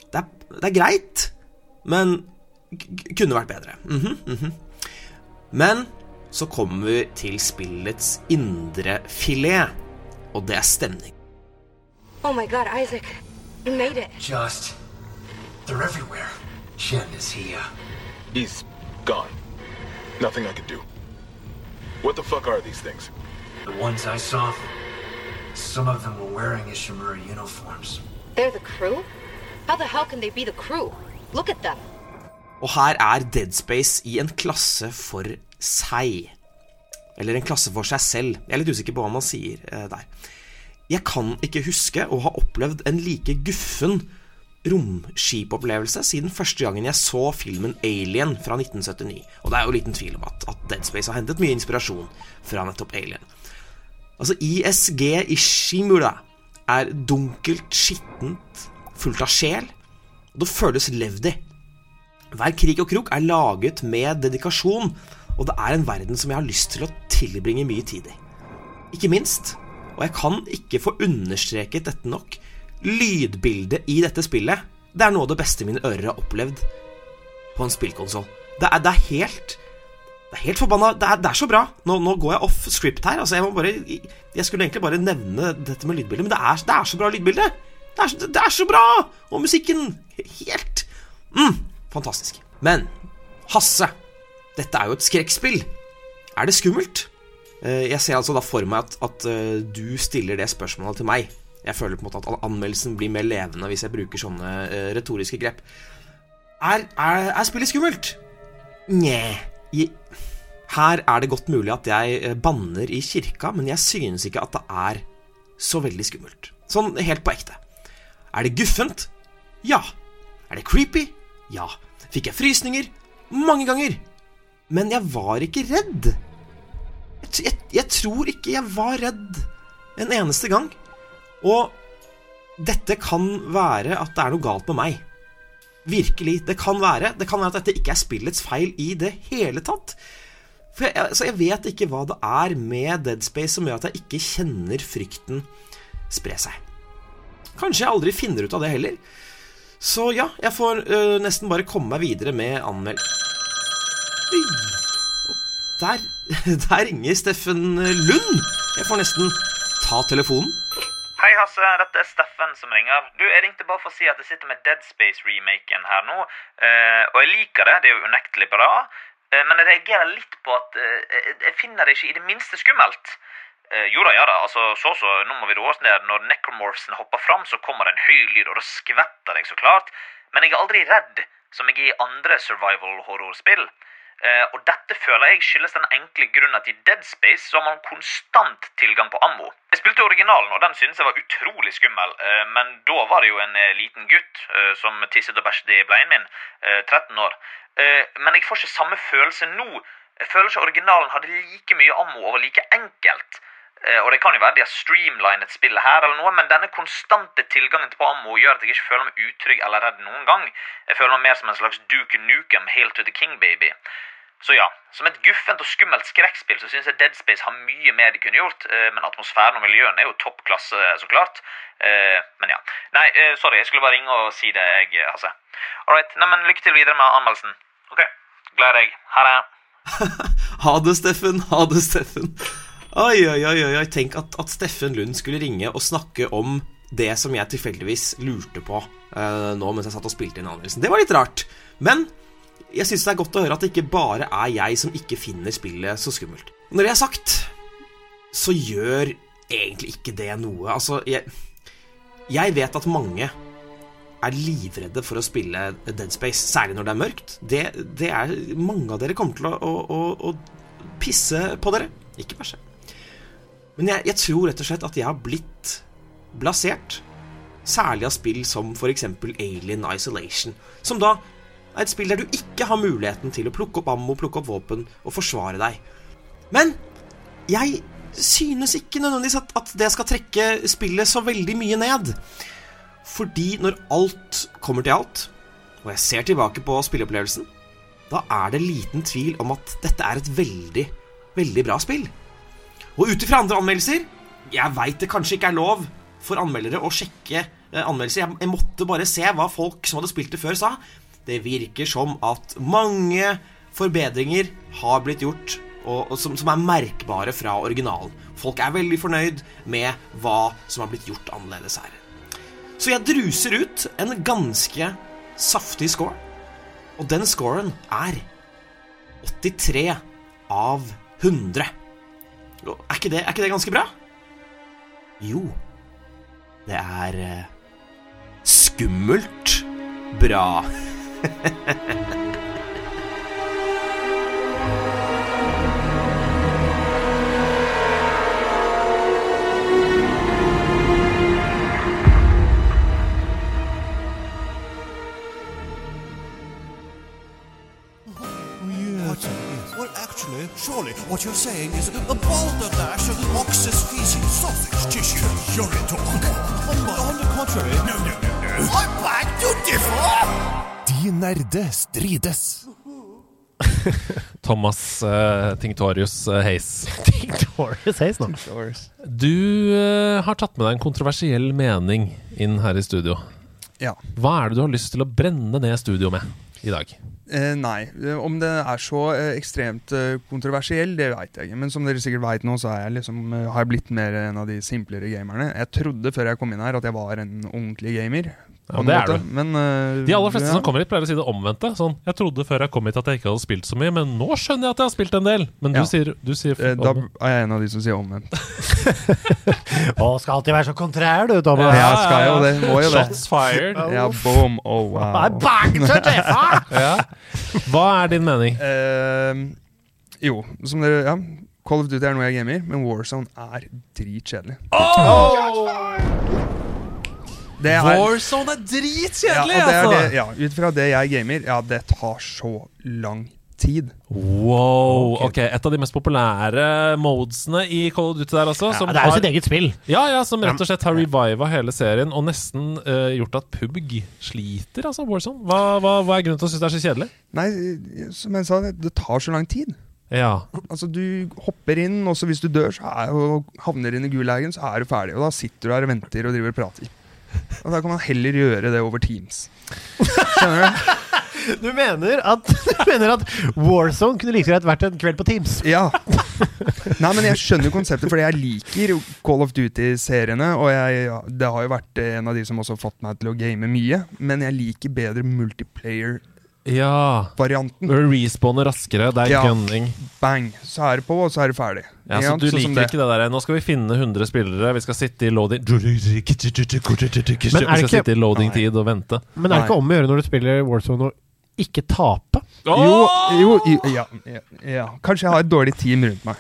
Det er, det er greit, men kunne vært bedre. Mhm, mhm. Men så kommer vi til spillets indre filet, og det er stemning. Oh my god, Isaac. You made it. Just. They're everywhere. Shen, is he, uh. He's gone. Nothing I can do. What the fuck are these things? The ones I saw? Some of them were wearing Ishimura uniforms. They're the crew? How the hell can they be the crew? Look at them. Og her er Dead Space i en klasse for seg. Eller en klasse for seg selv. Jeg er litt usikker på hva man sier eh, der. Jeg kan ikke huske å ha opplevd en like guffen romskipopplevelse siden første gangen jeg så filmen Alien fra 1979. Og det er jo liten tvil om at, at Dead Space har hentet mye inspirasjon fra nettopp Alien. Altså, ISG Ishimura er dunkelt, skittent, fullt av sjel, og det føles levd i. Hver krig og krok er laget med dedikasjon, og det er en verden som jeg har lyst til å tilbringe mye tid i. Ikke minst, og jeg kan ikke få understreket dette nok, lydbildet i dette spillet, det er noe av det beste mine ører har opplevd på en spillkonsoll. Det, det er helt Det er helt forbanna Det det er så bra. Nå, nå går jeg off script her. Altså, jeg bare Jeg skulle egentlig bare nevne dette med lydbildet, men det er, det er så bra lydbilde! Det det er så bra! Og musikken Helt mm, Fantastisk. Men Hasse, dette er jo et skrekkspill. Er det skummelt? Eh, Jeg ser altså da for meg at, at eh, du stiller det spørsmålet til meg. Jeg føler på en måte at anmeldelsen blir mer levende hvis jeg bruker sånne uh, retoriske grep. Er, er, er spillet skummelt? Nje. Her er det godt mulig at jeg eh, banner i kirka, men jeg synes ikke at det er så veldig skummelt. Sånn helt på ekte. Er det guffent? Ja. Er det creepy? Ja. Fikk jeg frysninger? Mange ganger. Men jeg var ikke redd. Jeg, jeg, jeg tror ikke jeg var redd en eneste gang. Og dette kan være at det er noe galt med meg. Virkelig. Det kan være Det kan være at dette ikke er spillets feil i det hele tatt. For jeg, altså jeg vet ikke hva det er med Dead Space som gjør at jeg ikke kjenner frykten spre seg. Kanskje jeg aldri finner ut av det heller. Så ja, jeg får øh, nesten bare komme meg videre med anmeld... Der, der ringer Steffen Lund. Jeg får nesten ta telefonen. Hei, Hasse. Dette er Steffen som ringer. Du, Jeg ringte bare for å si at jeg sitter med Dead Space-remaken her nå. eh, og jeg liker det. Det er jo unektelig bra. Eh, men jeg reagerer litt på at eh, jeg finner det ikke i det minste skummelt. Eh, jo da, ja da. altså Så så, nå må vi roe oss ned. Når necromorphsen hopper fram, så kommer det en høy lyd, og da skvetter jeg så klart. Men jeg er aldri redd, som jeg er i andre survival horror-spill. Eh, og dette føler jeg skyldes den enkle grunnen at i Dead Space så har man konstant tilgang på ammo. Jeg spilte originalen, og den syntes jeg var utrolig skummel, eh, men da var det jo en eh, liten gutt eh, som tisset og bæsjet i bleien min, eh, 13 år. Eh, men jeg får ikke samme følelse nå. Jeg føler ikke originalen hadde like mye ammo og var like enkelt. Eh, Og det kan jo være de har streamlinet spillet her, eller noe, men denne konstante tilgangen til ammo gjør at jeg ikke føler meg utrygg eller redd noen gang. Jeg føler meg mer som en slags Duke Nukem, Hail to the King baby. Så ja, som et guffent og skummelt skrekkspill så syns jeg Dead Space har mye mer de kunne gjort, eh, men atmosfæren og miljøene er jo topp klasse, så klart. Eh, Men ja. Nei, eh, sorry, jeg skulle bare ringe og si det, jeg, Hasse. All right, neimen lykke til videre med anmeldelsen. OK, gleder deg. Ha det. Ha det, Steffen. Ha det, Steffen. Oi, oi, oi, oi. Tenk at, at Steffen Lund skulle ringe og snakke om det som jeg tilfeldigvis lurte på uh, nå mens jeg satt og spilte inn anmeldelsen. Det var litt rart. Men jeg syns det er godt å høre at det ikke bare er jeg som ikke finner spillet så skummelt. Når det er sagt, så gjør egentlig ikke det noe. Altså, jeg, jeg vet at mange er livredde for å spille Dead Space, særlig når det er mørkt. Det, det er Mange av dere kommer til å, å, å, å pisse på dere. Ikke bæsje. Men jeg, jeg tror rett og slett at jeg har blitt blasert. Særlig av spill som f.eks. Alien Isolation. Som da er et spill der du ikke har muligheten til å plukke opp ammo, plukke opp våpen og forsvare deg. Men jeg synes ikke nødvendigvis at, at det skal trekke spillet så veldig mye ned. Fordi når alt kommer til alt, og jeg ser tilbake på spilleopplevelsen, da er det liten tvil om at dette er et veldig, veldig bra spill. Og ut ifra andre anmeldelser Jeg veit det kanskje ikke er lov for anmeldere å sjekke eh, anmeldelser. Jeg, måtte bare se hva folk som hadde spilt det før, sa. Det virker som at mange forbedringer har blitt gjort, og som, som er merkbare fra originalen. Folk er veldig fornøyd med hva som har blitt gjort annerledes her. Så jeg druser ut en ganske saftig score. Og den scoren er 83 av 100. Er ikke det, er ikke det ganske bra? Jo. Det er eh, skummelt bra. surely what you're saying is a balderdash of ox's feces, sausage tissue, urine talk. On, on the contrary, no, no, no, no. I beg to differ! De nerde strides. Thomas uh, Tinctorius uh, Hayes. Tinctorius Hayes nå. Du uh, har tatt med deg en kontroversiell mening inn her i studio. Ja. Hva er det du har lyst til å brenne ned studio med i dag? Eh, nei, eh, om det er så eh, ekstremt eh, kontroversiell, det veit jeg ikke. Men som dere sikkert veit nå, så jeg liksom, har jeg blitt mer en av de simplere gamerne. Jeg trodde før jeg kom inn her at jeg var en ordentlig gamer. Ja, og det er du. Men, uh, De aller fleste ja. som kommer hit, pleier å si det omvendte. Sånn, jeg trodde før jeg kom hit at jeg ikke hadde spilt så mye, men nå skjønner jeg at jeg har spilt en del. Men Ja. du sier, du sier Eh, Da er jeg en av de som sier omvendt. Å, skal alltid være så kontrær, du, Thomas. Ja, skal jo det. Må jo det. Shots fired. Ja, boom. Oh, wow. I beg to! Ja. Hva er din mening? Uh, jo, som dere Ja, Call of Duty er noe jeg gamer, men Warzone er dritkjedelig. Det er- Warzone er dritkjedelig, ja, altså! det, ja, Ut fra det jeg gamer, ja, det tar så lang tid. Wow. Ok, Et av de mest populære modesene i Call of Duty der også. Ja, som det er jo sitt eget spill. Ja, ja, som rett og slett har reviva hele serien og nesten uh, gjort at PUBG sliter, altså, Warzone. Hva, hva, hva er grunnen til å synes det er så kjedelig? Nei, som jeg sa, det, det tar så lang tid. Ja. Altså, Du hopper inn, og så hvis du dør så er, og havner inn i gulagen, så er du ferdig. Og da sitter du her og venter og driver og prater. Og Da kan man heller gjøre det over Teams. Skjønner du? Du mener at, du mener at Warzone kunne like greit vært en kveld på Teams? Ja. Nei, men jeg skjønner konseptet, fordi jeg liker Call of Duty-seriene. Og jeg, det har jo vært en av de som også har fått meg til å game mye. Men jeg liker bedre multiplayer-varianten. Ja. varianten. Respawner raskere, det er Ja. gunning. Bang, så er det på, og så er det ferdig. Ja, så du Sånn liker ikke det der Nå skal vi finne 100 spillere, vi skal sitte i loading Men er det skal ikke- sitte i loading-tid og vente. Men er det ikke om å gjøre når du spiller Warzone og ikke tape? Jo, jo, jo ja, ja, ja. Kanskje jeg har et dårlig team rundt meg.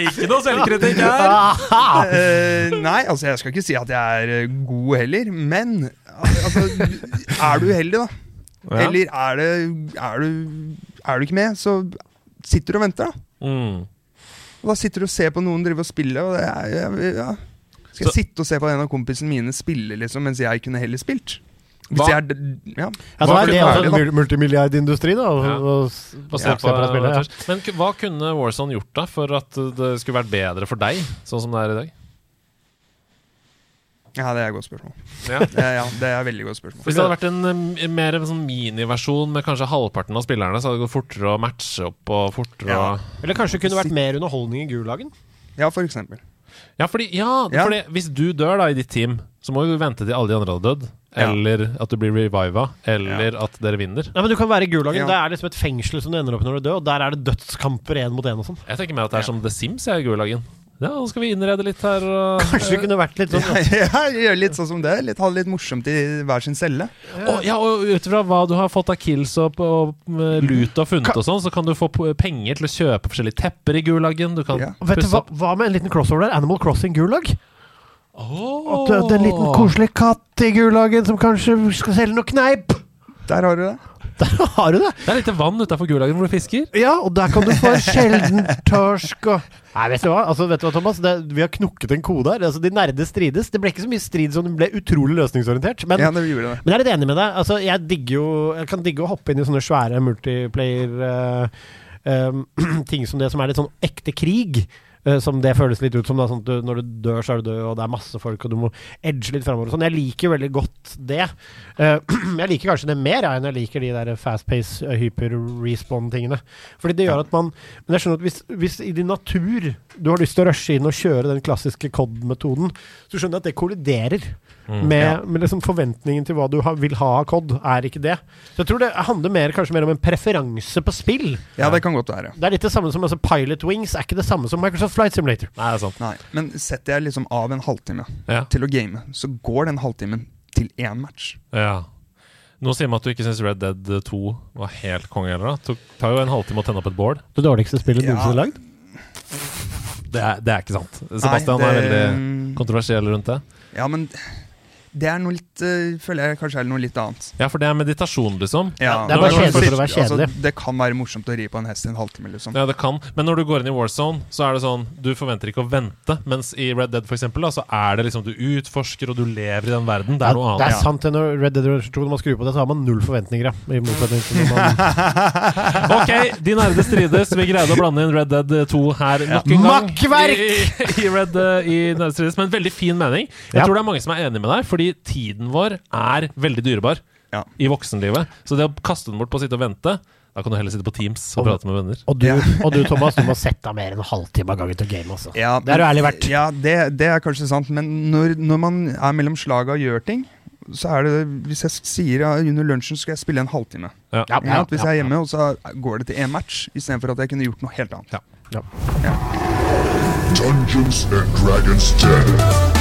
Ikke noe selvkritikk her! Uh, nei, altså jeg skal ikke si at jeg er eh, god heller, men altså, er du uheldig, da, Ja. eller er, det, er, du, er du ikke med, så sitter du og venter, da. Mm. Og da sitter du og ser på noen drive og spille, og det er, ja, ja. Skal jeg sitte og se på en av kompisene mine spille, liksom, mens jeg kunne heller spilt? Hvis jeg er ja. Ja, da Hva er det multimilliardindustri, da. Ja. og, og ja, på, ja. Men hva kunne Warzone gjort da for at det skulle vært bedre for deg, sånn som det er i dag? ja, det er et godt spørsmål. Ja. Ja, det er et veldig godt spørsmål. Hvis det hadde vært en eh, mer en sånn miniversjon med kanskje halvparten av spillerne, så hadde det gått fortere å matche opp og fortere Ja. å Eller kanskje det kunne vært mer underholdning i Gulagen? Ja, for eksempel. Ja, fordi, ja, Ja. fordi hvis du dør da i ditt team, så må du vente til alle de andre hadde dødd. Ja. Eller at du blir reviva, eller at dere vinner. Nei, men Du kan være i Gulagen. Ja. Det er liksom et fengsel som du ender opp når du dør, og der er det dødskamper én mot én og sånn. Jeg tenker mer at det er som The Sims jeg, i Gulagen. Ja, nå skal vi innrede litt her. Og, Kanskje vi kunne vært litt sånn Ja, gjøre litt sånn som det. Litt, ha det litt morsomt i hver sin celle. og, ja, og ut ifra hva du har fått av kills og, og lut og funnet og sånn, så kan du få penger til å kjøpe forskjellige tepper i gulagen. Du kan Vet du hva, hva med en liten crossover der? Animal Crossing Gulag? Åh. Og er en liten koselig katt i Gulagen som kanskje skal selge noe kneip. Der har du det. Der har du det. Det er litt vann utafor gulagen hvor du fisker. Ja, og der kan du få sjelden torsk og Nei, vet du hva, altså, vet du hva Thomas? Det, vi har knukket en kode her. Altså, de nerde strides. Det ble ikke så mye strid som det ble utrolig løsningsorientert. Men, Ja, det det. men jeg er litt enig med deg. Altså, jeg digger jo Jeg kan digge å hoppe inn i sånne svære multiplayer eh, eh, ting som det som er litt sånn ekte krig. Eh, som det føles litt ut som. Da, sånn du, når du dør, så er du død, og det er masse folk, og du må edge litt framover. Sånn. Jeg liker veldig godt det. Eh, jeg liker kanskje det mer ja, enn jeg liker de der fast-pace, uh, hyper-respawn-tingene. Fordi det gjør at man Men jeg skjønner at hvis, hvis i din natur du har lyst til å rushe inn og kjøre den klassiske COD-metoden, så skjønner jeg at det kolliderer Mm. med, Ja. med liksom forventningen til hva du ha, vil ha av COD, er ikke det. Så jeg tror det handler mer, kanskje mer om en preferanse på spill. Ja, det kan godt være. Det er litt det samme som altså, Pilot Wings er ikke det samme som Microsoft Flight Simulator. Nei, det er sant. Nei, Men setter jeg liksom av en halvtime Ja. til å game, så går den halvtimen til én match. Ja. Nå sier man at du ikke syns Red Dead 2 var helt konge heller. Det tar jo en halvtime å tenne opp et bål. Det dårligste spillet Ja. noensinne lagd? Det er, det er ikke sant. Sebastian Nei, er veldig kontroversiell rundt det. Ja, men det er noe litt øh, Føler jeg kanskje er noe litt annet. Ja, for det er meditasjon, liksom. Ja, det er bare når- kjedelig for å være kjedelig. Altså, det kan være morsomt å ri på en hest i en halvtime, liksom. Ja, det kan. Men når du går inn i Warzone, så er det sånn Du forventer ikke å vente. Mens i Red Dead, for eksempel, da, så er det liksom du utforsker, og du lever i den verden. Det er noe det annet. er sant. det Når Red Dead Redemption 2, når man skrur på det, så har man null forventninger. Ja. I motsetning til når man Ok, de nerde strides. Vi greide å blande inn Red Dead 2 her nok en gang. Makkverk! I, i, Red, eh, i Nerde strides. Men veldig fin mening. Jeg Ja. tror det er mange som er enig med deg, fordi tiden vår er veldig dyrebar Ja. i voksenlivet. Så det å kaste den bort på å sitte og vente Da kan du heller sitte på Teams og Og- prate med venner. og, du, Ja. og du, Thomas, du må sette av mer enn en halvtime av gangen til game. Også. Ja, det er du ærlig verdt. Ja, det, det er kanskje sant, men når, når man er mellom slaga og gjør ting, så er det Hvis jeg sier ja, under lunsjen skal jeg spille en halvtime. Ja. Ja, Ja, hvis jeg er hjemme, og så går det til én match, istedenfor at jeg kunne gjort noe helt annet. Ja. Dungeons and Dragons 10.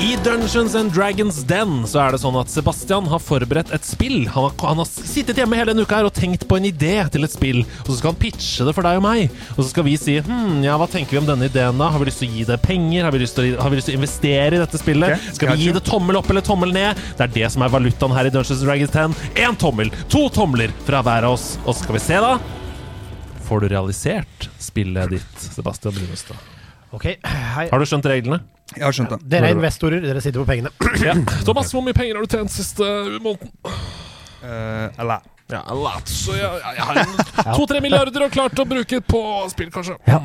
I Dungeons and Dragons Den så er det sånn at Sebastian har forberedt et spill. Han har, han har sittet hjemme hele denne uka her og tenkt på en idé til et spill. Og så skal han pitche det for deg og meg. Og så skal vi si hm, ja, hva tenker vi om denne ideen da? Har vi lyst til å gi det penger? Har vi lyst til å, har vi lyst til å investere i dette spillet? Okay, Skal vi gi det tommel opp eller tommel ned? Det er det som er valutaen her i Dungeons and Dragons 10. Én tommel, to tomler fra hver av oss. Og så skal vi se, da. Får du realisert spillet ditt, Sebastian Brunestad? Okay. Har du skjønt reglene? Jeg har skjønt det. Dere er investorer, dere sitter på pengene. Ja. Thomas, hvor mye penger har du tjent siste måneden? Uh, eller Ja, lot. Så jeg, jeg, jeg har to-tre milliarder og klart å bruke på spill, kanskje. Ja.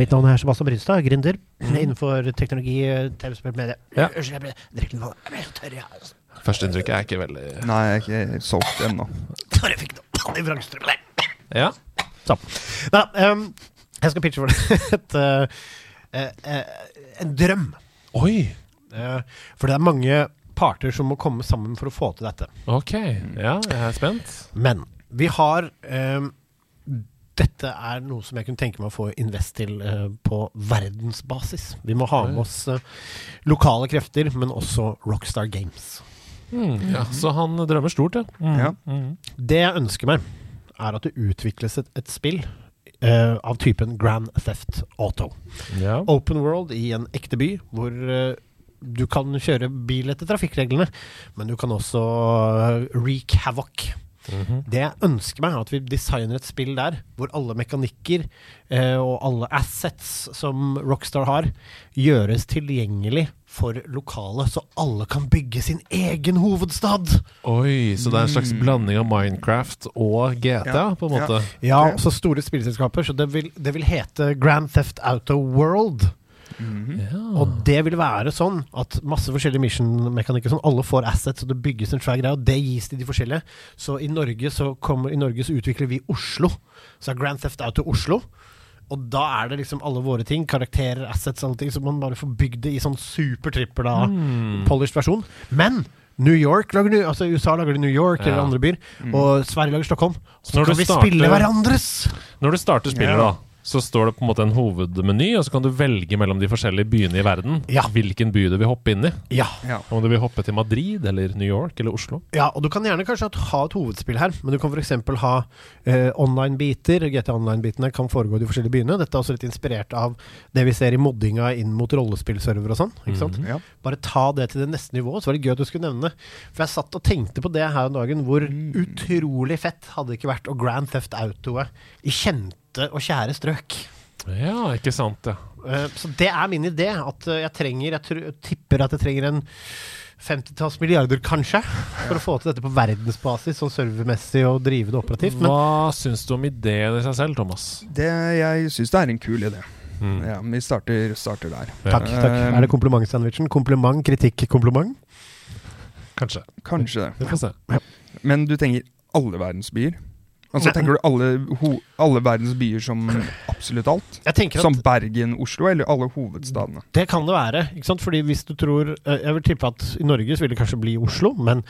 Mitt navn er Sebastian Brynstad, gründer innenfor teknologi, TV-spill, medie. Ja. Unnskyld, jeg ble drikker litt vann. Jeg ble tørr, jeg. altså. Førsteinntrykket er ikke veldig Nei, jeg er ikke solgt ennå. Jeg fikk noe i der. Ja. Så. Nei, um, jeg skal pitche for deg et, uh, uh, en drøm. Oi! Eh, for det er mange parter som må komme sammen for å få til dette. Ok. Ja, jeg er spent. Men vi har ehm, Dette er noe som jeg kunne tenke meg å få invest til eh, på verdensbasis. Vi må ha med oss eh, lokale krefter, men også Rockstar Games. Mm, ja, så han drømmer stort, ja. Mm. Ja. Mm. Det jeg ønsker meg, er at det utvikles et, et spill eh, av typen Grand Theft Auto. ja. Open world i en ekte by, hvor uh, du kan kjøre bil etter trafikkreglene, men du kan også uh, wreak havoc. Mhm. Det jeg ønsker meg, er at vi designer et spill der hvor alle mekanikker eh, og alle assets som Rockstar har, gjøres tilgjengelig for lokale, så alle kan bygge sin egen hovedstad. Oi, så det er en slags blanding av Minecraft og GTA, Ja. på en måte? Ja, ja så store spillselskaper, så det vil, det vil hete Grand Theft Auto World. Ja. Og det vil være sånn at masse forskjellige mission-mekanikker sånn, alle får assets, og det bygges en svær greie, og det gis til de forskjellige. Så i Norge så, kommer, i Norge så utvikler vi Oslo. Så er Grand Theft Auto Oslo. Og da er det liksom alle våre ting, karakterer, assets, alle ting, så man bare får bygd det i sånn supertrippel da, Mm. polished versjon. Men New York lager New, altså USA lager de New York Ja. eller andre byer, og Sverige lager Stockholm. Så Når kan vi starter- spille hverandres! Når du starter spillet, Ja. da, så står det på en måte en hovedmeny, og så kan du velge mellom de forskjellige byene i verden hvilken by du vil hoppe inn i. Ja. Om du vil hoppe til Madrid eller New York eller Oslo. Ja, og du kan gjerne kanskje ha et hovedspill her, men du kan f.eks. ha eh, online-biter. GT Online-bitene kan foregå i de forskjellige byene. Dette er også litt inspirert av det vi ser i moddinga inn mot rollespillserver og sånn. ikke sant? Mhm, ja. Bare ta det til det neste nivået. Så var det gøy at du skulle nevne det. For jeg satt og tenkte på det her om dagen, hvor Mm. utrolig fett hadde det ikke vært å Grand Theft Autoet i kjente og kjære strøk. Ja, ikke sant, ja. Eh, Så det er min idé. At eh, jeg trenger Jeg tipper at jeg trenger en 50-talls milliarder, kanskje, for å få til dette på verdensbasis, sånn servermessig og drive det operativt. Men Hva syns du om ideen i seg selv, Thomas? Det, jeg syns det er en kul idé. Mm. Ja, vi starter, starter der. takk. takk. Eh, Er det komplimentsandwichen? Kompliment, kritikk, kompliment? Kanskje. Kanskje Vi får se. Men du trenger alle verdens byer? Altså så Tenker du alle, ho, alle verdens byer som absolutt alt? Som Bergen, Oslo, eller alle hovedstadene? Det kan det være. ikke sant? Fordi hvis du tror eh, Jeg vil tippe at i Norge så vil det kanskje bli Oslo, men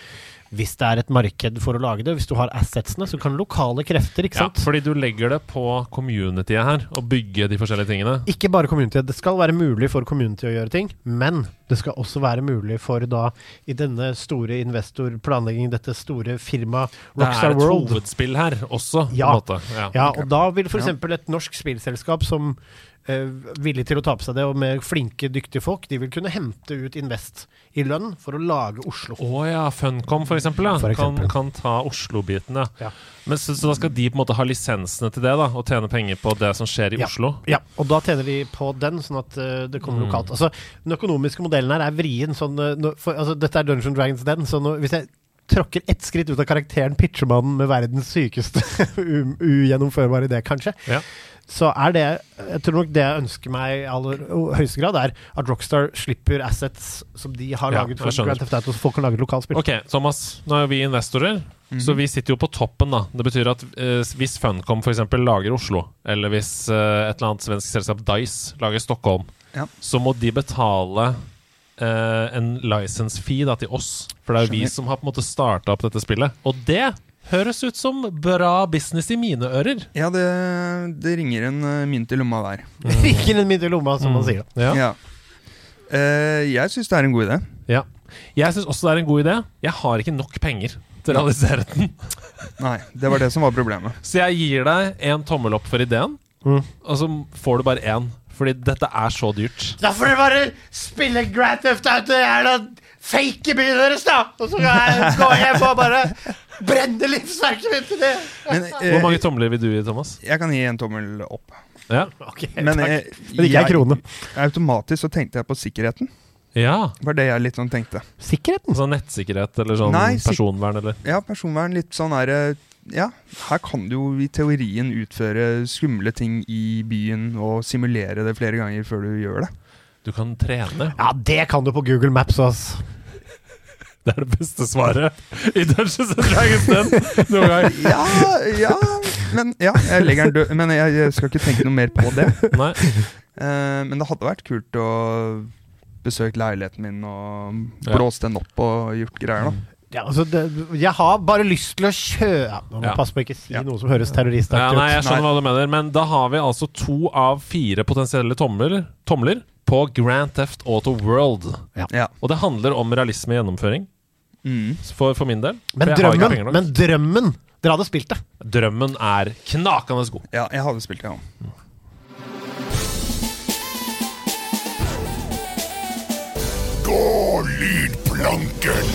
hvis det er et marked for å lage det, hvis du har assetsene, så kan lokale krefter, ikke Ja, sant fordi du legger det på communityet her, og bygge de forskjellige tingene. Ikke bare communityet. Det skal være mulig for community å gjøre ting, men det skal også være mulig for da, i denne store investorplanleggingen, dette store firmaet Det er et World hovedspill her også, Ja. på en måte. Ja. Ja, og da vil f.eks. Ja. et norsk spillselskap som villig til å ta på seg det, og med flinke, dyktige folk, de vil kunne hente ut invest i lønn for å lage Oslo. Å ja, Funcom for eksempel, ja. For eksempel. Kan, kan ta Oslo-bitene. ja. Men så, så da skal de på en måte ha lisensene til det, da, og tjene penger på det som skjer i Ja. Oslo? Ja, og da tjener de på den, sånn at uh, det kommer Mm. lokalt. Altså, Den økonomiske modellen her er vrien. Sånn, eh, for, altså, dette er Dungeon Dragons Den, så nå, hvis jeg tråkker ett skritt ut av karakteren Pitchermannen med verdens sykeste ugjennomførbare idé, kanskje, Ja. Så er det Jeg tror nok det jeg ønsker meg i aller høyeste grad, er at Rockstar slipper assets som de har laget ja, for. Grand Theft Auto, så folk kan lage lokalspill. Ok, Thomas. Nå er jo vi investorer, Mhm. så vi sitter jo på toppen. da Det betyr at eh, hvis Funcom f.eks. lager Oslo, eller hvis eh, et eller annet svensk selskap Dice lager Stockholm, Ja. så må de betale eh, en license fee da, til oss. For det er jo vi som har på en måte starta opp dette spillet. Og det høres ut som bra business i mine ører. Ja, det, det ringer en uh, mynt i lomma hver. ringer en mynt i lomma, som man sier. Ja. Ja. Uh, jeg syns det er en god idé. Ja. Jeg syns også det er en god idé. Jeg har ikke nok penger til å realisere den. Nei, det var det som var problemet. Så jeg gir deg en tommel opp for ideen, Mm. og så får du bare én. Fordi dette er så dyrt. Da får du bare spille Grand Theft Auto i jævla fake byen deres, da! Og så går jeg gå hjem og bare brenne livsverket mitt til det. Men, eh, Hvor mange tomler vil du gi, Thomas? Jeg kan gi en tommel opp. Ja. Ok, Men, takk. jeg, Men ikke en krone. Automatisk så tenkte jeg på sikkerheten. Ja. Var det jeg litt sånn tenkte. Sikkerheten? Sånn nettsikkerhet eller sånn Nei, sik- personvern, eller? Ja, personvern. Litt sånn er Ja, her kan du jo i teorien utføre skumle ting i byen og simulere det flere ganger før du gjør det. Du kan trene. Ja, det kan du på Google Maps, ass. Det er det beste svaret i Dungeons and Dragons den noen gang. Ja, ja Men ja, jeg legger den død. Men jeg, jeg skal ikke tenke noe mer på det. Nei. Uh, men det hadde vært kult å besøke leiligheten min og blåse blåst den opp og gjort greier, da. Ja, altså det, jeg har bare lyst til å kjøpe ja, Ja. jeg på å ikke si noe som høres terroristaktig Ja, nei, jeg skjønner hva du mener, men da har vi altså to av fire potensielle tomler, tomler på Grand Theft Auto World. Ja. Og det handler om realisme i gjennomføring, Mm. for, for min del. Men drømmen, nok. men drømmen Dere hadde spilt det. Drømmen er knakende god. Ja, jeg hadde spilt det, ja. Gå, lydplanken!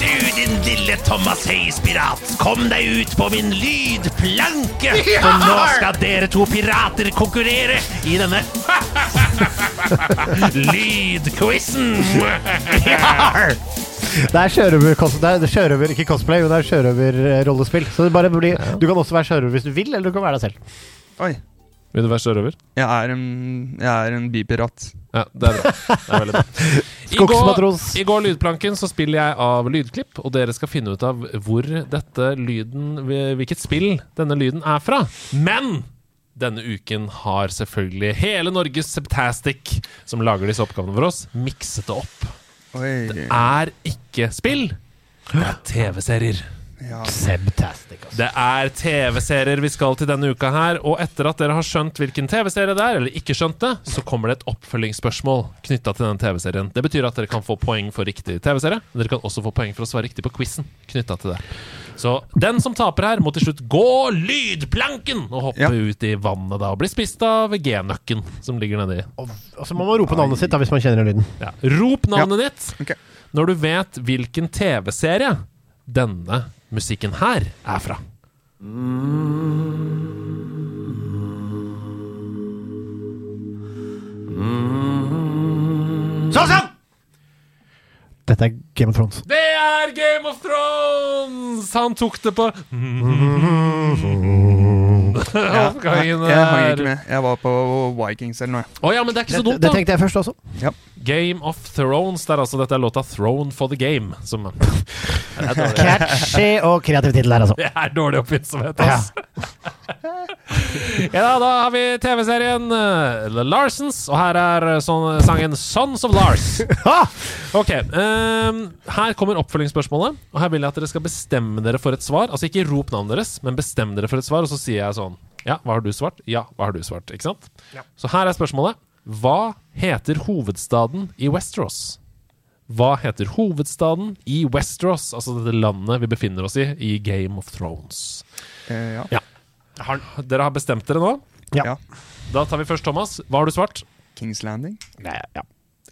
Du, din lille Thomas Hayes-pirat, kom deg ut på min lydplanke! For nå skal dere to pirater konkurrere i denne lydquizen! Det er sjørøver, cos- det er sjørøver ikke cosplay, men det er sjørøverrollespill. Så det bare blir, du kan også være sjørøver hvis du vil, eller du kan være deg selv. Oi. Vil du være sjørøver? Jeg er en, jeg er en bipirat. Ja, det er bra. Det er veldig bra. I går, I går Lydplanken så spiller jeg av lydklipp, og dere skal finne ut av hvor dette lyden Hvilket spill denne lyden er fra. Men denne uken har selvfølgelig hele Norges Septastic, som lager disse oppgavene for oss, mikset det opp. Oi. Det er ikke spill, det er TV-serier. Sebtastic, altså. Det er TV-serier vi skal til denne uka her, og etter at dere har skjønt hvilken TV-serie det er, eller ikke skjønt det, så kommer det et oppfølgingsspørsmål knytta til den TV-serien. Det betyr at dere kan få poeng for riktig TV-serie, men dere kan også få poeng for å svare riktig på quizen knytta til det. Så den som taper her, må til slutt gå lydplanken og hoppe Ja. ut i vannet da og bli spist av G-nøkken som ligger nedi. Og så må man rope navnet sitt da, hvis man kjenner lyden. Ja. Rop navnet ditt når du vet hvilken TV-serie denne musikken her er fra. Sånn, sånn! Dette er Game of Thrones. Det er Game of Thrones! Han tok det på Ja, jeg, jeg hang er- ikke med. Jeg var på Vikings eller noe. Oh, ja, men det er ikke så dumt, da. det det tenkte jeg først også. Game of Thrones. Der altså dette er låta 'Throne for the Game'. Som er. Catchy og kreativ tittel der, altså. Det er dårlig oppfinnsomhet, ass. ja, da har vi TV-serien uh, The Larsens, og her er uh, sånn, sangen 'Sons of Lars'. Ok, um, Her kommer oppfølgingsspørsmålet, og her vil jeg at dere skal bestemme dere for et svar. Altså ikke rop navnet deres, men bestem dere for et svar, og så sier jeg sånn Ja, hva har du svart? Ja, hva har du svart? Ikke sant? Så her er spørsmålet. Hva heter hovedstaden i Westeros? Hva heter hovedstaden i Westeros, altså dette landet vi befinner oss i i Game of Thrones? Eh, ja. Ja. Har, dere har bestemt dere nå? Ja. Da tar vi først Thomas. Hva har du svart? Kings Landing. Ja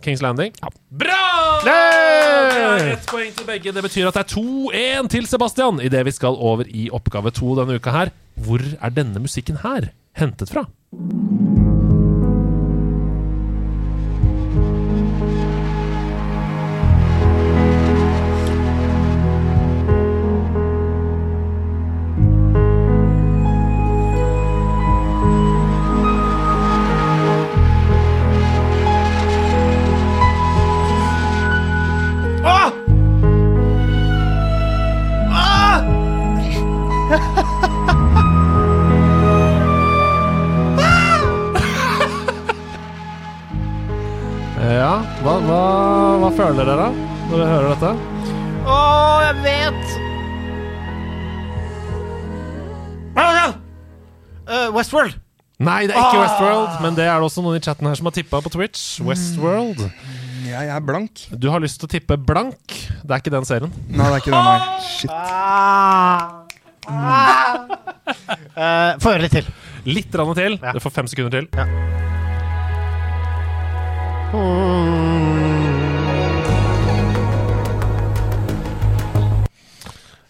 Kings Landing. Ja. Bra! Det er ett poeng til begge. Det betyr at det er 2-1 til Sebastian idet vi skal over i oppgave to denne uka her. Hvor er denne musikken her hentet fra? Nei, det er ikke Ah! Westworld, men det er det også noen i chatten her som har tippa på Twitch. Westworld. Jeg er blank. Du har lyst til å tippe blank. Det er ikke den serien. Nei, det er ikke den her. Shit. Uh, Få høre litt til. Litt rann til. Du får fem sekunder til.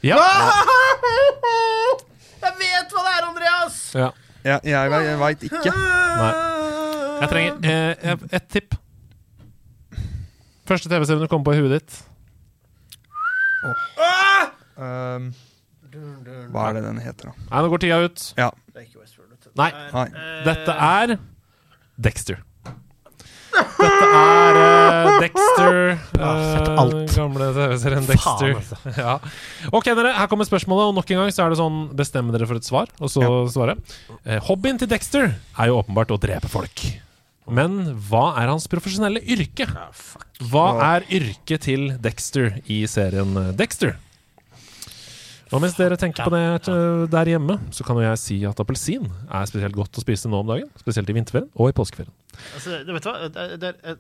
Ja. Jeg vet hva det er, Andreas! ja. Jeg, jeg, jeg veit ikke. Nei. Jeg trenger eh, et tipp. Første TV-serien du kommer på i huet ditt. Um, hva er det den heter, da? Nei, nå går tida ut. Ja. Nei. Nei. Dette er Dexter. Dette er uh, Dexter. eh, alt. Gamle TV-serien Dexter. Faen, altså. ja. Ok, dere, her kommer spørsmålet, og nok en gang så er det sånn bestemmer dere for et svar, og så svare. Uh, hobbyen til Dexter er jo åpenbart å drepe folk. Men hva er hans profesjonelle yrke? Hva er yrket til Dexter i serien eh, Dexter? Og mens dere tenker på det eh, der hjemme, så kan jo jeg si at appelsin er spesielt godt å spise nå om dagen. Spesielt i vinterferien og i påskeferien. Altså, du vet hva? Det, det, jeg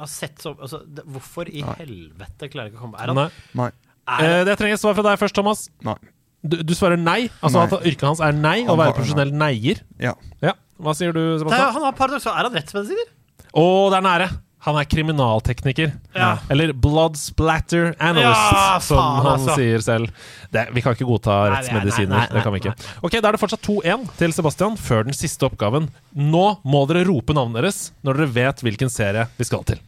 har sett så altså, det, Hvorfor i Nei. helvete klarer jeg ikke å komme Er han Nei. Nei. Er Eh, det trenger jeg svar fra deg først, Thomas. Nei. Du, du svarer nei? Altså Nei. at yrket hans er nei? Å være profesjonell neier? Ja. Ja. Hva sier du, er, Sebastian? han har paradoks. Er han rettsmedisiner? Å, det er nære! Han er kriminaltekniker. Ja. Eller blood splatter analyst, Ja, som han altså. sier selv. Det, vi kan ikke godta Nei, nei, rettsmedisiner. nei, nei, det kan vi ikke. Ok, Da er det fortsatt 2-1 til Sebastian før den siste oppgaven. Nå må dere rope navnet deres når dere vet hvilken serie vi skal til.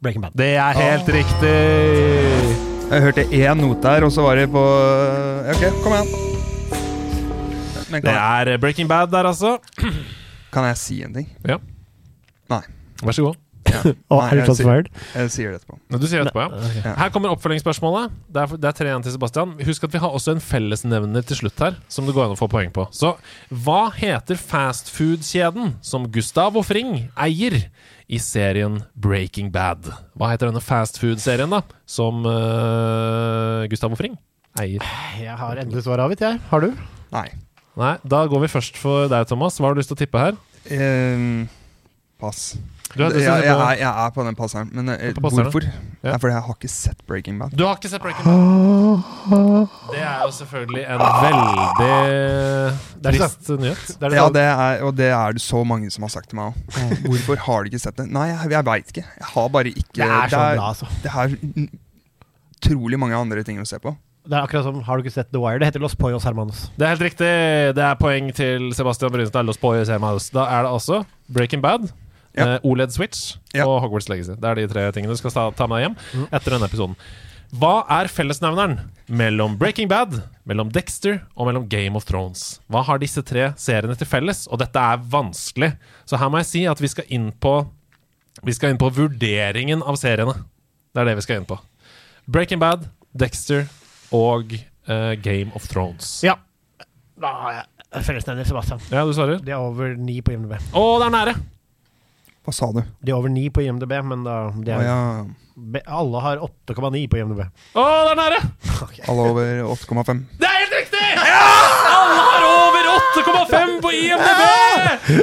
Breaking Bad. Det er helt riktig! Jeg hørte én note der, og så var det på OK, kom igjen. Det er Breaking Bad der, altså. kan jeg si en ting? Ja. Nei. Vær så god. Og Nei, er du jeg sier- Jeg sier det etterpå. Du sier etterpå, ja. Okay. Her kommer oppfølgingsspørsmålet. Det er, det er tre igjen til Sebastian. Husk at vi har også en fellesnevner til slutt her, som det går an å få poeng på. Så hva heter fastfood-kjeden som Gustavo Fring eier i serien Breaking Bad? Hva heter denne fastfood-serien, da, som uh, Gustavo Fring eier? Jeg har endelig svaret avgitt, jeg. Har du? Nei. Nei, da går vi først for deg, Thomas. Hva har du lyst til å tippe her? Ehm, pass. Du har jeg, jeg, er, jeg er på den passeren. Men eh, passeren, hvorfor? ja. Det er fordi jeg har ikke sett Breaking Bad. Du har ikke sett Breaking Bad? Det er jo selvfølgelig en veldig trist nyhet. ja, det er, og det er det så mange som har sagt til meg òg. Hvorfor har du ikke sett det? Nei, jeg, jeg veit ikke. Jeg har bare ikke Det er så bra, altså. Det er utrolig mange andre ting å se på. Det er akkurat som Har du ikke sett The Wire? Det heter Los Poyos Hermanos. Det er helt riktig. Det er poeng til Sebastian Brynestad. Los Poyos Hermanos. Da er det altså Breaking Bad, eh, OLED Switch og Hogwarts Legacy. Det er de tre tingene du skal ta, med deg hjem etter denne episoden. Hva er fellesnevneren mellom Breaking Bad, mellom Dexter og mellom Game of Thrones? Hva har disse tre seriene til felles? Og dette er vanskelig. Så her må jeg si at vi skal inn på Vi skal inn på vurderingen av seriene. Det er det vi skal inn på. Breaking Bad, Dexter og uh, Game of Thrones. Ja. Da har jeg fellesnevner, Sebastian. Ja, du svarer? Det er over ni på IMDb. Å, det er nære! Hva sa du? De er over ni på IMDb, men da de er, Å, ja. be, Alle har 8,9 på IMDb. Å, det er nære! Alle over 8,5. Det er helt riktig! Ja! Alle har over 8,5 på IMDb!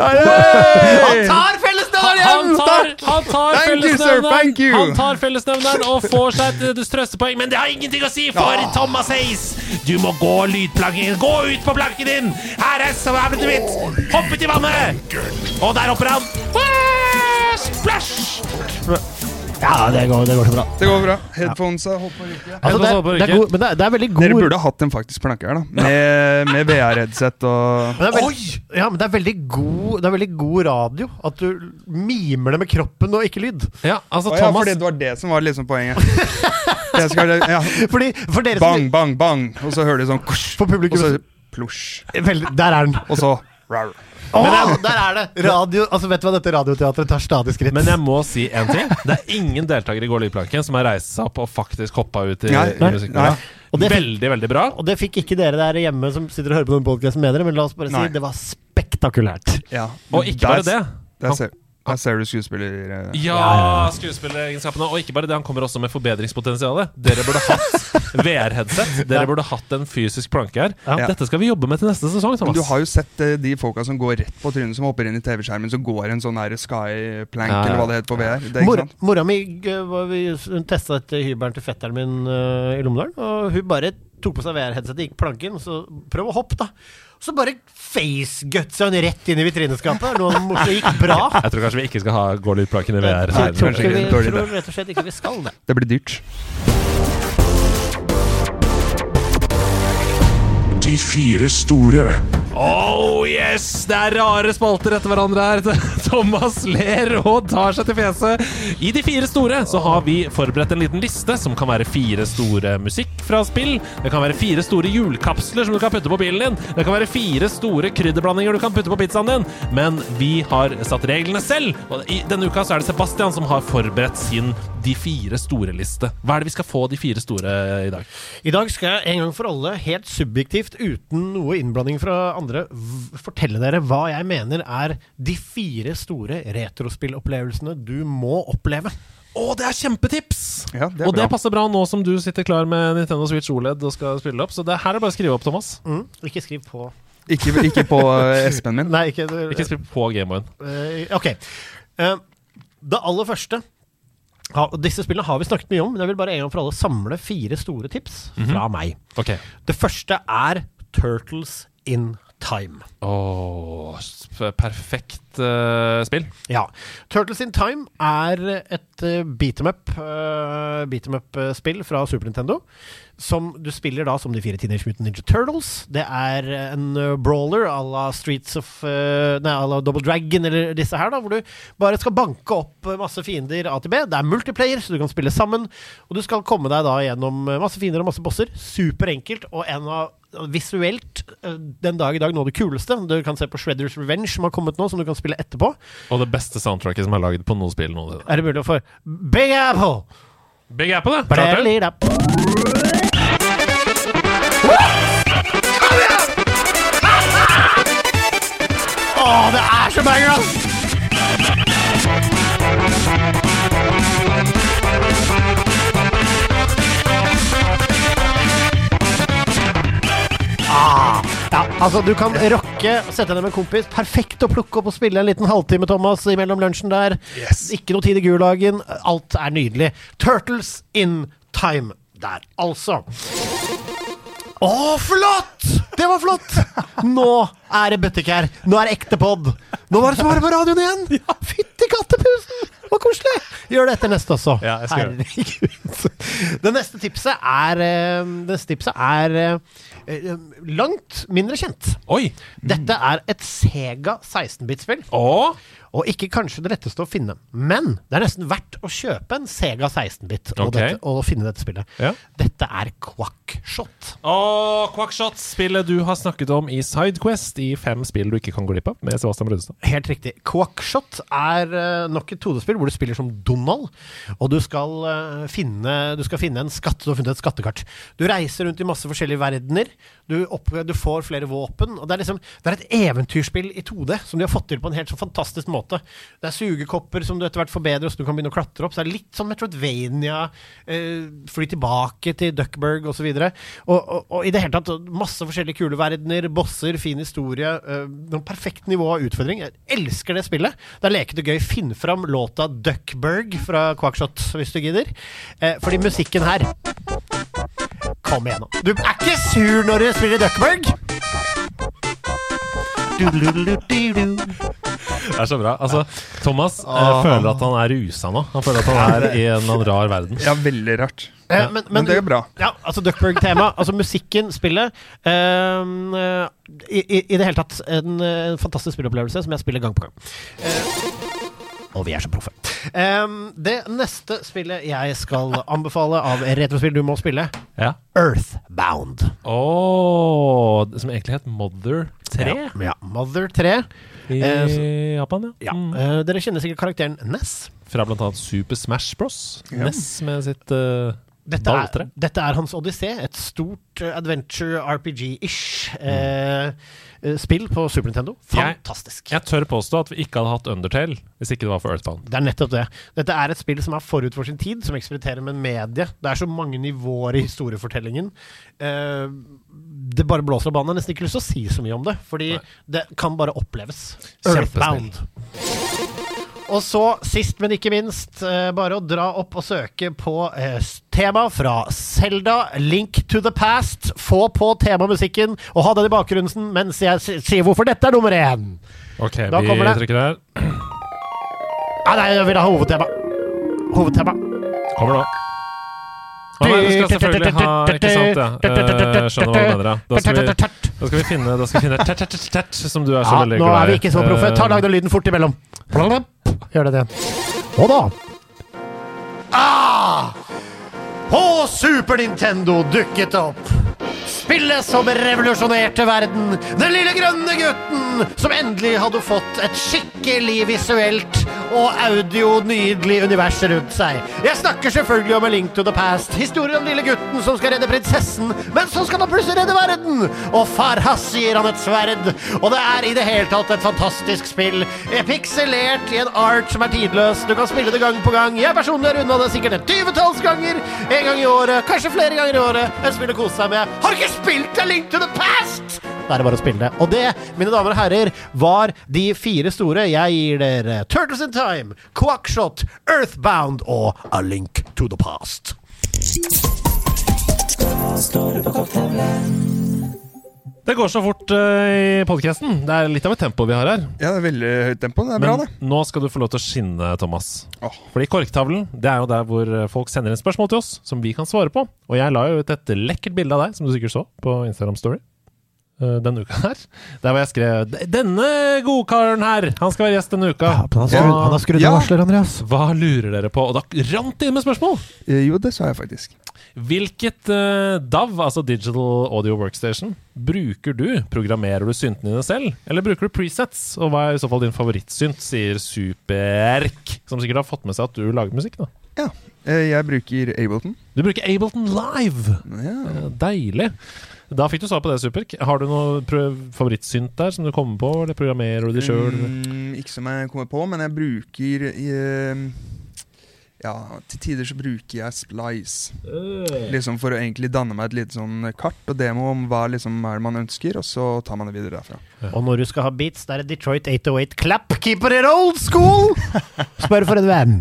Han tar fellesnevneren Han tar, han tar you, fellesnevneren. Han tar fellesnevneren og får seg et trøstepoeng, men det har ingenting å si for Thomas Hayes! Du må gå lydplanken. Gå ut på planken din! Her er svablet mitt! Hopp ut i vannet! Og der hopper han. Splash! Ja, det går, det går så bra. Det går bra. Headphonesa holdt på å ryke. Altså, det, er, det, er god, men det er, det er veldig god Dere burde hatt en faktisk planke her, da. Med, med VR-headset og Men det Oi! Ja, men det er veldig god Det er veldig god radio at du mimer det med kroppen og ikke lyd. Ja, altså Thomas ja, fordi det var det som var liksom poenget. Jeg skal, ja. Fordi, for dere bang, bang, bang, og så hører du sånn kush, For publikum- Og så plosj. Der er den. Og så rar. Å, der er det! Radio, altså Vet du hva, dette radioteatret tar stadig skritt. Men jeg må si en ting. Det er ingen deltakere i Gå lydplanken som har reist seg opp og faktisk hoppa ut i, Nei, i musikken. nei. Og det fikk- Veldig, veldig bra. Og det fikk ikke dere der hjemme som sitter og hører på noen podkasten med dere, men la oss bare Nei. si det var spektakulært. Ja. Og ikke bare det. Der ser, der ser du skuespiller... eh, Ja, skuespilleregenskapene. Og ikke bare det, han kommer også med forbedringspotensialet. Dere burde hatt VR-headset. Dere burde hatt en fysisk planke her. Ja. Dette skal vi jobbe med til neste sesong, Thomas. du har jo sett eh, de folka som går rett på trynet, som hopper inn i TV-skjermen, som går en sånn der sky-plank, Ja, eller hva det heter på VR. Det, er Mor, ikke sant? mora mi var vi, hun testa dette hybelen til fetteren min uh, i Lommedalen, og hun bare tok på seg VR-headsetet, gikk planken, så prøv å hoppe, da. Så bare facegutsa hun rett inn i vitrineskapet. Noe gikk bra. Jeg tror kanskje vi ikke skal ha Gå lydplanken i VR. Jeg tror, vi, tror rett og slett ikke vi skal det. Det blir dyrt. Fire store. Oh yes! Det er rare spalter etter hverandre her. Thomas ler og tar seg til fjeset. I De fire store så har vi forberedt en liten liste som kan være fire store musikk fra spill. Det kan være fire store hjulkapsler som du kan putte på bilen din. Det kan være fire store krydderblandinger du kan putte på pizzaen din. Men vi har satt reglene selv. Og i denne uka så er det Sebastian som har forberedt sin De fire store-liste. Hva er det vi skal få De fire store i dag? I dag skal jeg en gang for alle, helt subjektivt, uten noe innblanding fra andre, fortelle dere hva jeg mener er de fire store retrospillopplevelsene du må oppleve. Å, det er kjempetips! Ja, det er og det passer bra nå som du sitter klar med Nintendo Switch OLED og skal spille opp. Så det her er bare å skrive opp, Thomas. Mm. Ikke skriv på Ikke, ikke på eh, espen min. Nei, ikke, Ikke skriv på Gameboyen. Uh, ok. Uh, det aller første ha, Disse spillene har vi snakket mye om, men jeg vil bare en gang for alle samle fire store tips fra meg. Ok. Det første er Turtles in Time. Åh, perfekt uh, spill. Ja. Turtles in Time er et uh, beat em up, uh, beat 'em up-spill fra Super Nintendo. Som du spiller da som de fire Teenage Mutant Ninja Turtles. Det er en eh, brawler à la Streets of Nei, à la Double Dragon eller disse her, da, hvor du bare skal banke opp eh, masse fiender A til B. Det er multiplayer, så du kan spille sammen. Og du skal komme deg da gjennom eh, masse fiender og masse bosser. Superenkelt. Og en av visuelt eh, den dag i dag noe av det kuleste. Du kan se på Shredders Revenge, som har kommet nå, som du kan spille etterpå. Og det beste soundtracket som er laget på noe spill nå. Er det mulig å få Big Apple! Big Apple, det. Det. Å, det er så banger, ass! Altså Du kan rocke, sette deg ned med en kompis. Perfekt å plukke opp og spille en liten halvtime Thomas, imellom lunsjen der. Ikke noe tid i gulagen. Alt er nydelig. Turtles in time der, altså. Å, flott! Det var flott! Nå er det bøttekær. Nå er det ekte pod. Nå var det som bare på radioen igjen! Ja. Fytti kattepusen! Så koselig! Gjør det etter neste også. Ja, jeg skal. Herregud. Det neste tipset er eh, Det neste tipset er eh, langt mindre kjent. Oi! Dette er et Sega 16-bit-spill. Og ikke kanskje det letteste å finne, men det er nesten verdt å kjøpe en Sega 16-bit og, okay. og finne dette spillet. Ja. Dette er Quackshot. Og Quackshot, spillet du har snakket om i Sidequest, i fem spill du ikke kan gå glipp av, med Sebastian Brunestad. Helt riktig. Quackshot er eh, nok et 2D-spill hvor du spiller som Donald, og du skal, eh, finne, du skal finne en skatt. Du har funnet et skattekart. Du reiser rundt i masse forskjellige verdener. Du, opp, du får flere våpen. Og det er liksom Det er et eventyrspill i 2D som de har fått til på en helt så fantastisk måte. Det er sugekopper som du etter hvert forbedrer, så du kan begynne å klatre opp. Så det er litt sånn Metroidvania, eh, fly tilbake til Duckburg osv. Og, og, og i det hele tatt masse forskjellige kule verdener, bosser, fin historie. Eh, noen perfekt nivå av utfordring. Jeg elsker det spillet. Det er lekete gøy. Finn fram låta Duckburg fra Quackshot hvis du gidder. Eh, fordi musikken her Kom igjen, nå. Du er ikke sur når du spiller Duckburg? Det er så bra. Altså, Thomas eh, Ah. føler at han er rusa nå. Han føler at han er i en eller annen rar verden. Ja, veldig rart. Eh, Men det er bra. Ja, altså Duckburg-tema. altså musikken, spillet. ehm, eh, i, i, I det hele tatt en, en, fantastisk spillopplevelse som jeg spiller gang på gang. Eh, og vi er så proffe. Ehm, det neste spillet jeg skal anbefale av retrospill du må spille, Ja. Earthbound. Åh, som egentlig het Mother 3 Ja, ja, Mother 3. i Eh, Japan, ja. Ja, eh, Dere kjenner sikkert karakteren Ness. Fra blant annet Super Smash Bros. Ja. Ness med sitt uh, Dette er, dette er hans odyssé. Et stort eh, adventure RPG-ish Mm. eh, spill på Super Nintendo. Fantastisk. Jeg tør påstå at vi ikke hadde hatt Undertale hvis ikke det var for Earthbound. Det er nettopp det. Dette er et spill som er forut for sin tid, som eksperimenterer med medie. Det er så mange nivåer i historiefortellingen. Uh, det bare blåser av banen. Jeg har nesten ikke lyst til å si så mye om det, fordi det kan bare oppleves. Earthbound. Kjempespill. Og så, sist, men ikke minst, eh, bare å dra opp og søke på eh, tema fra Selda, Link to the Past. Få på temamusikken og ha den i bakgrunnen mens jeg sier hvorfor dette er nummer én. Ok, Da vi det. trykker der. Ah, nei, jeg vil ha hovedtema. Hovedtema. Kommer nå. Å nei, du skal selvfølgelig ha Ikke sant, ja. Eh, skjønner hva du mener. ja. Da skal vi, da skal vi finne, da skal vi finne tert, tert, tert, tert, som du er så Ja, veldig glad i. Nå er vi ikke så proffe. Ta Eh, Lag den lyden fort imellom. Gjør det det. Og da Ah! På Super Nintendo dukket opp Spillet som revolusjonerte verden. Den lille grønne gutten som endelig hadde fått et skikkelig visuelt og audio nydelig univers rundt seg. Jeg snakker selvfølgelig om A Link to the Past. Historien om lille gutten som skal redde prinsessen, men så skal han plutselig redde verden! Og Farhas gir han et sverd. Og det er i det hele tatt et fantastisk spill. Pikselert i en art som er tidløs. Du kan spille det gang på gang. Jeg personlig har runda det sikkert et tyvetalls ganger. En gang i året, kanskje flere ganger i året. Et spill å kose seg med. Har spilt A Link to the Past? Da er det bare å spille det. Og det, mine damer og herrer, var de fire store. Jeg gir dere Turtles in Time, Quackshot, Earthbound og A Link to the Past. Det går så fort uh, i podkasten. Det er litt av et tempo vi har her. Ja, det er veldig høyt tempo. Det er bra, det. nå skal du få lov til å skinne, Thomas. Oh. Fordi Korktavlen det er jo der hvor eh, folk sender inn spørsmål til oss som vi kan svare på. Og jeg la jo ut et lekkert bilde av deg, som du sikkert så på Instagram Story. Eh, denne uka her. Der hvor jeg skrev 'Denne godkaren her, han skal være gjest denne uka'. Han har skrudd, han har skrudd av varsler, Andreas. Hva lurer dere på? Og da rant det inn med spørsmål! Eh, Jo, det sa jeg faktisk. Hvilket uh, DAV, altså Digital Audio Workstation, bruker du? Programmerer du syntene dine selv, eller bruker du presets? Og hva er i så fall din favorittsynt, sier Superk, som sikkert har fått med seg at du lager musikk, da. Ja. Eh, Jeg bruker Ableton. Du bruker Ableton Live! Ja. Eh, Deilig. Da fikk du svar på det, Superk. Har du noe favorittsynt der som du kommer på, eller programmerer du det sjøl? Mm, ikke som jeg kommer på, men jeg bruker eh, Ja, til tider så bruker jeg Splice. Øh. Liksom For å egentlig danne meg et lite sånn kart og demo om hva liksom er det man ønsker, og så tar man det videre derfra. Og når du skal ha beats, da er det Detroit 808 Clap, keeper it old school! Spør for en venn.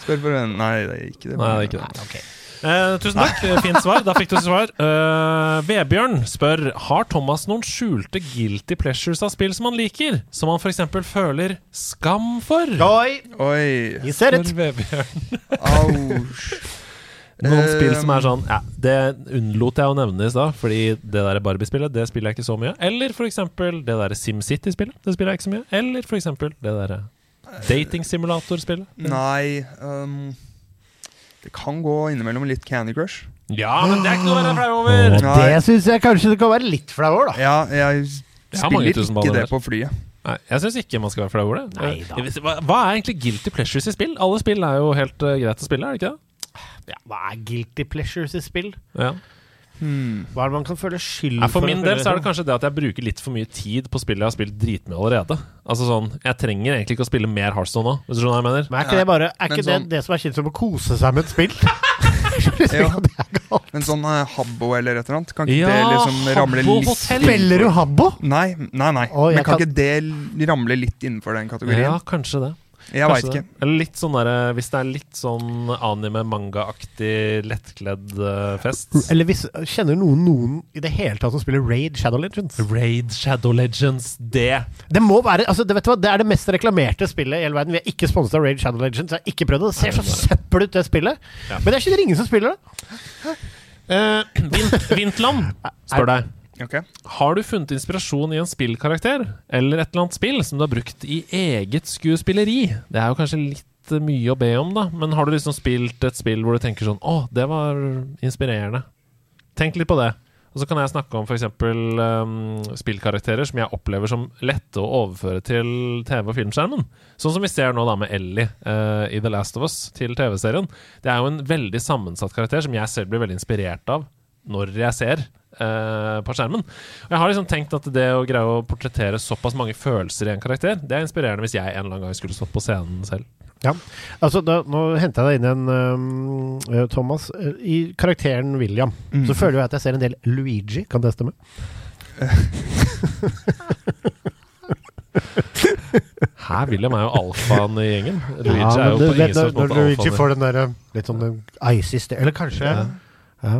Spør for en Nei, det er ikke det. Nei, det er ikke det. Eh, tusen takk. Eh, Fint svar. Da fikk du svar. Eh, Vebjørn spør Har Thomas noen skjulte guilty pleasures av spill som han liker, som han f.eks. føler skam for? Oi! Oi. Vi ser it. Spør Vebjørn. Ouch. Noen Eh, spill som er sånn Ja, det unnlot jeg å nevne i stad, fordi det der Barbie-spillet, det spiller jeg ikke så mye. Eller f.eks. det der SimCity-spillet. Det spiller jeg ikke så mye. Eller f.eks. det derre dating-simulator-spillet. Nei um, Det kan gå innimellom litt Candy Crush. Ja, men det er ikke noe å være flau over! Åh, det syns jeg kanskje det kan være litt flau over, da. Ja, jeg spiller jeg ikke det på flyet. Nei, jeg syns ikke man skal være flau over det. Hva, hva er egentlig guilty pleasures i spill? Alle spill er jo helt uh, greit å spille, er det ikke det? Ja, hva er guilty pleasures i spill? Ja. Hmm. Hva er det man kan føle skyld for? for min del så er det kanskje det at jeg bruker litt for mye tid på spill jeg har spilt dritmye allerede. Altså sånn, Jeg trenger egentlig ikke å spille mer hardstone nå, hvis du skjønner hva jeg mener. Men er ikke det bare Er ikke sånn- det det som er kjent som å kose seg med et spill? Ja. Men sånn uh, Habbo eller et eller annet, kan ikke Ja, det liksom ramle Habbo litt hotell. Spiller du Habbo? Nei, nei, nei. Å, Men kan kan- ikke det ramle litt innenfor den kategorien? Ja, kanskje det. Jeg veit ikke. Litt sånn der, hvis det er litt sånn anime-manga-aktig lettkledd eh, fest. Eller hvis, kjenner noen noen i det hele tatt som spiller Raid Shadow Legends? Raid Shadow Legends, det Det må være altså, det, vet du hva? det er det mest reklamerte spillet i hele verden. Vi er ikke sponset av Raid Shadow Legends. Jeg har ikke prøvd det. Det ser så søppel ut, det spillet. Ja. Men det er ikke det ingen som spiller det. Uh, Vint, Vintland spør deg Ok. Har du funnet inspirasjon i en spillkarakter eller et eller annet spill som du har brukt i eget skuespilleri? Det er jo kanskje litt mye å be om, da, men har du liksom spilt et spill hvor du tenker sånn Å, det var inspirerende. Tenk litt på det. Og så kan jeg snakke om f.eks. Um, spillkarakterer som jeg opplever som lette å overføre til TV- og filmskjermen. Sånn som vi ser nå da med Ellie uh, i The Last of Us til TV-serien. Det er jo en veldig sammensatt karakter som jeg selv blir veldig inspirert av når jeg ser eh, på skjermen. Og jeg har liksom tenkt at det å greie å portrettere såpass mange følelser i en karakter, det er inspirerende hvis jeg en eller annen gang skulle stått på scenen selv. Ja. Altså, da, nå henter jeg deg inn igjen, øhm, øh, Thomas. Eh, I karakteren William Mm. så føler jeg at jeg ser en del Luigi. Kan det stemme? Her William er jo alfaen i gjengen. Luigi Ja, er jo på ingen slags alfaen. når måte Luigi får den derre litt sånn den icy sted Eller kanskje Ja. ja.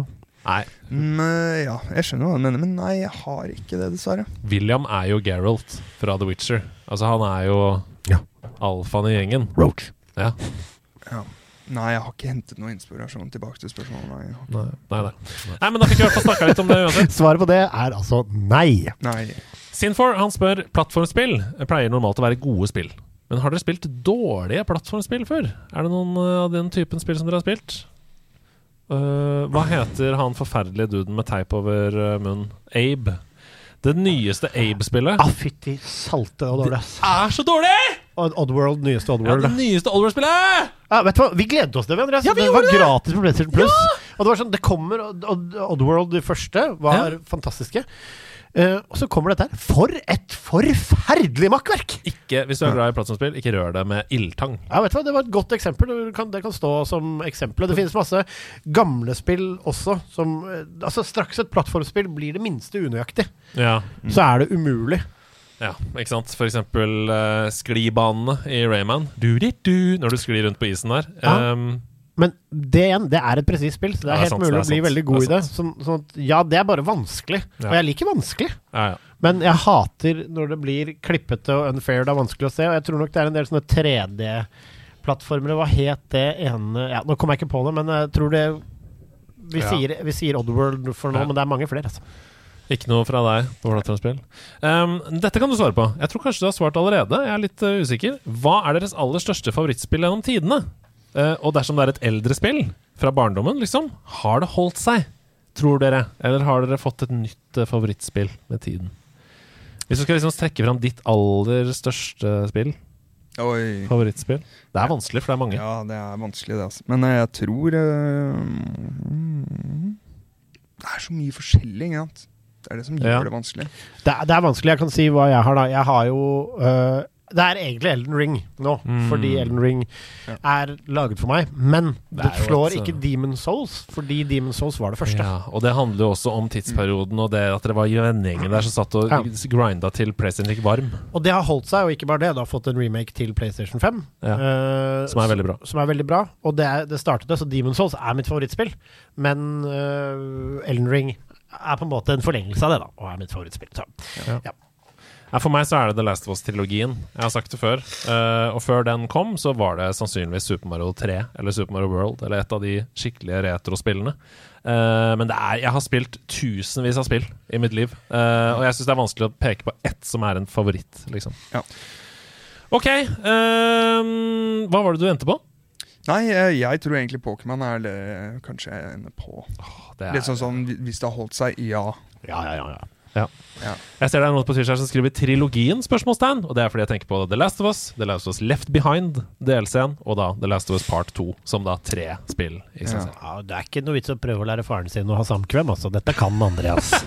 Nei, Mm, eh, ja, jeg skjønner hva du mener, men nei, jeg har ikke det, dessverre. William er jo Geralt fra The Witcher. Altså, han er jo Ja. alfaen i gjengen. Roach. Ja. Ja. Nei, jeg har ikke hentet noe inspirasjon tilbake til spørsmålet. Nei. Nei, nei, nei. nei, men da fikk vi i hvert fall snakka litt om det uansett. Svaret på det er altså nei. nei. Sinfor han spør plattformspill pleier normalt å være gode spill. Men har dere spilt dårlige plattformspill før? Er det noen eh, av den typen spill som dere har spilt? Eh, hva heter han forferdelige duden med teip over eh, munnen? Abe. Det nyeste Abe-spillet Ah, fytti salte og dårlig, Det er så dårlig! Oddworld, nyeste Ja, Oddworld. det nyeste Oddworld-spillet! Ja, vet du hva? Vi gledet oss til det, Andreas. Ja, vi det var det! gratis på PlayStation Plus. Og det var sånn, det kommer Odd- Odd- Oddworld, de første, var fantastiske. Eh, og så kommer dette her. For et forferdelig makkverk! Ikke, hvis du er glad i plattformspill, ikke rør det med ildtang. Ja, vet du hva? Det var et godt eksempel. Det kan, det kan stå som eksempel. Det finnes masse gamle spill også som eh, Altså, straks et plattformspill blir det minste unøyaktig, Ja. så er det umulig. ja, ikke sant? For eksempel uh, sklibanene i Rayman. Du, du, du, når du sklir rundt på isen der. Ja. Um, Men det igjen, det er et presist spill, så det er det er helt sant, mulig er å bli sant. veldig god i det. Sånn, sånn at, ja, det er bare vanskelig. Ja. Og jeg liker vanskelig. ja, ja. Men jeg hater når det blir klippete og unfair. Det er vanskelig å se. Og jeg tror nok det er en del sånne 3D-plattformer. Hva het det ene ja, Nå kommer jeg ikke på det, men jeg tror det Vi, sier, vi sier Oddworld for nå, men det er mange flere. Altså. Ikke noe fra deg på plattformspill. Um, dette kan du svare på. Jeg tror kanskje du har svart allerede. Jeg er litt uh, usikker. Hva er deres aller største favorittspill gjennom tidene? Uh, og dersom det er et eldre spill fra barndommen, liksom, har det holdt seg? Tror dere? Eller har dere fått et nytt uh, favorittspill med tiden? Hvis du skal liksom trekke fram ditt aller største spill, Oi. favorittspill Det er vanskelig, for det er mange. Ja, det er vanskelig, det. altså. Men uh, jeg tror Det er så mye forskjellig, ikke sant. Det er det som gjør Ja. det vanskelig. Det, er- det er vanskelig. Jeg kan si hva jeg har, da. Jeg har jo Det er egentlig Elden Ring nå, Mm. fordi Elden Ring er laget for meg. Men det, det slår et, ikke Demon Souls, fordi Demon Souls var det første. Ja, og det handler jo også om tidsperioden og det at det var vennegjengen der som satt og Ja. grinda til PlayStation gikk varm. Og det har holdt seg, og ikke bare det. Det har fått en remake til PlayStation 5. Ja. Uh, Som er veldig bra. Som er veldig bra. Og det, er, det startet det, så Demon Souls er mitt favorittspill. Men uh, Elden Ring er på en måte en forlengelse av det, da, og er mitt favorittspill. Så. Ja. Ja. Ja, for meg så er det The Last of Us-trilogien. Jeg har sagt det før. Uh, og før den kom, så var det sannsynligvis Super Mario 3 eller Super Mario World eller et av de skikkelige retrospillene. Uh, men det er, jeg har spilt tusenvis av spill i mitt liv, uh, og jeg syns det er vanskelig å peke på ett som er en favoritt, liksom. Ja. OK. hva var det du endte på? Nei, jeg, tror egentlig Pokémon er det kanskje jeg ender på. det er- Litt sånn sånn hvis det har holdt seg, ja. Ja, ja, ja, ja. Ja. Ja. Jeg ser det er noen på Twitch som skriver 'trilogien', spørsmålstegn. Og det er fordi jeg tenker på The Last of Us, The Last of Us Left Behind, DLC-en, og da The Last of Us Part 2, som da tre spill i seg selv. Ja, det er ikke noe vits å prøve å lære faren sin å ha samkvem, altså. Dette kan Andreas.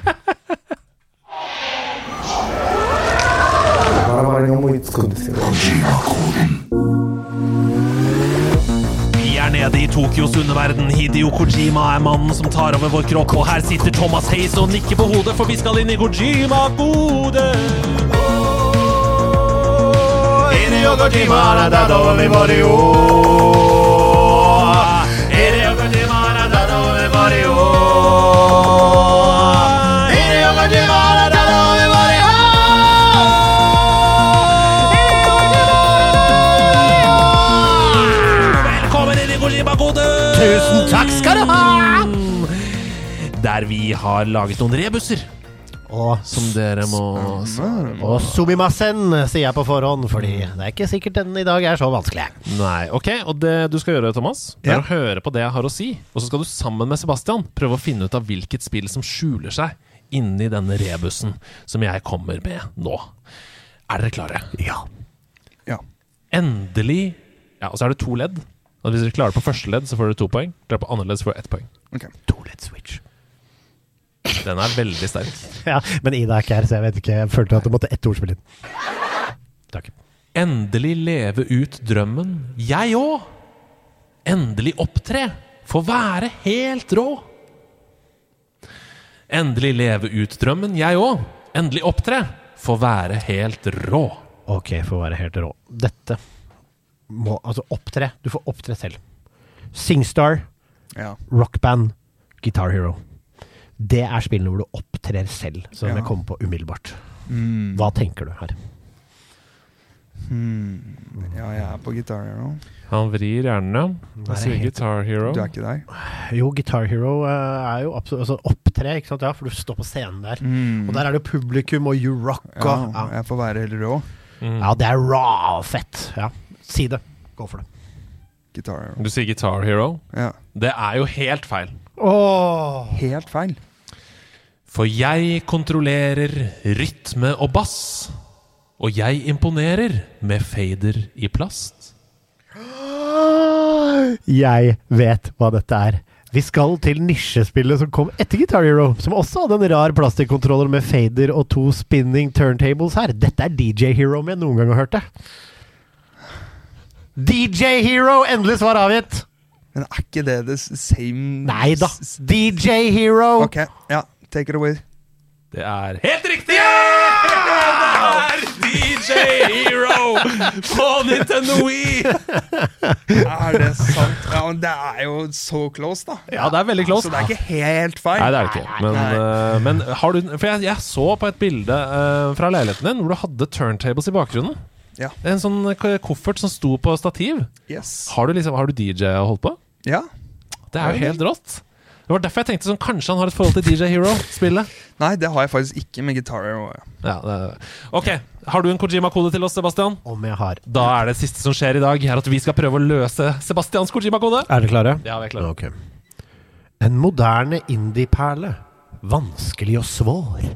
nede i Tokyos underverden. Hideo Kojima er mannen som tar over vår kropp. Og her sitter Thomas Hayes og nikker på hodet, for vi skal inn i Kojima-gode. Hideo Kojima Tusen takk skal du ha! Der vi har laget noen rebuser. Og, som dere må og sumimasen, sier jeg på forhånd, fordi det er ikke sikkert den i dag er så vanskelig. Nei, ok, og det du skal gjøre, Thomas, det er Ja. å høre på det jeg har å si. Og så skal du sammen med Sebastian prøve å finne ut av hvilket spill som skjuler seg inni denne rebusen som jeg kommer med nå. Er dere klare? Ja. Ja. Endelig Ja, og så er det to ledd. Og hvis dere klarer på første ledd, så får dere to poeng. Klarer på andre ledd, så får dere ett poeng. Okay. To ledd switch. Den er veldig sterk. Ja, men Ida er ikke her, så jeg vet ikke. Jeg følte at du måtte ett ord spille inn. Takk. Endelig leve ut drømmen. Jeg òg! Endelig opptre. Få være helt rå. Endelig leve ut drømmen. Jeg òg. Endelig opptre. Få være helt rå. Ok, få være helt rå. Dette må Altså, opptre. Du får opptre selv. Singstar, Ja. rockband, Guitar Hero. Det er spillene hvor du opptrer selv, som Ja. jeg kommer på umiddelbart. Mm. Hva tenker du her? Hmm. Ja, jeg er på Guitar hero. Han vrir hjernen, ja. Hva Jeg sier helt- Guitar Hero. Du er ikke der? Jo, Guitar Hero eh, er jo absolutt altså, opptre, ikke sant? Ja, for du står på scenen der. Mm. Og der er det jo publikum og you rock og ja. jeg får være helt rå. Mm. ja, det er raw fett. Ja, si det. Gå for det. Guitar hero. Du sier Guitar Hero. Ja. Det er jo helt feil. Åh. Helt feil. For jeg kontrollerer rytme og bass. Og jeg imponerer med fader i plast. Jeg vet hva dette er. Vi skal til nisjespillet som kom etter Guitar Hero, som også hadde en rar plastikkontroller med fader og to spinning turntables her. Dette er DJ Hero om jeg noen gang har hørt det. DJ Hero! Endelig svar avgitt! Men er ikke det the same Nei da. DJ Hero! Ok, ja. Take it away. Det er helt riktig! Det er DJ Hero på Nintendo Wii! Er det sant? Ja, men det er jo så close, da. Ja, det er veldig close. Så det er ikke helt feil. Nei, det er det ikke. Men, øh, men har du For jeg, jeg så på et bilde uh, fra leiligheten din hvor du hadde turntables i bakgrunnen. Ja. En sånn koffert som sto på stativ. Yes. Har du liksom Har du DJ og holdt på? Ja. Det er jo helt rått. Det var derfor jeg tenkte sånn Kanskje han har et forhold til DJ Hero-spillet? Nei, det har jeg faktisk ikke med Guitar Hero. Ja. Ja, ok, Har du en Kojima-kode til oss, Sebastian? Om jeg har. Da er det siste som skjer i dag, er at vi skal prøve å løse Sebastians Kojima-kode. Er dere klare? Ja, vi er klare. Okay. En moderne indie-perle. Vanskelig og svår.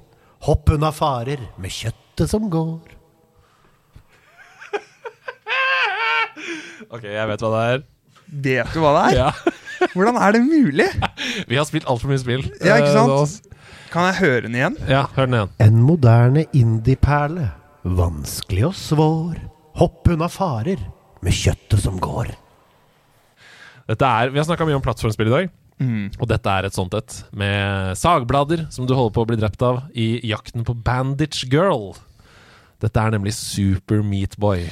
Hopp unna farer med kjøttet som går. Ok, jeg vet hva det er. Vet du hva det er? Ja. Hvordan er det mulig? Vi har spilt altfor mye spill. Ja, ikke Eh, sant? Kan jeg høre den igjen? Ja, hør den igjen. En moderne indie-perle. Vanskelig og svår. Hopp unna farer med kjøttet som går. Dette er, Vi har snakka mye om plattformspill i dag. Mm. Og dette er et sånt et. Med sagblader som du holder på å bli drept av i jakten på Bandage Girl. Dette er nemlig Super Meat Boy.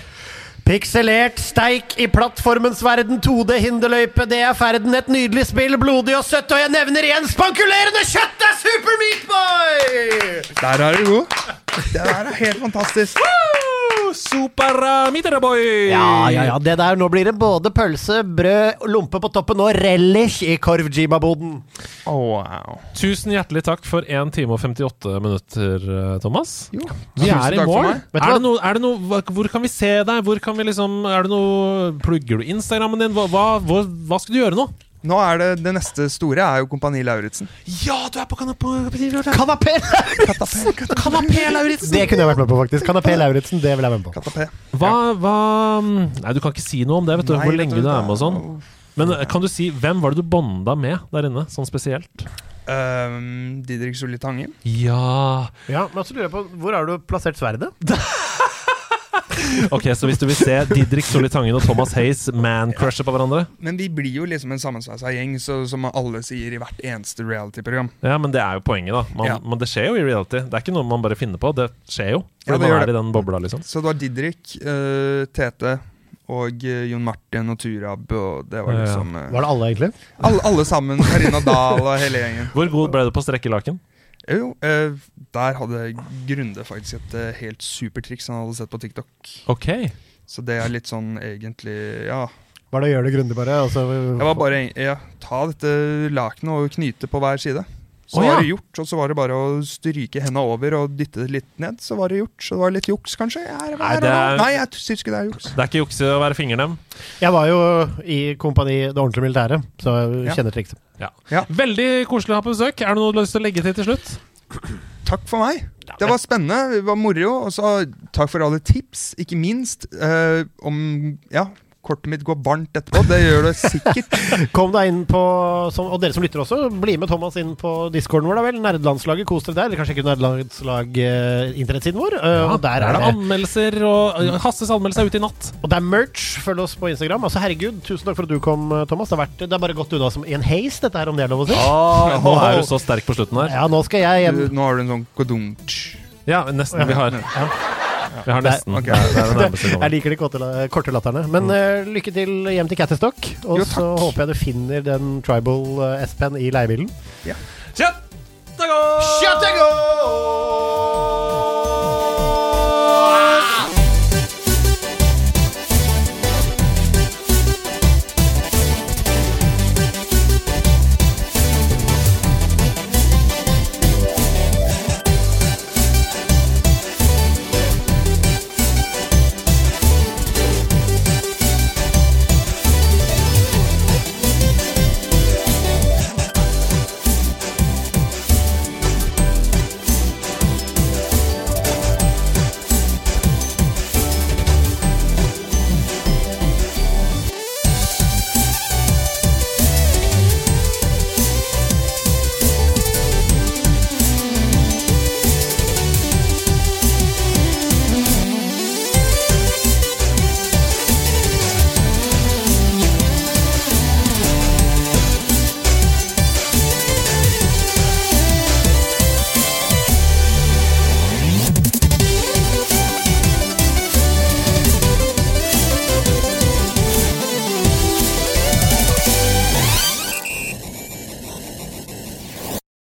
Pikselert steik i plattformens verden, 2D-hinderløype, det er ferden, et nydelig spill, blodig og søtt, og jeg nevner igjen spankulerende kjøtt, det er Super Meat Boy! Der er du god. Det der er helt fantastisk. Super Meat Meterboy Ja, ja, ja, det der, nå blir det både pølse, brød, lompe på toppen og relish i Korv-Jiba-boden. Oh, wow. Tusen hjertelig takk for 1 time og 58 minutter, eh, Thomas. Jo, Vi tusen er i mål. Vet Er det noe, er det noe, hva- hvor kan vi se deg? Hvor kan vi liksom, er det noe, Plugger du Instagrammen din? Hva, hva, hva, hva skal du gjøre nå? Nå er det det neste store er jo Kompani Lauritzen. Ja, du er på kanapé Kanapé! Lauritzen! Det kunne jeg vært med på, faktisk. Kanapé Lauritzen, det vil jeg være med på. Kanapé. Hva, hva Nei, du kan ikke si noe om det, vet du. Nei, hvor lenge du, du er med og sånn. Men eh, kan du si hvem var det du bonda med der inne, sånn spesielt? Um, Didrik Solli Tangen. Ja Ja, men så lurer jeg på, Hvor har du plassert sverdet? Ok, så hvis du vil se Didrik Solli Tangen og Thomas Hayes man-crushe på hverandre Men vi blir jo liksom en sammensveisa gjeng, så, som alle sier i hvert eneste reality-program. Ja, men det er jo poenget, da. Man, Ja. Men det skjer jo i reality. Det er ikke noe man bare finner på. Det skjer jo. Ja, Fordi det gjør man er det. i den bobla, liksom. Så det var Didrik, uh, Tete og eh, Jon Martin og Turab, og det var Ja, ja. liksom eh, Var det alle, egentlig? alle, alle sammen. Karina Dahl og hele gjengen. Hvor god ble du på å strekke laken? Jo, eh, der hadde Grunde faktisk et eh, helt supertriks han hadde sett på TikTok. Ok. Så det er litt sånn egentlig Ja. Var det å gjøre det grundig, bare? Altså, Det var bare ja, ta dette lakenet og knyte på hver side. Så oh, ja. var det gjort, og så var det bare å stryke henda over og dytte det litt ned. Så var det gjort. Så det var litt juks, kanskje? Er, Nei, er det det er- Nei, jeg syns ikke det er juks. Det er ikke jukse å være fingernem. Jeg var jo i kompani Det ordentlige militæret, så jeg Ja. kjenner trikset. Ja. Ja. Veldig koselig å ha på besøk. Er det noe du har lyst til å legge til til slutt? Takk for meg. Det var spennende, det var moro. Og så takk for alle tips, ikke minst. eh, om Ja, kortet mitt går varmt etterpå. Det gjør det sikkert. Kom deg inn på Og dere som lytter også, bli med Thomas inn på discorden vår, da vel. Nerdelandslaget, kos dere der. Eller kanskje ikke Nerdelandslag-internettsiden vår. Ja, og der er det anmeldelser, og uh, Hasses anmeldelse er ute i natt. Og det er merch. Følg oss på Instagram. Altså, herregud, tusen takk for at du kom, eh, Thomas. Det, har vært, det er bare gått unna som i en haze, dette her, om det er lov å si. Ah, nå er du så sterk på slutten her. Ja, nå skal jeg hjem. Du, nå har du en sånn kodunch. Ja, nesten. Vi har, vi har nesten. Okay, Det er det nærmeste vi Jeg liker de korte, korte latterne. Men eh, lykke til hjem til Cattestock. Og Jo, så håper jeg du finner den tribal uh, S-pen i leiebilen. Ja. Kjøtt! Kjøttegård!